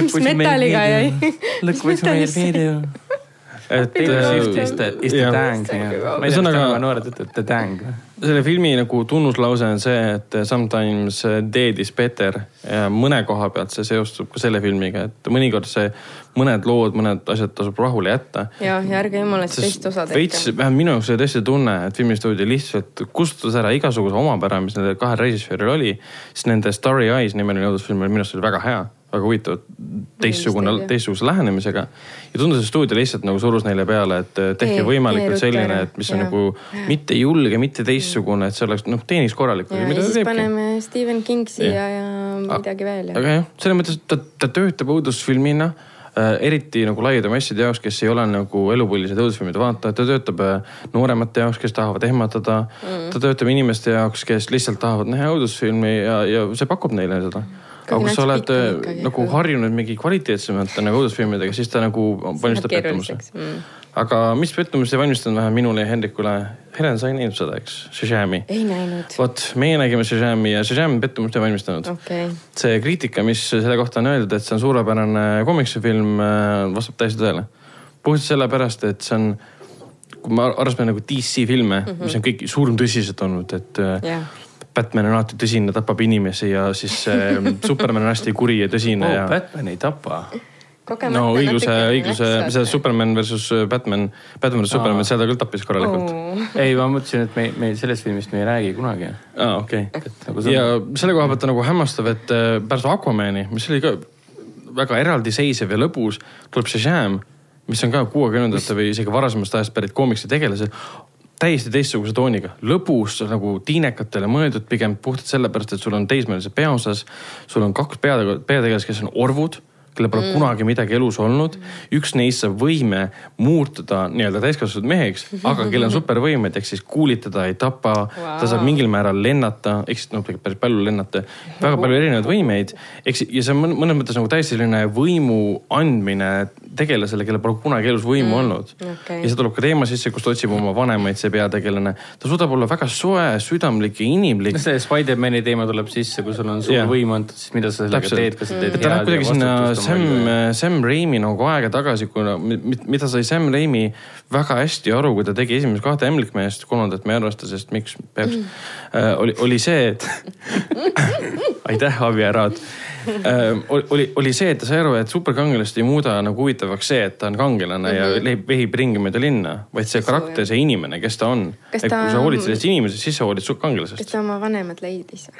Mis metalliga me jäi? Look what you made me do. Et Taylor Swift is the, is the dang. ma ei tea, Ühesõnaga- tänapäeva noored ütlevad the dang. selle filmi nagu tunnuslause on see, et sometimes dead is better ja mõne koha pealt see seostub ka selle filmiga, et mõnikord see mõned lood, mõned asjad tasub rahule jätta. ja, ja ärge jumala eest teist osa veits, tehke. vähemalt minu jaoks oli tõesti tunne, et filmistuudio lihtsalt kustutas ära igasuguse omapära, mis nendel kahel režissööril oli. siis nende Starry Eyes nimeline õudusfilm oli minu arust oli väga hea, väga huvitav, teistsugune teistsuguse lähenemisega. ja tundus, et stuudio lihtsalt nagu surus neile peale, et eh, tehke võimalikult selline, et mis on ära. nagu mitte julge, mitte teistsugune, et see oleks noh, teeniks korralikult. ja, ja siis paneme Stephen King siia Jah. ja midagi veel ja aga jah, selles mõttes, ta, ta töötab õudusfilmina äh, eriti nagu laiade masside jaoks, kes ei ole nagu elupõlised õudusfilmide vaatajad, ta töötab äh, nooremate jaoks, kes tahavad ehmatada mm.. ta töötab inimeste jaoks, kes lihtsalt tahavad näha õudusfilmi ja, ja see pakub neile seda. Aga kui sa oled äh, nagu harjunud mingi kvaliteetsemate nagu õudusfilmidega, siis ta nagu valmistab pettumuse. Mm. aga mis pettumust ei valmistanud vähe minule ja Hendrikule, Helen, sa ei näinud seda, eks, Shazami. ei näinud. vot, meie nägime Shazami ja Shazam pettumust ei valmistanud okei, see kriitika, mis selle kohta on öeldud, et see on suurepärane komiksifilm, vastab täiesti tõele. puhtalt sellepärast, et see on, kui me arvestame nagu DC filme mm, -hmm. mis on kõik surmtõsised olnud, et äh, jah. Batman on alati tõsine, tapab inimesi ja siis äh, Superman on hästi kuri ja tõsine oh, ja. Batman ei tapa. no õigluse, õigluse, see Superman versus Batman, Batman versus Aa. Superman, seal ta küll tappis korralikult. ei, ma mõtlesin, et me, me sellest filmist me ei räägi kunagi. aa, okei nagu see ja selle koha pealt on nagu hämmastav, et äh, pärast Aquamani, mis oli ka väga eraldiseisev ja lõbus, tuleb Shazam, mis on ka kuuekümnendate või isegi varasemast ajast pärit koomikse tegelased täiesti teistsuguse tooniga, lõbus nagu tiinekatele mõeldud pigem puhtalt sellepärast, et sul on teismelised peaosas. sul on kaks peatege- peategelast, kes on orvud, kellel pole mm. kunagi midagi elus olnud. üks neist saab võime muutuda nii-öelda täiskasvanud meheks, aga kellel on supervõimed ehk siis kuulitada, ei tapa wow., ta saab mingil määral lennata, ehk siis noh, päris palju lennata, väga palju erinevaid võimeid. eks ja see on mõn- mõnes mõttes nagu täiesti selline võimu andmine tegelasele, kellel pole kunagi elus võimu mm. olnud okei. ja see tuleb ka teema sisse, kus ta otsib oma vanemaid, see peategelane. ta suudab olla väga soe, südamlik ja inimlik see Spider-man'i teema tuleb sisse, kui sul on suur Jah. võim antud, siis mida sa sellega Täpselt. teed, kas sa teed et ta läheb kuidagi sinna Sam rolli., Sam Raimi nagu aega tagasi, kuna, mida sai Sam Raimi väga hästi aru, kui ta tegi esimest kahte Ämblikmeest, kolmandat me ei arvesta, sest miks peaks mm., oli, oli see, et aitäh, Avi Äraad. oli, oli see, et ta sai aru, et superkangelast ei muuda nagu huvitavaks see, et ta on kangelane mm -hmm. ja lehib, vehib ringi mööda linna, vaid see karakter, see inimene, kes ta on. Et kui sa hoolid sellest inimesest, siis sa hoolid su kas kangelasest. ta oma vanemad leidis?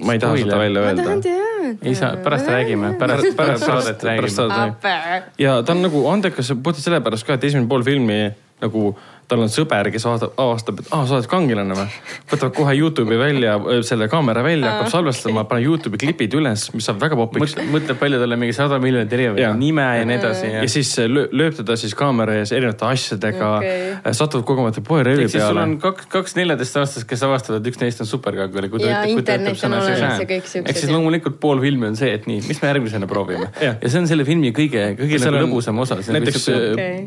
Ma ei taha seda Spoiler. välja ma öelda ei saa, pärast räägime, pärast, pärast saadet räägime. ja ta on nagu andekas puhtalt sellepärast ka, et esimene pool filmi nagu tal on sõber, kes avastab, avastab, et aa, sa oled kangelane või? võtab kohe Youtube'i välja, selle kaamera välja, hakkab salvestama, paneb Youtube'i klipid üles, mis saab väga popiks. mõtleb, palju talle mingi sada miljonit erinevat Jaa. nime ja nii edasi. ja siis löö, lööb teda siis kaamera ees erinevate asjadega okay., satuvad kogemata poeröövi siis sul peale on. kaks, kaks neljateistaastast, kes avastavad, üks neist on superkangelane. Ja internet on olemas ja kõik siuksed ehk siis loomulikult pool filmi on see, et nii, mis me järgmisena proovime. Ja see on selle filmi kõige, kõige lõbusam osa. näiteks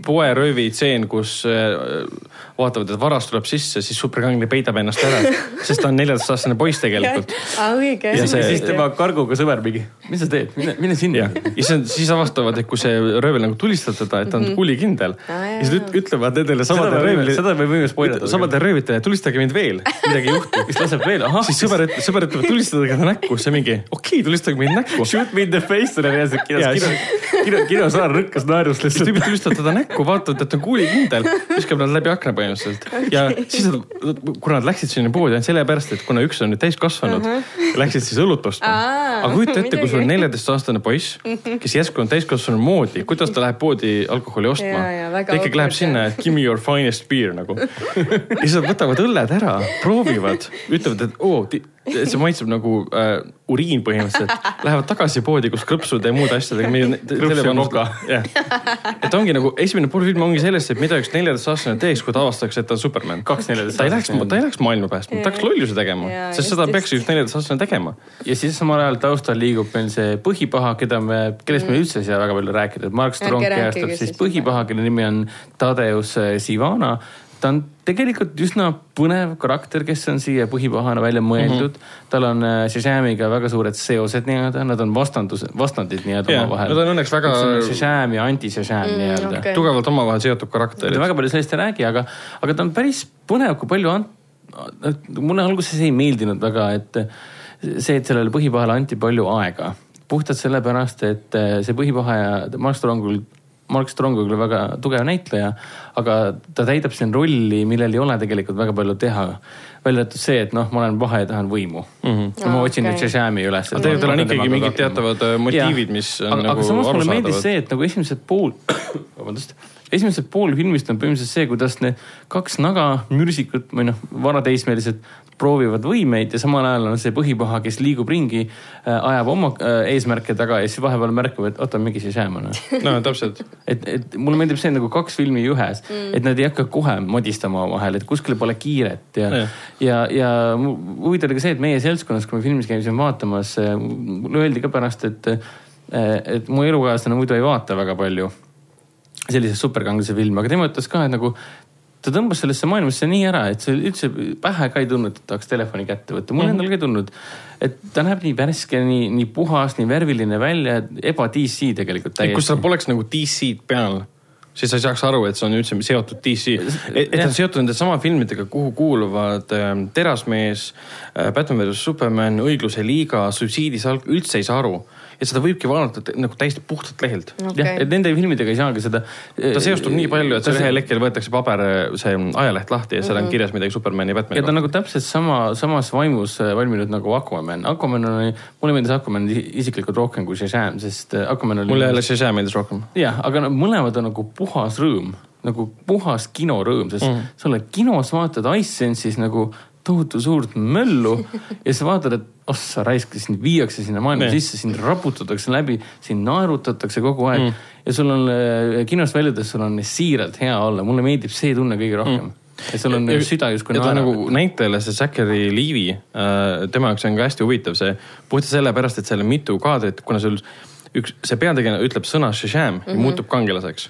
poeröövi tseen, kus äh, vaatavad, et varas tuleb sisse, siis superkangelane peidab ennast ära, sest ta on neljateistaastane poiss tegelikult. õige. Ja see- siis tema karguga sõber mingi, mis sa teed, mine, mine sinna ja siis, siis avastavad, et kui see röövel nagu tulistab teda, et ta on kuulikindel Aa, jaa, ja siis üt- ütlevad nendele samadele röövlile, seda me võime spoilida. samadele röövlitele, tulistage mind veel, midagi ei juhtu. mis laseb veel, ahah, siis sõber ütleb, sõber ütleb, et tulistage ta näkku, see mingi okei okay,, tulistage mind näkku. shoot me in the face oli reaalselt Jaa, kinos, kino, kino, kinosaal rõkkas naerust siis lihtsalt. tüübid tulistavad teda näkku, vaatavad, et ta on kuulikindel, viskab nad läbi akna põhimõtteliselt. ja siis nad, kuna nad läksid sinna poodi ainult sellepärast, et kuna üks on nüüd täiskasvanud uh, -huh. läksid siis õlut ostma. Aga kujuta ette, kui sul on neljateistaastane poiss, kes järsku on täiskasvanu moodi, kuidas ta läheb poodi alkoholi ostma ta ikkagi läheb sinna, et give me your finest beer nagu. ja siis nad võtavad õlled ära, proovivad, ütlevad, et oo, see maitseb nagu äh, uriin põhimõtteliselt. Lähevad tagasi poodi, kus krõpsude ja muude asjadega. Krõps ja jah, et ongi nagu esimene pool filmi ongi sellest, et mida üks neljateistaastane teeks, kui ta avastaks, et ta on Superman. kaks ta ei läheks, neljateistaastast. ta ei läheks maailma päästma, ta läks lollusi tegema sest seda peaks üks neljateistaastane tegema. ja siis samal ajal taustal liigub meil see põhipaha, keda me, kellest me üldse ei saa väga palju rääkida, et Mark Strong kehastab siis siis põhipaha, kelle nimi on Tadeusz Sivana. Ta on tegelikult üsna põnev karakter, kes on siia põhipahana välja mõeldud mm. -hmm. tal on äh, Shazamiga väga suured seosed nii-öelda, nad on vastandus, vastandid nii-öelda Jaa, omavahel. nad on õnneks väga- Shazam ja anti-Shazam mm, nii-öelda okei. tugevalt omavahel seotud karakterid. väga palju sellest ei räägi, aga, aga ta on päris põnev, kui palju ant-, mulle alguses ei meeldinud väga, et see, et sellele põhipahale anti palju aega. puhtalt sellepärast, et see põhipahaja, Mark Strongul, Mark Strong on küll väga tugev näitleja, aga ta täidab siin rolli, millel ei ole tegelikult väga palju teha. välja arvatud see, et noh, ma olen paha ja tahan võimu mm. -hmm. ja ma otsin nüüd okei. Shazami üles. Aga tegelikult tal on ikkagi mingid teatavad, äh, motiivid, mis on aga, nagu aga samas mulle arusaadavad. meeldis see, et nagu esimesed pool, vabandust, esimesed pool filmist on põhimõtteliselt see, kuidas need kaks naga mürsikut või noh, varateismelised proovivad võimeid ja samal ajal on see põhipaha, kes liigub ringi, ajab oma äh, eesmärke taga ja siis vahepeal märkab, et oota, mingi siis jääma noh. no täpselt. et, et mulle meeldib see nagu kaks filmi ühes mm., et nad ei hakka kohe modistama omavahel, et kuskil pole kiiret ja ja, ja mu- huvitav oli ka see, et meie seltskonnas, kui me filmis käisime vaatamas, mulle öeldi ka pärast, et, et mu elukaaslane muidu ei vaata väga palju selliseid superkangelase filme, aga tema ütles ka, et nagu ta tõmbas sellesse maailmasse nii ära, et see üldse pähe ka ei tulnud, et tahaks telefoni kätte võtta. mul Mhm. endal ka ei tulnud. et ta näeb nii värske, nii, nii puhas, nii värviline välja, eba DC tegelikult kui seal täiesti. poleks nagu DC-d peal, siis sa ei saaks aru, et see on üldse seotud DC, et ta on seotud nende sama filmidega, kuhu kuuluvad ähm, Terasmees, Batman versus Superman, Õigluse liiga, Suitsiidisalk, üldse ei saa aru. Et seda võibki vaadata nagu täiesti puhtalt lehelt. jah, et nende filmidega ei saagi seda. ta seostub nii palju, et seal ühel hetkel võetakse paber, see ajaleht lahti ja seal on kirjas midagi Supermani ja ja ta Batmani on nagu täpselt sama, samas vaimus äh, valminud nagu Aquaman. Aquaman on, mulle meeldis Aquaman isiklikult rohkem kui Shazam, sest äh, Aquaman oli. mulle jälle Shazam meeldis rohkem. jah, aga no mõlemad on nagu puhas rõõm, nagu puhas kinorõõm, sest mm. sa oled kinos, vaatad iSense'is nagu tohutu suurt möllu ja sa vaatad, et ossa raisk, sind viiakse sinna maailma Nii. sisse, sind raputatakse läbi, sind naerutatakse kogu aeg mm. ja sul on äh, kinost väljudes, sul on siiralt hea olla, mulle meeldib see tunne kõige rohkem mm.. ja sul on süda justkui ja ta on naerab nagu näitlejale see Zachary Levi äh,, tema jaoks on ka hästi huvitav see puhtalt sellepärast, et seal on mitu kaadrit, kuna sul üks, see peategelane ütleb sõna Shazam mm -hmm. ja muutub kangelaseks.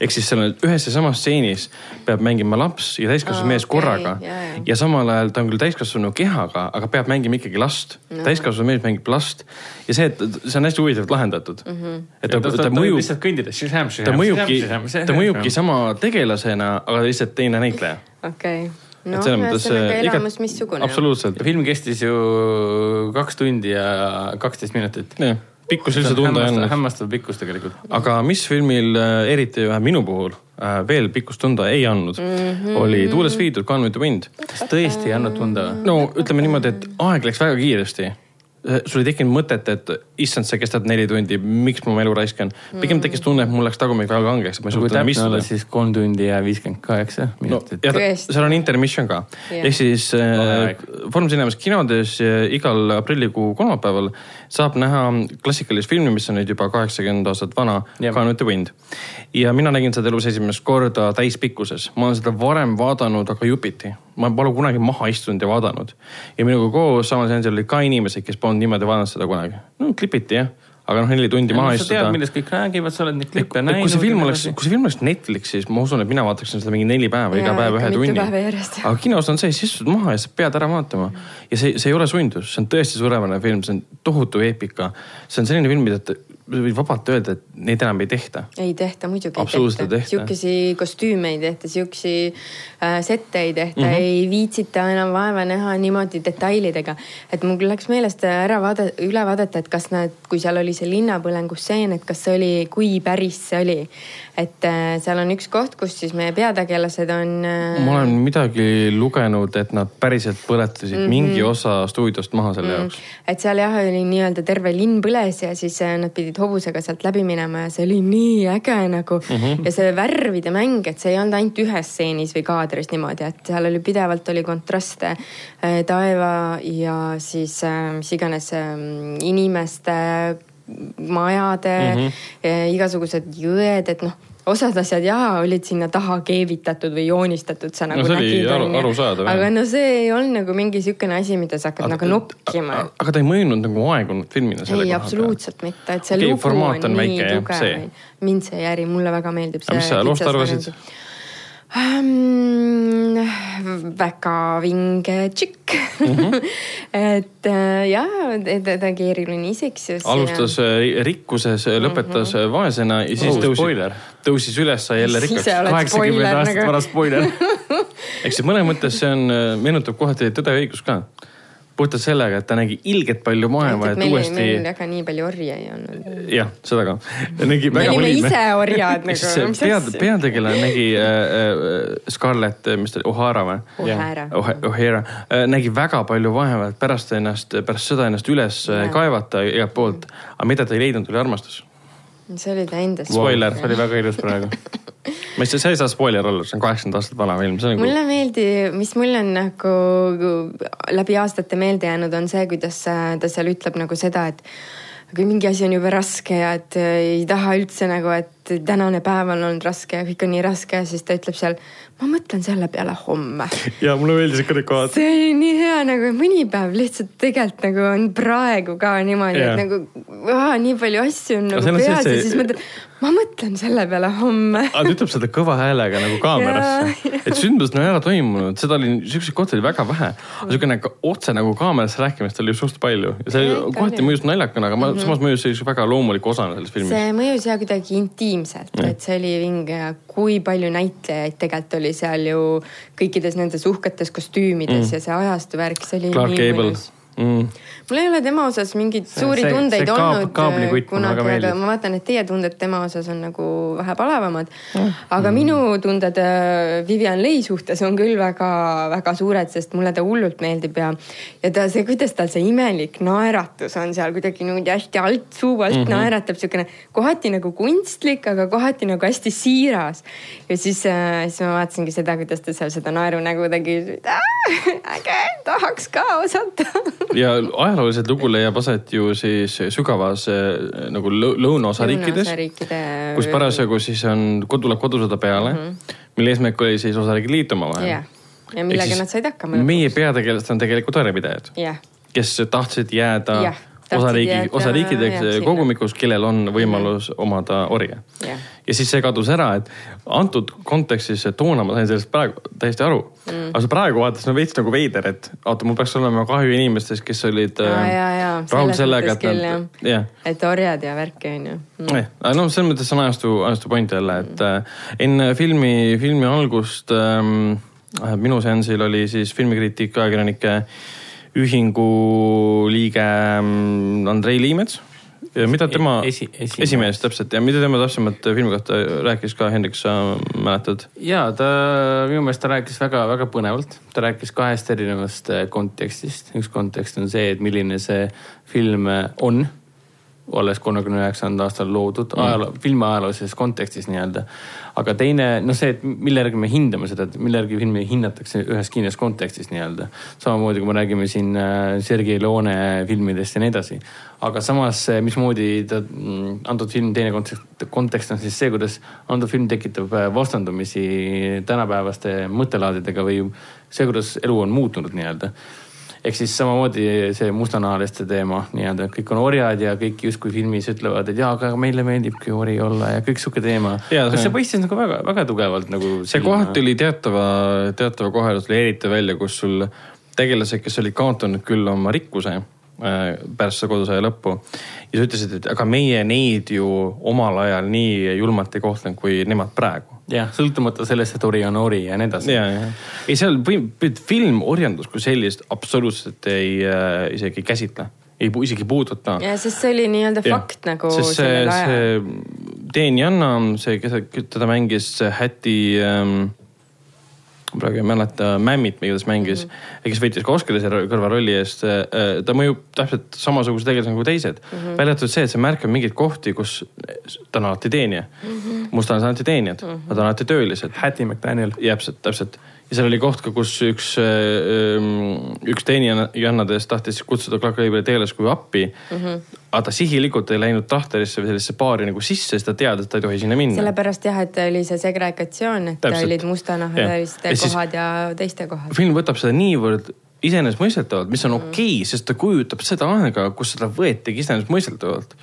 Ehk siis seal on ühes ja samas stseenis peab mängima laps ja täiskasvanud Aa, mees okei, korraga jaa, jaa. ja samal ajal ta on küll täiskasvanu kehaga, aga peab mängima ikkagi last no.. täiskasvanud mees mängib last ja see, et see on hästi huvitavalt lahendatud mm. -hmm. et ta, ta, ta mõjub, lihtsalt kõndida. ta mõjubki, ta mõjubki sama tegelasena, aga lihtsalt teine näitleja. okei okay. Noh, mõttes, ühesõnaga elamus missugune. absoluutselt, film kestis ju kaks tundi ja kaksteist minutit. jah, pikkus üldse tunda ei olnud. hämmastav pikkus tegelikult. aga mis filmil äh, eriti vähe minu puhul äh, veel pikkust tunda ei andnud mm, -hmm. oli Tuules viidud Gone with the Wind. kas tõesti ei andnud tunda või? no ütleme niimoodi, et aeg läks väga kiiresti. sul ei tekkinud mõtet, et issand, see kestab neli tundi, miks ma oma elu raiskan. pigem tekkis tunne, et mul läks tagumik väga kangeks, et ma ei kui suutnud enam täpne olla, istuda. siis kolm tundi ja viiskümmend kaheksa no minutit Tõesti. seal on intermission ka Jah. ehk siis äh, Vaheaeg. Foorum Cinemas kinodes äh, igal aprillikuu kolmapäeval saab näha klassikalist filmi, mis on nüüd juba kaheksakümmend aastat vana. Gone with the Wind. ja mina nägin seda elus esimest korda täispikkuses, ma olen seda varem vaadanud, aga jupiti. ma pole kunagi maha istunud ja vaadanud. ja minuga koos samal seansil olid ka inimesed, kes polnud niimoodi vaadanud seda kunagi. no klipiti jah, aga noh, neli tundi maha sa tead, istuda millest kõik räägivad, sa oled neid klippe näinud. kui see film oleks, kui see film oleks Netflixis, ma usun, et mina vaataksin seda mingi neli päeva, iga päev ühe tunni aga kinos on see, sa istud maha ja sa pead ära vaatama ja see, see ei ole sundus, see on tõesti suurepärane film, see on tohutu eepika. see on selline film, mida võid vabalt öelda, et neid enam ei tehta. ei tehta, muidugi Absoluutselt ei tehta. sihukesi kostüüme ei tehta, sihukesi äh, sette ei tehta mm, -hmm. ei viitsita enam vaeva näha niimoodi detailidega. et mul läks meelest ära vaadata, üle vaadata, et kas nad, kui seal oli see linnapõlengu stseen, et kas see oli, kui päris see oli. Et äh, seal on üks koht, kus siis meie peategelased on äh, ma olen midagi lugenud, et nad päriselt põletasid mm -hmm. mingi osa stuudiost maha selle jaoks. et seal jah, oli nii-öelda terve linn põles ja siis äh, nad pidid hobusega sealt läbi minema ja see oli nii äge nagu mm. -hmm. ja see värvide mäng, et see ei olnud ainult ühes stseenis või kaadris niimoodi, et seal oli pidevalt oli kontraste taeva ja siis mis iganes inimeste, majade mm, -hmm. igasugused jõed, et noh osad asjad jaa olid sinna taha keevitatud või joonistatud, sa nagu oli nägid aru- arusaadav, aga no see ei olnud nagu mingi siukene asi, mida sa hakkad nagu nokkima. aga ta ei mõjunud nagu aegunud filmina selle ei, koha peal. absoluutselt mitte, et see okay, lugu on, on nii väike, tugev mind see ei häiri, mulle väga meeldib Aga see. mis sa loost arvasid?? Um, väga vinge tšikk mm. -hmm. et äh, jaa, ta ta keeruline isiksus. alustas äh, rikkuses, lõpetas äh, vaesena ja siis Oh, tõusis spoiler., tõusis üles, sai jälle rikkaks kaheksakümmend spoiler aastat nagu. pärast spoiler. eks see mõnes mõttes see on, meenutab kohati Tõde ja õigus ka. Puhtalt sellega, et ta nägi ilgelt palju vaeva, et meil, uuesti meil väga nii palju orje ei olnud. jah, seda ka. nägi me väga olime oliidne. ise orjad siis nagu, mis pead, peategelane nägi äh, äh, Scarlett, mis ta oli, O'Hara või? O'Hara. O'Hara äh, nägi väga palju vaeva, et pärast ennast, pärast seda ennast üles äh, Jaa. kaevata igalt poolt. aga mida ta ei leidnud, oli armastus. See oli ta enda. Spoiler. see oli väga ilus praegu. ma ei saa, see ei saa spoiler olla, see on kaheksakümmend aastat vana film, see on nagu mulle meeldib, mis mulle on nagu läbi aastate meelde jäänud, on see, kuidas äh, ta seal ütleb nagu seda, et kui mingi asi on jube raske ja et äh, ei taha üldse nagu, et tänane päev on olnud raske ja kõik on nii raske siis ta ütleb seal, ma mõtlen selle peale homme. ja mulle meeldisid ka need kohad. see oli nii hea nagu mõni päev lihtsalt tegelikult nagu on praegu ka niimoodi yeah., et nagu ah, nii palju asju on Aga nagu peas ja see- siis mõtled, ma mõtlen selle peale homme. aga ta ütleb seda kõva häälega nagu kaamerasse, et sündmused on ära toimunud, seda oli, siukseid kohti oli väga vähe. ka- otse nagu kaamerasse rääkimist oli suht palju ja see ikka kohati mõjus naljakana, aga ma, samas mõjus sellise väga loomuliku osana selles filmis. see mõjus ja kuidagi intiimselt, et see oli vinge kui palju näitlejaid tegelikult oli seal ju kõikides nendes uhketes kostüümides mm. ja see ajastu värk, see oli Clark nii Gable mõnus. mm.. mul ei ole tema osas mingeid See- suuri see- tundeid see kaab- olnud väga kunagi, aga ma vaatan, et teie tunded tema osas on nagu vähe palavamad. aga minu tunded äh, Vivian Leigh suhtes on küll väga-väga suured, sest mulle ta hullult meeldib ja, ja ta see, kuidas tal see imelik naeratus on seal kuidagi niimoodi hästi alt, suu alt mm -hmm. naeratab, siukene kohati nagu kunstlik, aga kohati nagu hästi siiras. ja siis äh,, siis ma vaatasingi seda, kuidas ta seal seda naerunägu tegi. äge, tahaks ka osata ja ajalooliselt lugu leiab aset ju siis sügavas eh, nagu lõ- lõunaosa riikides, riikide kus parasjagu siis on, tuleb kodusõda peale mm, -hmm. mille eesmärk oli siis osariigid liituma vahel jah, ja millega nad said hakkama. meie peategelased on tegelikult orjapidajad, jah, kes tahtsid jääda tahtsid osariigi osariikideks kogumikus, kellel on võimalus omada orje. jah. Ja siis see kadus ära, et antud kontekstis toona ma sain sellest praegu täiesti aru. Mm.. aga praegu vaatas no veits nagu veider, et oota, mul peaks olema kahju inimestest, kes olid ja, ja, äh, rahul sellega, et nad, jah. et orjad ja värki on ju. Mm. aga noh, selles mõttes on ajastu, ajastu point jälle, et äh, enne filmi, filmi algust ähm, äh, minu seansil oli siis filmikriitik ajakirjanike ühingu liige ähm, Andrei Liimets. Mida tema E-, Esi- esimees. esimees täpselt ja mida tema täpsemalt filmi kohta rääkis ka, Hendrik, sa mäletad? ja ta minu meelest ta rääkis väga-väga põnevalt, ta rääkis kahest erinevast eh, kontekstist, üks kontekst on see, et milline see film eh, on olles kolmekümne üheksandal aastal loodud Mm. ajaloo, filmi ajaloolises kontekstis nii-öelda. aga teine, noh, see, et mille järgi me hindame seda, et mille järgi filmi hinnatakse ühes kindlas kontekstis nii-öelda. samamoodi, kui me räägime siin äh, Sergei Leone filmidest ja nii edasi. aga samas, mismoodi ta, antud film teine kontekst, kontekst on siis see, kuidas antud film tekitab äh, vastandumisi tänapäevaste mõttelaadidega või see, kuidas elu on muutunud nii-öelda ehk siis samamoodi see mustanahaliste teema nii-öelda, kõik on orjad ja kõik justkui filmis ütlevad, et jaa, aga meile meeldibki ori olla ja kõik sihuke teema. Kas see- paistis nagu väga, väga tugevalt nagu. see kohati oli teatava, teatava koha juures oli eriti välja, kus sul tegelased, kes olid kaotanud küll oma rikkuse pärast seda kodusõja lõppu. ja sa ütlesid, et aga meie neid ju omal ajal nii julmalt ei kohtlenud, kui nemad praegu. jah, sõltumata sellest, et ori on ori ja nii edasi. ja, ja, ei seal film orjandus kui sellist absoluutselt ei äh, isegi ei käsitle, ei pu- isegi puuduta. ja sest see oli nii-öelda fakt nagu sest see, see Teen Janna, see, kes teda mängis Häti ähm,, praegu ei mäleta, Mämmit, igatahes mängis mm, -hmm. kes võitis ka Oscari selle kõrvarolli eest. ta mõjub täpselt samasuguse tegelasena kui teised mm -hmm.. välja arvatud see, et sa märkad mingeid kohti, kus ta on alati teenija mm. -hmm. mustanahalased on alati teenijad mm, -hmm. nad on alati töölised. Hattie McDaniel. täpselt, täpselt ja seal oli koht ka, kus üks, üks teenijannadest tahtis kutsuda Clark Gable'i tegelast kui appi mm. Mhm. -hmm. aga ta sihilikult ei läinud tahterisse või sellisesse baari nagu sisse, sest ta teadis, et ta ei tohi sinna minna. sellepärast jah, et oli see segregatsioon, et Täpselt. olid mustanahaliste kohad ja teiste kohad. film võtab seda niivõrd iseenesestmõistetavalt, mis on okei okay,, sest ta kujutab seda aega, kus seda võetigi iseenesestmõistetavalt.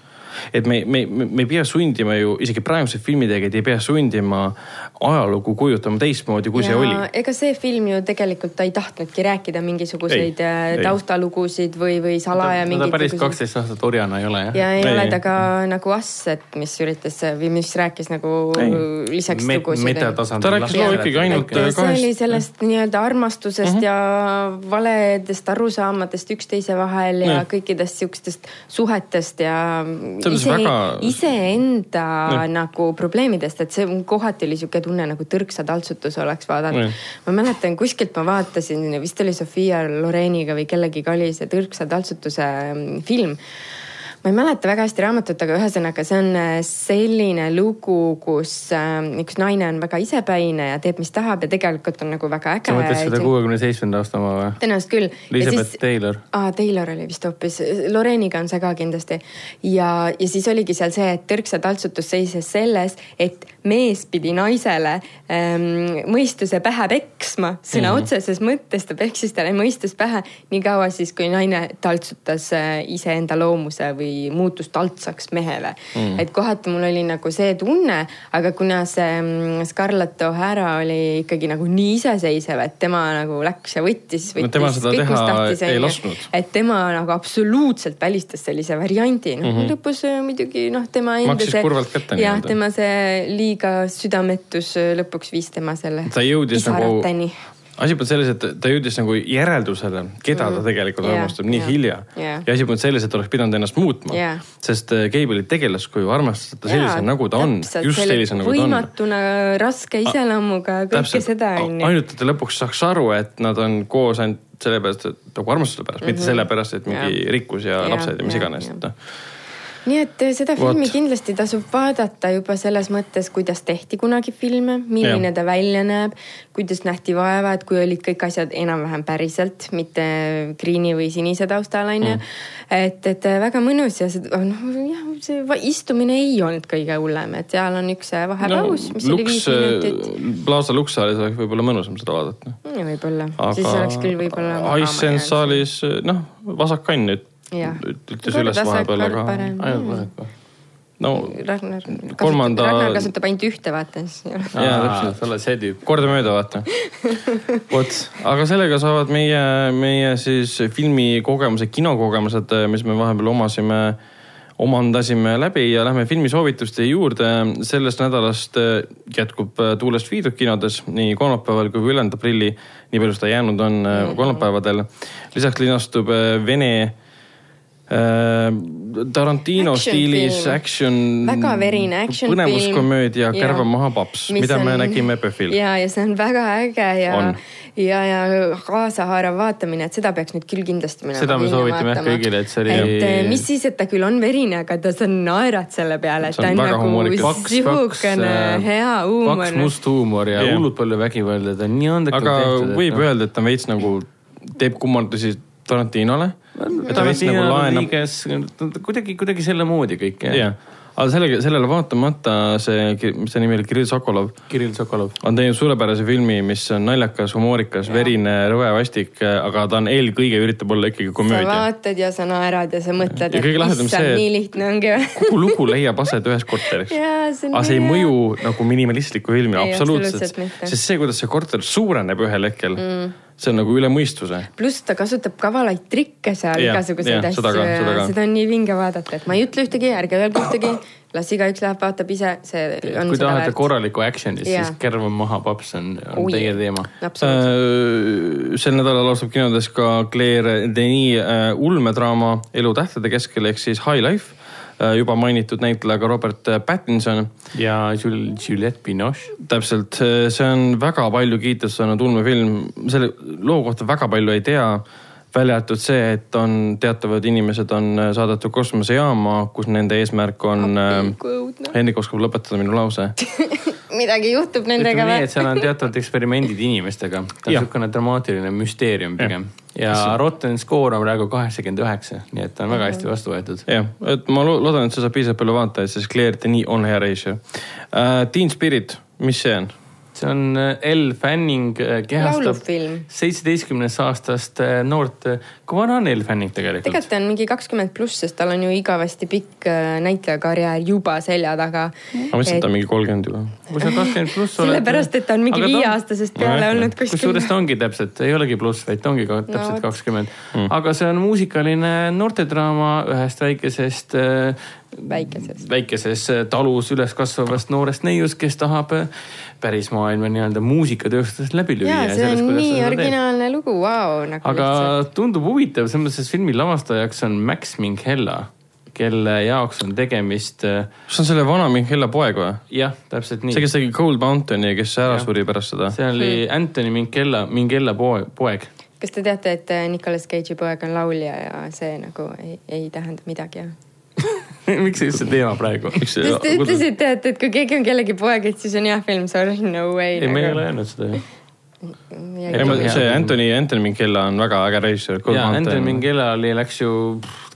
Et me, me, me ei pea sundima ju, isegi praegused filmitegijad ei pea sundima ajalugu kujutama teistmoodi, kui see oli. ega see film ju tegelikult ta ei tahtnudki rääkida mingisuguseid Ei, äh, ei. taustalugusid või, või salaja ta mingeid. päris kaksteist aastat orjana ei ole jah ja ei Ei, ole ei. ta ka nagu Asset, mis üritas või mis rääkis nagu Ei. lisaks Met- lugusid. Ta rääkis loo ikkagi ainult, et äh, see oli kahest- sellest nii-öelda armastusest mm -hmm. ja valedest arusaamadest üksteise vahel ja Jah. kõikidest siukestest suhetest ja Selles ise, väga- iseenda Jah. nagu probleemidest, et see kohati oli sihuke tunne nagu tõrksa taltsutus oleks vaadata Jah.. ma mäletan kuskilt ma vaatasin, vist oli Sofia Loreniga või kellegiga oli see tõrksa taltsutuse mm, film ma ei mäleta väga hästi raamatut, aga ühesõnaga see on äh, selline lugu, kus äh, üks naine on väga isepäine ja teeb, mis tahab ja tegelikult on nagu väga äge. sa mõtled seda kuuekümne seitsmenda aasta oma või? tõenäoliselt küll. Elizabeth Taylor. aa, Taylor oli vist hoopis, Loreniga on see ka kindlasti. ja, ja siis oligi seal see, et tõrksa taltsutus seisis selles, et mees pidi naisele ähm, mõistuse pähe peksma, sõna mm -hmm. otseses mõttes ta peksis talle mõistus pähe nii kaua siis, kui naine taltsutas äh, iseenda loomuse või muutus taltsaks mehele mm. -hmm. et kohati mul oli nagu see tunne, aga kuna see mm, Scarlett O'Hara oli ikkagi nagu nii iseseisev, et tema nagu läks ja võttis, No võttis tema seda kõik, teha tahtis, ei lasknud. et tema nagu absoluutselt välistas sellise variandi, noh mm -hmm. lõpus äh, muidugi noh, tema enda Mhm. Maksis kurvalt kätte jah, nii-öelda. tema see liiga südametus äh, lõpuks viis tema selle ta jõudis nagu asi polnud selles, et ta jõudis nagu järeldusele, keda ta tegelikult Jaa, armastab nii jaa, hilja. jaa. ja asi polnud selles, et oleks pidanud ennast muutma Jaa.. sest äh, Gable'i tegelaskuju armastas ta sellisena, nagu ta on, just sellisena, nagu ta on. võimatuna, raske iseloomuga, kõike seda onju. ainult, et ta lõpuks saaks aru, et nad on koos ainult sellepärast, et nagu armastuse pärast mm, -hmm. mitte sellepärast, et mingi Mhm. Jaa. rikkus ja Jaa, lapsed ja mis jaa, iganes, jaa. et noh. Nii et äh, seda filmi kindlasti tasub vaadata juba selles mõttes, kuidas tehti kunagi filme, milline Jah. ta välja näeb, kuidas nähti vaeva, et kui olid kõik asjad enam-vähem päriselt, mitte kriini või sinise taustal onju mm.. et, et äh, väga mõnus ja see noh jah, see istumine ei olnud kõige hullem, et seal on üks äh, vahepaus no,, mis oli viis minutit. Plaza Luxalis oleks võib-olla mõnusam seda vaadata. võib-olla, aga siis oleks küll võib-olla. Hisense saalis, noh, vasak kann Jah. Ütles üles vahepeal, aga ainult vasak või? no Ragnar Kolmanda- kasutab, Ragnar kasutab ainult ühte, vaata siis. Jaa, täpselt. sa oled see tüüp. kordamööda vaata. vot, aga sellega saavad meie, meie siis filmikogemused, kinokogemused, mis me vahepeal omasime, omandasime läbi ja lähme filmisoovituste juurde. sellest nädalast äh, jätkub äh, Tuulest viidud kinodes nii kolmapäeval kui ka ülejäänud aprilli. nii palju seda jäänud on äh, kolmapäevadel. lisaks linastub Vene Tarantino Action stiilis film. action. Väga verine action põnevuskomöödia film. Kärva Jaa. maha paps, mida me on- nägime PÖFFil. ja, ja see on väga äge ja On., ja, ja kaasahaarav vaatamine, et seda peaks nüüd küll kindlasti minema. Seda me soovitame jah kõigile, et see oli- et eh, mis siis, et ta küll on verine, aga ta, sa naerad selle peale, et See ta on on väga nagu sihukene äh, hea huumor paks. must huumor ja hullult palju vägivalda, ta on nii andekalt aga tehtud. võib öelda, et ta veits nagu teeb kummardusi Tarantinole. et ta veits nagu laenab, kuidagi, kuidagi selle moodi kõik jah jah. aga sellega, sellele vaatamata see, mis ta nimi oli, Kirill Sokolov Kirill Sokolov. on teinud suurepärase filmi, mis on naljakas, humoorikas, verine, rõve, vastik, aga ta on eelkõige üritab olla ikkagi sa komöödia. vaatad ja sa naerad ja sa mõtled, Ja et issand, nii lihtne ongi või? kogu lugu leiab aset ühes korteris. on aga see ei mõju nagu minimalistliku filmina, absoluutselt sest see, kuidas see korter suureneb ühel hetkel mm., see on nagu üle mõistuse. pluss ta kasutab kavalaid trikke seal, Jah, igasuguseid seda asju ja seda on nii vinge vaadata, et ma ei ütle ühtegi, ärge öelge ühtegi, las igaüks läheb, vaatab ise, see on kui tahate korralikku action'it, Jaa. siis Kärv on maha paps on, on Oi. teie teema. Äh, sel nädalal alustab kinodes ka Claire Denis äh, ulmedraama Elu tähtede keskel ehk siis High Life. Juba mainitud näitleja ka Robert Pattinson. ja Jul-, Juliette Binoche. täpselt, see on väga palju kiitust saanud ulmefilm, selle loo kohta väga palju ei tea välja arvatud see, et on teatavad inimesed on saadetud kosmosejaama, kus nende eesmärk on. kui õudne. Hendrik oskab lõpetada minu lause. midagi juhtub nendega ütleme nii, või et? seal on teatavad eksperimendid inimestega. ta on niisugune dramaatiline müsteerium pigem. ja Rotten Score on praegu kaheksakümmend üheksa, nii et ta on väga hästi vastu võetud. jah, et ma lo- loodan, et see saab piisavalt palju vaatajaid, sest Claire Denis on hea reisija uh,. Teen Spirit, mis see on? See on äh, Elle Fanning äh, kehastab seitsmeteistkümnest aastast äh, noort, kui vana on Elle Fanning tegelikult? tegelikult ta on mingi kakskümmend pluss, sest tal on ju igavesti pikk näitlejakarjäär juba selja taga. ma mõtlesin, et ta on mingi kolmkümmend juba. kui sa kakskümmend pluss oled. sellepärast, et ta on mingi viieaastasest peale Nojah. olnud kuskil kusjuures. ta ongi täpselt, ei olegi pluss, vaid ta ongi ka täpselt kakskümmend no,. aga see on muusikaline noortedraama ühest väikesest, väikesest. väikeses äh, talus üles kasvavast noorest neiust, kes tahab äh, päris maailma nii-öelda muusikatööstusest läbi lüüa. ja see on nii originaalne lugu, vau, nagu aga lihtsalt. tundub huvitav, selles mõttes, et filmi lavastajaks on Max Minghella, kelle jaoks on tegemist, see on selle vana Minghella poeg või? jah, täpselt nii see, kes tegi Cold Mountaini ja kes ära Jah. suri pärast seda. see oli Anthony Minghella, Minghella poeg, kas te teate, et äh, Nicolas Cage'i poeg on laulja ja see nagu ei, ei tähenda midagi, jah? miks see üldse teema praegu? see sest te ütlesite, et, et kui keegi on kellegi poeg, et siis on hea film, sorry, no way. ei, me ei ole öelnud seda ju. ei, ma, see Anthony, Anthony Minghella on väga äge režissöör. ja Anthony Minghella oli, läks ju,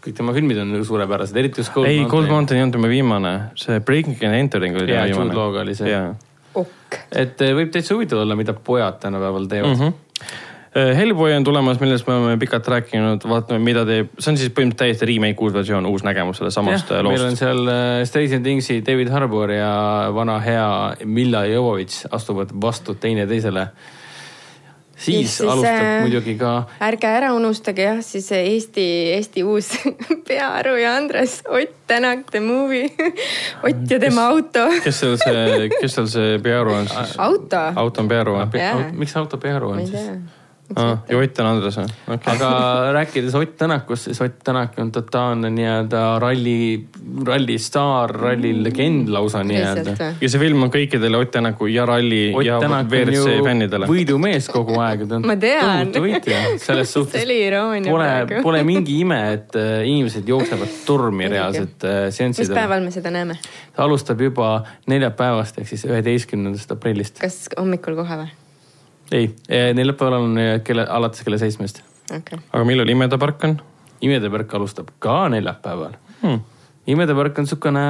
kõik tema filmid on suurepärased, eriti just Cold ei, Mountain. Cold Mountain ei olnud tema viimane, see Breaking and Entering oli Jaa, tema Jude viimane. Law'ga oli see. jaa okk. et eh, võib täitsa huvitav olla, mida pojad tänapäeval teevad mm. -hmm. Eh, Hellboy on tulemas, millest me oleme pikalt rääkinud, vaatame, mida teeb, see on siis põhimõtteliselt täiesti remake uus versioon, uus nägemus sellest samast jah, äh, meil on loost. seal äh, Stranger Thingsi David Harbour ja vana hea Milla Jovovitš astuvad vastu teineteisele. siis, Siis, alustab äh, äh... muidugi ka ärge ära unustage jah, siis see Eesti, Eesti uus Peaaru ja Andres Ott Tänak, The Movie. Ott ja tema auto. kes seal see, kes seal see Pearu on siis? auto? auto on Pearu või? Miks auto Pearu ma on siis? tea. ja Ott on Andres või? okei. aga rääkides Ott Tänakust, siis Ott Tänak on totaalne nii-öelda ralli, rallistaar, rallilegend lausa nii-öelda. ja see film on kõikidele Ott Tänaku ja ralli Ott ja WRC fännidele. võidumees kogu aeg. Ma tean. tohutu võitja, selles suhtes pole, pole mingi ime, et äh, inimesed jooksevad turmi reaalselt äh, mis seanssidele. päeval me seda näeme? ta alustab juba neljapäevast ehk siis üheteistkümnendast aprillist. kas hommikul kohe või? ei, neljapäeval on äh, kella, alates kella seitsmest. okei okay.. aga millal Imede park on imede park alustab ka neljapäeval hmm.? imede park on niisugune,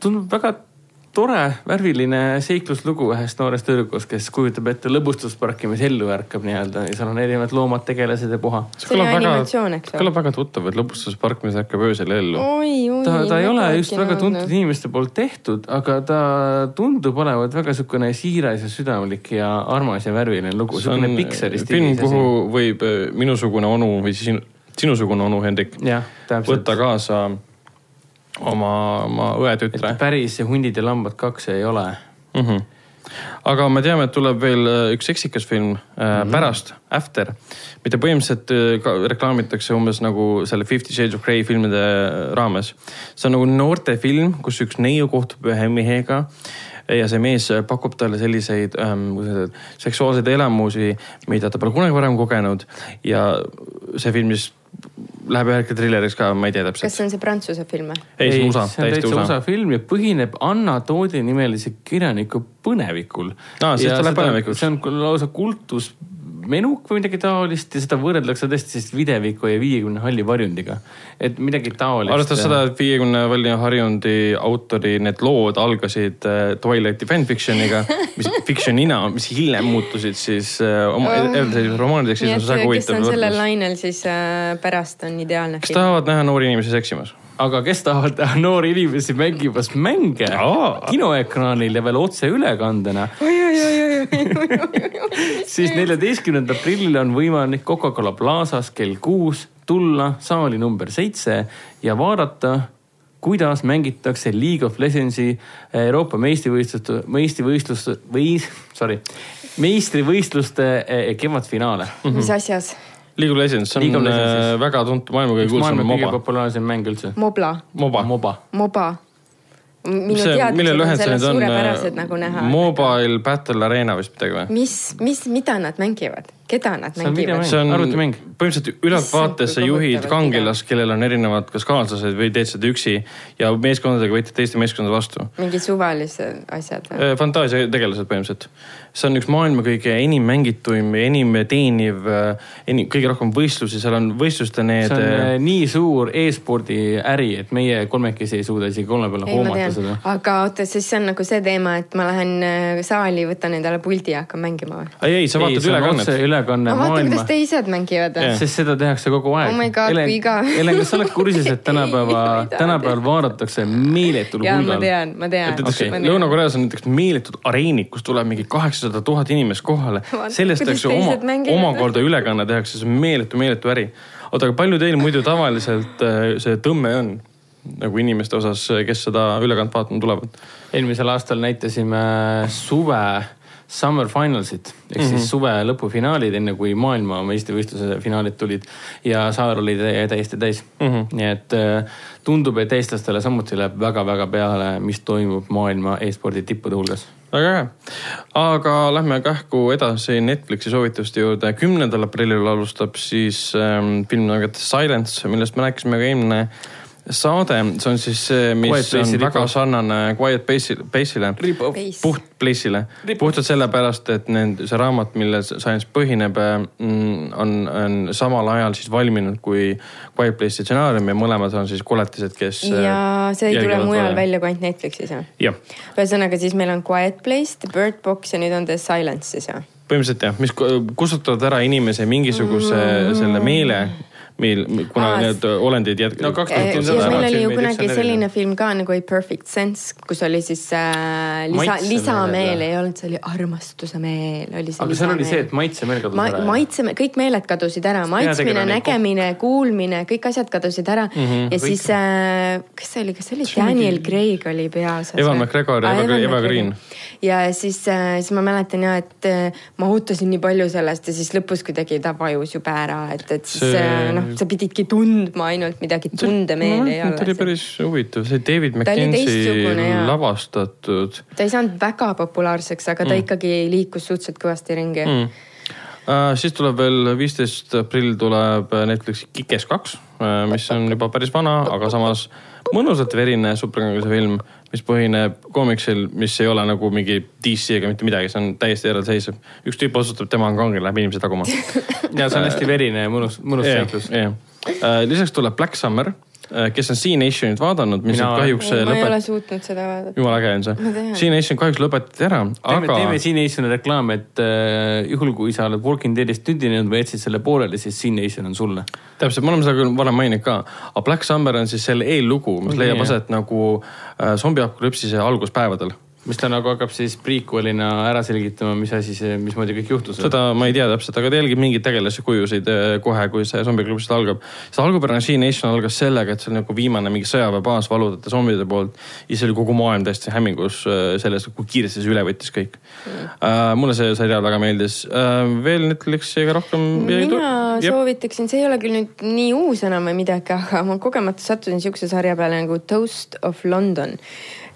tundub väga tore värviline seikluslugu ühest noorest tüdrukust, kes kujutab ette lõbustusparki, mis ellu ärkab nii-öelda ja seal on erinevad loomad, tegelased ja puha. See oli animatsioon, eks ole? kõlab väga tuttav, et lõbustuspark, mis ärkab öösel ellu. oi, oi. ta, ta ei ole just väga tuntud inimeste poolt tehtud, aga ta tundub olevat väga sihukene siiras ja südamlik ja armas ja värviline lugu, see on Pixari film, kuhu võib äh, minusugune onu või siis sinu, sinusugune onu, Hendrik, võtta. kaasa oma, oma õetütre et päris Hundid ja lambad kaks ei ole. mm. -hmm. aga me teame, et tuleb veel äh, üks seksikas film mm -hmm. pärast, After, mida põhimõtteliselt äh, reklaamitakse umbes nagu selle Fifty Shades of Grey filmide raames. see on nagu noortefilm, kus üks neiu kohtub ühe mehega ja see mees pakub talle selliseid ähm, seksuaalseid elamusi, mida ta pole kunagi varem kogenud ja see film siis läheb ühel hetkel trileriks ka, ma ei tea kas täpselt. see on see prantsuse film või? ei, see on USA, täiesti täitsa USA USA film ja põhineb Anna Toodi nimelise kirjaniku põnevikul. Põnevikuks. see on lausa kultusmenuk või midagi taolist ja seda võrreldakse tõesti siis videviku ja viiekümne halli varjundiga. et midagi taolist. arvestades seda, et viiekümne Valli Harjundi autori need lood algasid äh, Twilighti fanfiction'iga, mis fiction'ina, mis hiljem muutusid siis äh, oma Oh. romaanideks, siis on see väga kes huvitav on sellel lainel, siis äh, pärast on ideaalne kes film. tahavad näha noori inimesi seksimas? Aga kes tahavad näha noori inimesi mängimas mänge Aa. kinoekraanil ja veel otseülekandena, siis neljateistkümnendal aprillil on võimalik Coca-Cola Plazas kell kuus tulla saali number seitse ja vaadata, kuidas mängitakse League of Legendsi Euroopa meistrivõistluste, meistrivõistluste või sorry, meistrivõistluste eh, kevadfinaale. mis asjas? League of Legends, see League on of Legends, äh, väga tuntud, maailma kõige kuulsam maailma kõige moba. populaarsem mäng üldse. Mobla, moba. moba. moba. minu mille teadmised on sellest on äh, suurepärased, nagu näha. Mobile Battle Arena vist midagi või? mis, mis, mida nad mängivad, keda nad See on mängivad see on Arvutimäng. põhimõtteliselt ülaltvaates sa juhid kangelast, kellel on erinevad kas kaaslased või teed seda üksi ja meeskondadega võitled teiste meeskondade vastu. mingid suvalised asjad või? Äh, fantaasiategelased põhimõtteliselt. See on üks maailma kõige enim mängituim ja enim teeniv, enim, kõige rohkem võistlusi, seal on võistluste need see on äh, äh, nii suur e-spordi äri, et meie kolmekesi ei suuda isegi kolme peale hoomata seda., aga oota, siis see on nagu see teema, et ma lähen äh, saali, võtan endale puldi ja hakkan mängima või? ei, ei, sa vaatad ülekannet. ülekanne maailma kuidas, teised mängivad Jah. või? sest seda tehakse kogu aeg. Oh my god, kui igav. Helen, kas sa oled kursis, et tänapäeva tänapäeval vaadatakse meeletul jaa, ma hulgal. tean, ma tean. näiteks Lõuna-Koreas on näiteks meeletud areenid, kus tuleb mingi kaheksasada tuhat inimest kohale sellest tehakse oma omakorda ülekanne tehakse, see on meeletu, meeletu äri. oota, aga palju teil muidu tavaliselt äh, see tõmme on nagu inimeste osas, kes seda ülekannet vaatama tulevad? eelmisel aastal näitasime suve Summer Finalsit ehk Mhm. siis suve lõpufinaalid, enne kui maailma meistrivõistluse finaalid tulid ja saar oli tä- täiesti täis mm. Mhm. -hmm. nii et äh, tundub, et eestlastele samuti läheb väga-väga peale, mis toimub maailma e-spordi tippude hulgas. väga äge. aga lähme kähku edasi Netflixi soovituste juurde. kümnendal aprillil alustab siis ähm, film nagu Silence, millest me rääkisime ka eelmine saade, see on siis see, mis Quiet on väga rip-off. sarnane Quiet Place'i- Place'ile. Place. puht Place'ile, puhtalt sellepärast, et need, see raamat, millel see Science põhineb, on, on samal ajal siis valminud kui Quiet Place'i stsenaarium ja mõlemad on siis koletised, kes. ja see ei tule mujal. välja kui ainult Netflixis jah? jah, ühesõnaga siis meil on Quiet Place, The Bird Box ja nüüd on The Silence siis jah? põhimõtteliselt jah, mis ku- kustutavad ära inimese mingisuguse mm. selle meele, mil, kuna Aa, need olendid jätk-. No kaks ja tuhat meil ära, oli ju kunagi selline film ka nagu A Perfect Sense, kus oli siis äh, lisa, lisameel ei olnud, see oli armastuse meel, oli see aga seal oli see, et maitsemeel kadus ma, ära. maitse, kõik meeled kadusid ära, maitsmine, nägemine, kuulmine, kõik asjad kadusid ära mm. -hmm, ja kõik. siis äh,, kes see oli, kas see oli Daniel Craig oli peaosas? Evan McGregor ja Eva- Eva Green.. ja siis äh,, siis ma mäletan ja, et äh, ma ootasin nii palju sellest ja siis lõpus kuidagi ta vajus jube ära, et, et siis See- see... noh, sa pididki tundma ainult midagi, tundemeeli ei ta oli ole. päris huvitav, see David McKenzie lavastatud ta ei saanud väga populaarseks, aga ta mm. ikkagi liikus suhteliselt kõvasti ringi mm.. Uh, siis tuleb veel viisteist aprill tuleb Netflixi Kikes kaks, mis on juba päris vana, aga samas mõnusalt verine superkangelase film, mis põhineb koomiksil, mis ei ole nagu mingi DC ega mitte midagi, see on täiesti eraldiseisev. üks tüüp otsustab, tema on kangelane, läheb inimesi taguma ja see on hästi verine ja mõnus, mõnus seiklus. jah, lisaks tuleb Black Summer, kes on C-Nationit vaadanud, mis Mina kahjuks ma ei ole lõpet-, suutnud seda vaadata. jumala äge on see. C-Nation kahjuks lõpetati ära, aga teeme siin Nationi reklaam, et äh, juhul kui sa oled Walking Deadist tüdinenud või jätsid selle pooleli, siis siin Nation on sulle. täpselt, me oleme seda küll varem maininud ka, aga Black Summer on siis selle eellugu, mis Okei, leiab aset nagu äh, zombiapokalüpsise alguspäevadel. Mis ta nagu hakkab siis prequel'ina ära selgitama, mis asi see, mismoodi kõik juhtus. seda ma ei tea täpselt, aga ta jälgib mingeid tegelasi kujusid äh, kohe, kui see zombiaklubist algab. see algupärane C-Nation algas sellega, et see oli nagu viimane mingi sõjaväebaas valudate zombide poolt. ja siis oli kogu maailm täiesti hämmingus äh, sellest, kui kiiresti see üle võttis kõik mm.. mulle see seriaal väga meeldis. veel Netflixiga rohkem mina tule- soovitaksin, see ei ole küll nüüd nii uus enam või midagi, aga ma kogemata sattusin siukse sarja peale nagu Toast of London.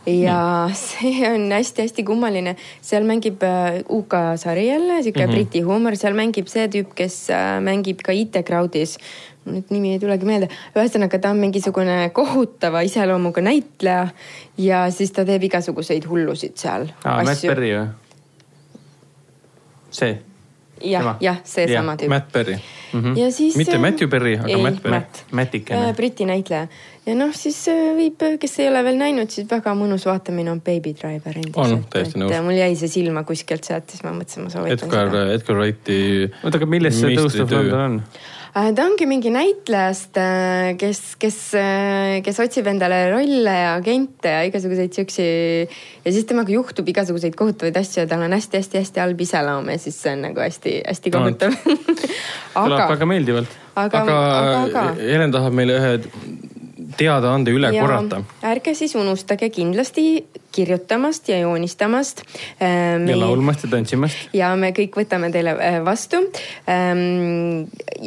Ja see on hästi-hästi kummaline, seal mängib äh, UK sari jälle, sihuke mm -hmm. Briti huumor, seal mängib see tüüp, kes äh, mängib ka IT Crowdis. nüüd nimi ei tulegi meelde, ühesõnaga ta on mingisugune kohutava iseloomuga näitleja ja siis ta teeb igasuguseid hullusid seal aa, Matt Berry või? see. Jah jah, seesama tüüp. Matt Berry. ja siis. Mitte Matthew Perry, aga ei, Matt Berry. Matt. Mattikene. Äh, Briti näitleja ja noh, siis äh, võib, kes ei ole veel näinud, siis väga mõnus vaatamine on Baby Driver On, täiesti nõus. mul jäi see silma kuskilt sealt, siis ma mõtlesin, ma soovitan Edgar seda., Edgar Wrighti. oota, aga milles see of London on? Äh, ta ongi mingi näitlejast, kes, kes, kes otsib endale rolle ja agente ja igasuguseid siuksi. ja siis temaga juhtub igasuguseid kohutavaid asju ja tal on hästi-hästi-hästi halb iseloom ja siis see on nagu hästi-hästi No, kohutav. kõlab aga, väga meeldivalt. aga, aga, aga, aga Helen tahab meile ühe teadaande üle Ja korrata. ärge siis unustage kindlasti kirjutamast ja joonistamast. ja laulmast ja tantsimast. ja me kõik võtame teile äh, vastu.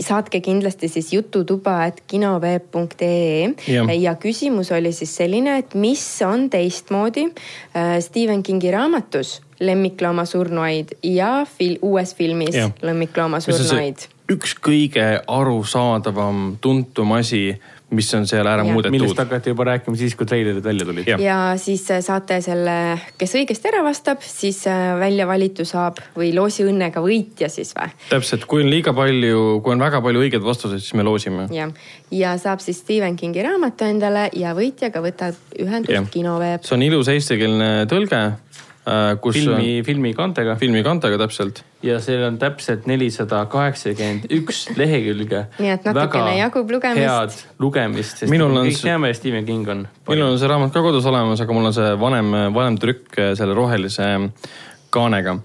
saatke kindlasti siis jututuba, et kinoveeb.ee Jah. ja küsimus oli siis selline, et mis on teistmoodi äh, Stephen Kingi raamatus Lemmiklooma surnuaid ja fil uues filmis Jah. Lemmiklooma surnuaid. üks kõige arusaadavam, tuntum asi, mis on seal ära millest muudetud. hakati juba rääkima siis, kui treilerid välja tulid. Ja siis äh, saate selle, kes õigesti ära vastab, siis äh, välja valitu saab või loosi õnnega võitja siis või? täpselt, kui on liiga palju, kui on väga palju õigeid vastuseid, siis me loosime. jah, ja saab siis Stephen Kingi raamatu endale ja võitjaga võtab ühendust kinoveeb. see on ilus eestikeelne tõlge, kus filmi, filmikandega on filmikantega täpselt. ja seal on täpselt nelisada kaheksakümmend üks lehekülge. Nii et natukene jagub lugemist. head lugemist, sest Minul on kõik see- teame, Stephen King on. minul on see raamat ka kodus olemas, aga mul on see vanem, vanem trükk selle rohelise kaanega.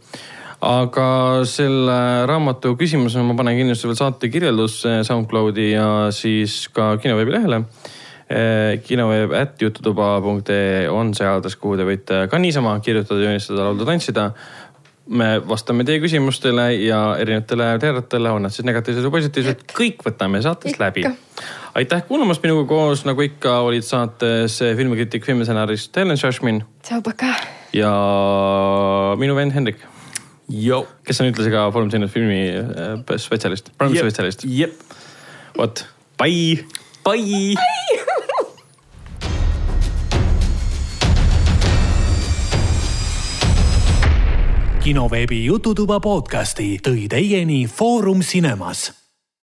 aga selle raamatu küsimuse ma panen kindlasti veel saate kirjeldusse SoundCloudi ja siis ka kinoveebi lehele. Kinoveeb at jututuba.ee on see aadress, kuhu te võite ka niisama kirjutada, joonistada, laulda, tantsida me vastame teie küsimustele ja erinevatele teadetele, on nad siis negatiivsed või positiivsed, kõik võtame saatest läbi Ikka.. aitäh kuulamast minuga koos, nagu ikka olid saates filmikriitik, filmistsenarist Helen Šašmin tšau, pakaa. ja minu vend Hendrik, kes on ühtlasi ka Foorum Cinemas filmi äh, spetsialist, spetsialist. jep, vot, bye. bye. Kinoveebi Jututuba podcasti tõi teieni Foorum Cinemas